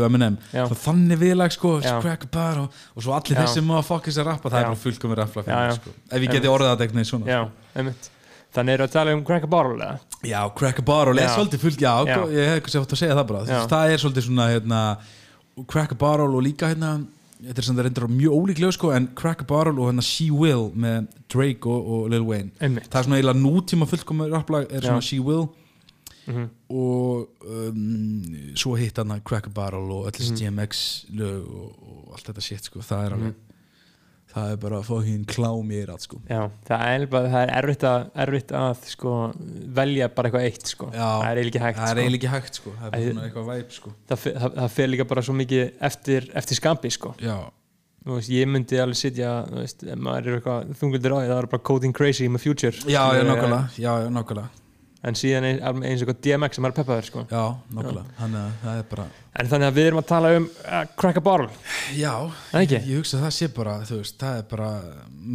og svo þannig viðlag sko, crack a bar og, svo allir þessi maður fokkis að rappa, það er bara fullkomið rappla Já, já. sko. ef ég geti orðað þetta eitthvað svona Já, einmitt. Þannig eru að tala um Crack a Barrel, eða? já, crack a bar og les Já. svolítið fullt ég hef eitthvað að segja það bara. Það er svolítið svona hérna, crack a bar og líka hérna þetta er sem það reyndir mjög ólíklega sko, en crack a bar og hérna She Will með Drake og, og Lil Wayne Einmitt. það er svona eiginlega nútíma fullkomið rappla er svona Já. She Will Mhm. og um, svo hitt hann Crack a Barrel og öll þessi Mhm. GMX lög og, og allt þetta shit sko, það er alveg það er bara fókin klám í erat sko. Já, það er, bara, það er erfitt að, erfitt að sko, velja bara eitthvað eitt sko. Já, það er eiginlega ekki hægt það er sko. ekki hægt sko. Það er svona eitthvað væp sko. það, það, það fer líka bara svo mikið eftir, eftir skampi sko. já, Þú veist, ég myndi alveg sitja þú veist, ef maður eitthvað þunguldur á því það er bara coding crazy með future. Já, já, nákvæmlega. Já, já, nákvæmlega. En síðan eins og eitthvað DMX sem er peppaður sko. já, nákvæmlega, þannig að það er bara en þannig að við erum að tala um uh, crack a barrel já, Það ekki? ég hugsa að það sé bara þú veist, það er bara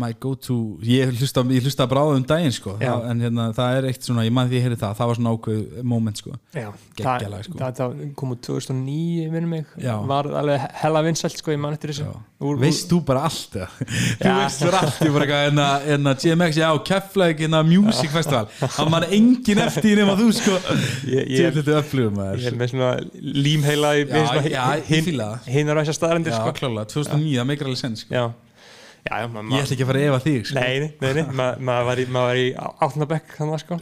my go to ég hlusta, ég hlusta bara á það um daginn sko. Það, en hérna, það er eitt svona, ég man því að heyri það það var svona ákveð moment sko. Já, Geggjalag, sko. það, það kom úr 2009 minnum mig, Já. var alveg hella vinsælt sko, ég man eftir þessu. Úr- úr- veist þú bara allt eða? [laughs] þú veist bara allt ég bara eitthvað en að- GMX, já, Keflæk en að Music Festival, hann man engin eftir nema þú sko. Ég- ég- til þetta öflugum er með það. hinnar á þessar staðarendir sko. klálega, 2009, það meikar alveg sens sko. já, já, já ég ætla ekki að fara að efa þig sko. nei, nei, nei, nei ma, maður var í, var í áttundabekk þannig sko.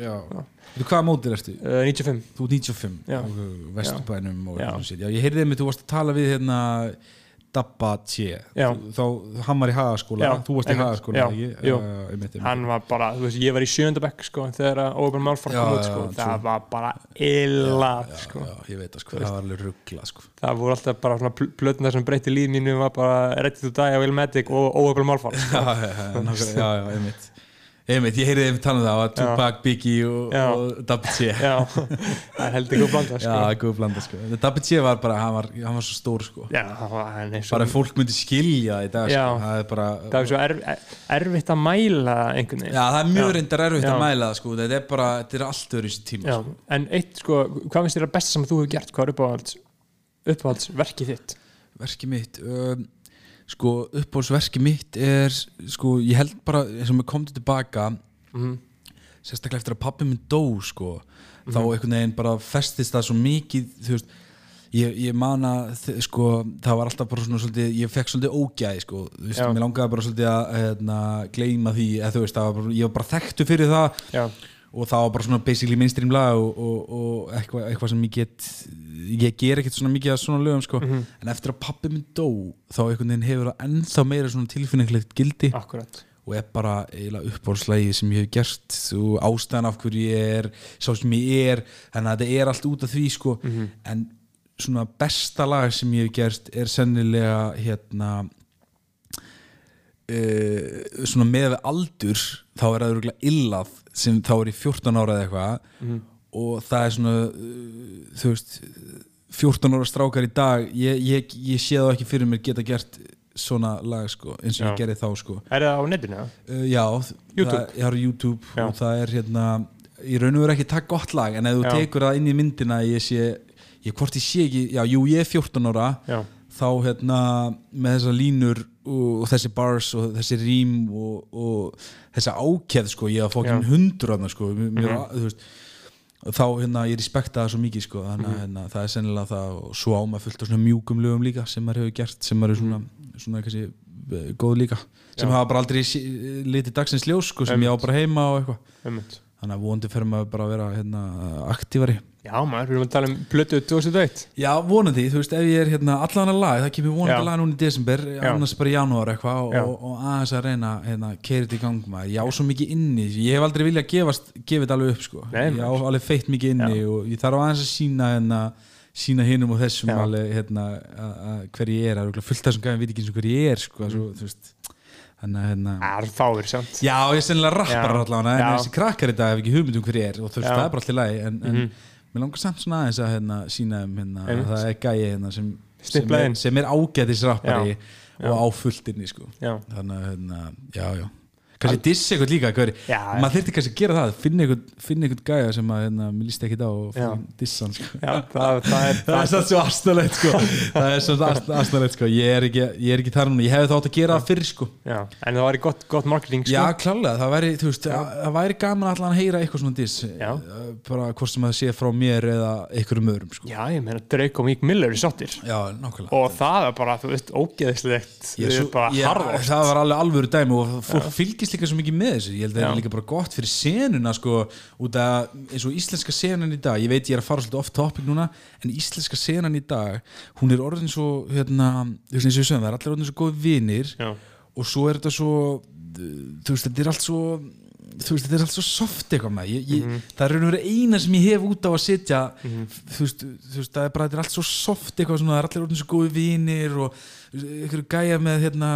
Þú, hvaða mótir ertu? uh, 95 Þú er 95 Já. og vesturbænum og shit. já, ég heyrði einmitt, þú varst að tala við hérna Dabba T Já. Þú- þá, hann var í hagaskóla Já, þú varst í hagaskóla. Uh, hann var bara, þú veist, ég var í sjöndabekk sko, þegar Malfar Já, kom út sko. það true. var bara illa sko. ég veit það sko, það var alveg ruggla sko. það voru alltaf bara svona plötnar sem breytti líf mínu var bara Ready to Die á Illmatic og Open Malfar sko. [laughs] já, já, já, já, já, einmitt ég heyrði þeim tala um það að Tupac, Biggie og, og Dabby T já, [laughs] það er heldur góð blanda sko. Já, góð blanda sko. Dabby T var bara, hann var, hann var svo stór sko. Já, hann er svo bara fólk myndi skilja í dag sko. Já. það er bara það er svo erf, erfitt að mæla einhvern veginn. Já, það er mjög reyndar erfitt Já. að mæla það sko. Þetta er bara, þetta er allt öðru í þessi tíma Já, sko. en eitt sko, hvað finnst þér að besta sem þú hefur gert, hvað er uppáhalds uppáhaldsverkið þitt? Verki mitt um, sko uppbólsverki mitt er sko ég held bara eins og mér komði tilbaka Mhm. sérstaklega eftir að pappi minn dó sko þá einhvern veginn bara festist það svo mikið þú veist ég, ég man að sko það var alltaf bara svona svolítið ég fekk svolítið ógæði sko þú veist Já. mér langaði bara svolítið að hérna, gleyma því eða þú veist var bara, ég var bara þekktu fyrir það Já, og það var bara svona basically mainstream lag og, og, og eitthvað, eitthvað sem ég get ég ger ekkert svona mikið af svona lögum sko. en eftir að pappi minn dó þá hefur það ennþá meira svona tilfinninglegt gildi akkurat. og er bara eiginlega uppbólslægi sem ég hef gert og ástæðan af hverju ég er sá sem ég er, þannig að þetta er allt út af því sko, en svona besta lag sem ég hef gert er sennilega hérna uh, svona með aldur þá er það örgulega illað sem þá er ég 14 ára eða eitthvað og það er svona uh, þú veist 14 ára strákar í dag ég, ég, ég sé það ekki fyrir mér geta gert svona lag sko, eins og Já. ég gerði þá sko Er það á netinu? uh, já, YouTube? það, ég har YouTube Já. og það er hérna í raun og veru ekki takk gott lag en ef þú tekur það inn í myndina ég sé, ég hvort ég sé ekki já, jú, ég er 14 ára Já, þá hérna með þessar línur og, og þessi bars og þessi rím og, og þessi ákveð sko, ég hafa fókin. Mhm. þarna sko, veist og þá hérna, ég respekta það svo mikið sko, þannig Mhm. að hérna, það er sennilega það og svo á maður fullt af svona mjúkum lögum líka sem maður hefur gert, sem maður er svona, svona kannski, eh, góð líka sem Mhm. Hafa bara aldrei litið dagsins ljós sko, sem ég á bara heima og eitthvað þannig að vonandi fyrir maður bara að vera hérna, aktívari Já, maður, við erum að tala um plötu 2001 Já, vonandi, þú veist, ef ég er hérna allan að lag, það kemur vonandi Já. lag núna í desember, annars bara í janúar eitthvað Já. og, og aðeins að reyna hérna, keira þetta í gang maður, ég á svo mikið inni ég hef aldrei viljað gefast, gefið þetta alveg upp sko. Nei, ég á alveg feitt mikið inni Já. og ég þarf aðeins að sína hérna, sína hinum og þessum Já. alveg hérna, að- að hver ég er, það er fullt af þessum gæðum veit ekki eins og hver ég er sko, svo, þú veist þannig að hérna Það er fáir samt Já, ég er sennilega rappar Já. allavega en Já. þessi krakkar í dag hef ekki hugmynd um hver ég er og þú veist, Já. það er bara allir lagi en, en Mhm. Mér langar samt svona aðeins að hérna, sína um hérna, að það er gæi hérna, sem, sem, er, er ágætis rappari Já. og á fulltinni sko. Þannig að hérna, já, já kannski dissi eitthvað líka hver, maður þyrfti kannski að gera það finna eitthvað, gæja sem að hérna, mér líst ekki á og dissa hann sko. það, það er [laughs] það er svo astanlegt sko. það er svo astanlegt sko. ég er ekki, ekki þar núna, ég hefði þátt að gera það fyrir sko. En það var gott, gott marketing sko. Já, klálega, það væri, veist, það væri gaman allan að heyra eitthvað svona diss Já. Eh, bara hvort sem það sé frá mér eða einhverjum öðrum, sko. Já, ég meina Drake og Meek Miller er nákvæmlega. Og það er bara, ég, harðast það var alveg alvöru dæmi og fólk fylgist líka svo mikið með þessu. Ég held að það er líka bara gott fyrir senuna sko, út að eins og íslenska senan í dag. Ég veit ég er að fara svolítið off topic núna en íslenska senan í dag hún er orðin svo hérna, þú veist eins og ég sögum það er allir orðin svo góð vinir Já, og svo er þetta svo þú veist, þetta er allt svo þú veist, þetta er allt svo soft eitthvað með. Ég, ég, það er raun og verið eina sem ég hef út á að setja þú, veist, þú veist, það er bara, þetta er allt svo soft eitthvað svona, það er allir orðin svo góði vinir og einhverju gæja með hérna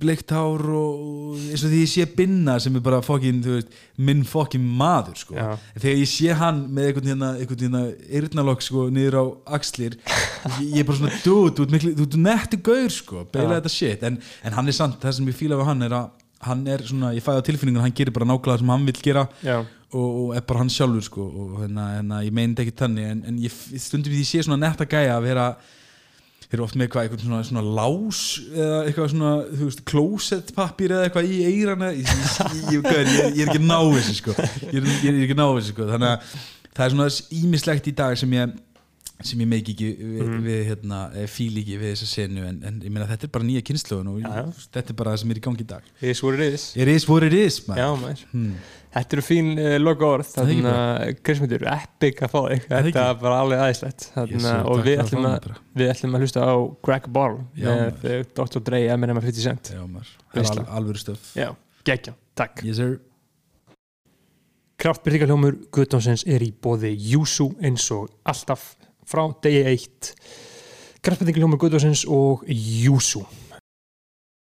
bleikt hár og eins og því ég sé Binna sem er bara fokkin, þú veist, minn fokkin maður sko, þegar ég sé hann með einhvern hérna, hérna eyrnalokk sko, niður á axlir ég, er bara svona, dude, þú ert miklu þú ert nettu gaur sko, beila þetta shit. En, en hann er samt, það sem ég fíla við hann er að hann er svona, ég fæði á tilfinningun hann gerir bara nákvæmlega sem hann vil gera og, og er bara hann sjálfur sko og hérna, hérna ég meint ekki þannig en, en ég stundum því ég sé svona netta gæja að vera þeir eru oft með eitthvað, eitthvað svona, svona lás eða eitthvað svona, þú veist, klósettpappir eða eitthvað í eirana ég, ég, ég, er ekki að ná þessu sko ég ég er ekki að ná þessu sko þannig að það er svona ímislegt í dag sem ég sem ég meik ekki við, Mhm. við hérna, eh, fíl ekki við þessa senu en, en ég meina þetta er bara nýja kynnslóðun og já. þetta er bara það sem er í gangi í dag þið er svori reyðis It is what it is man. Já, maður Hmm. Þetta eru fín uh, orð Það er ekki Þannig að Krismundur, epic að fá þig. Þetta er bara alveg aðeinslegt og við ætlum að við ætlum að hlusta á Greg Ball Já, með uh, Dr. Dre, og 50 Cent. Al, alvöru stöf Já, geggja, takk. Yes sir. Kraftbyrtingarhljómur Guðdónsins er í bóði Júsú eins og alltaf frá degi eitt. Kraftbyrtingarhljómur Guðdónsins og Júsú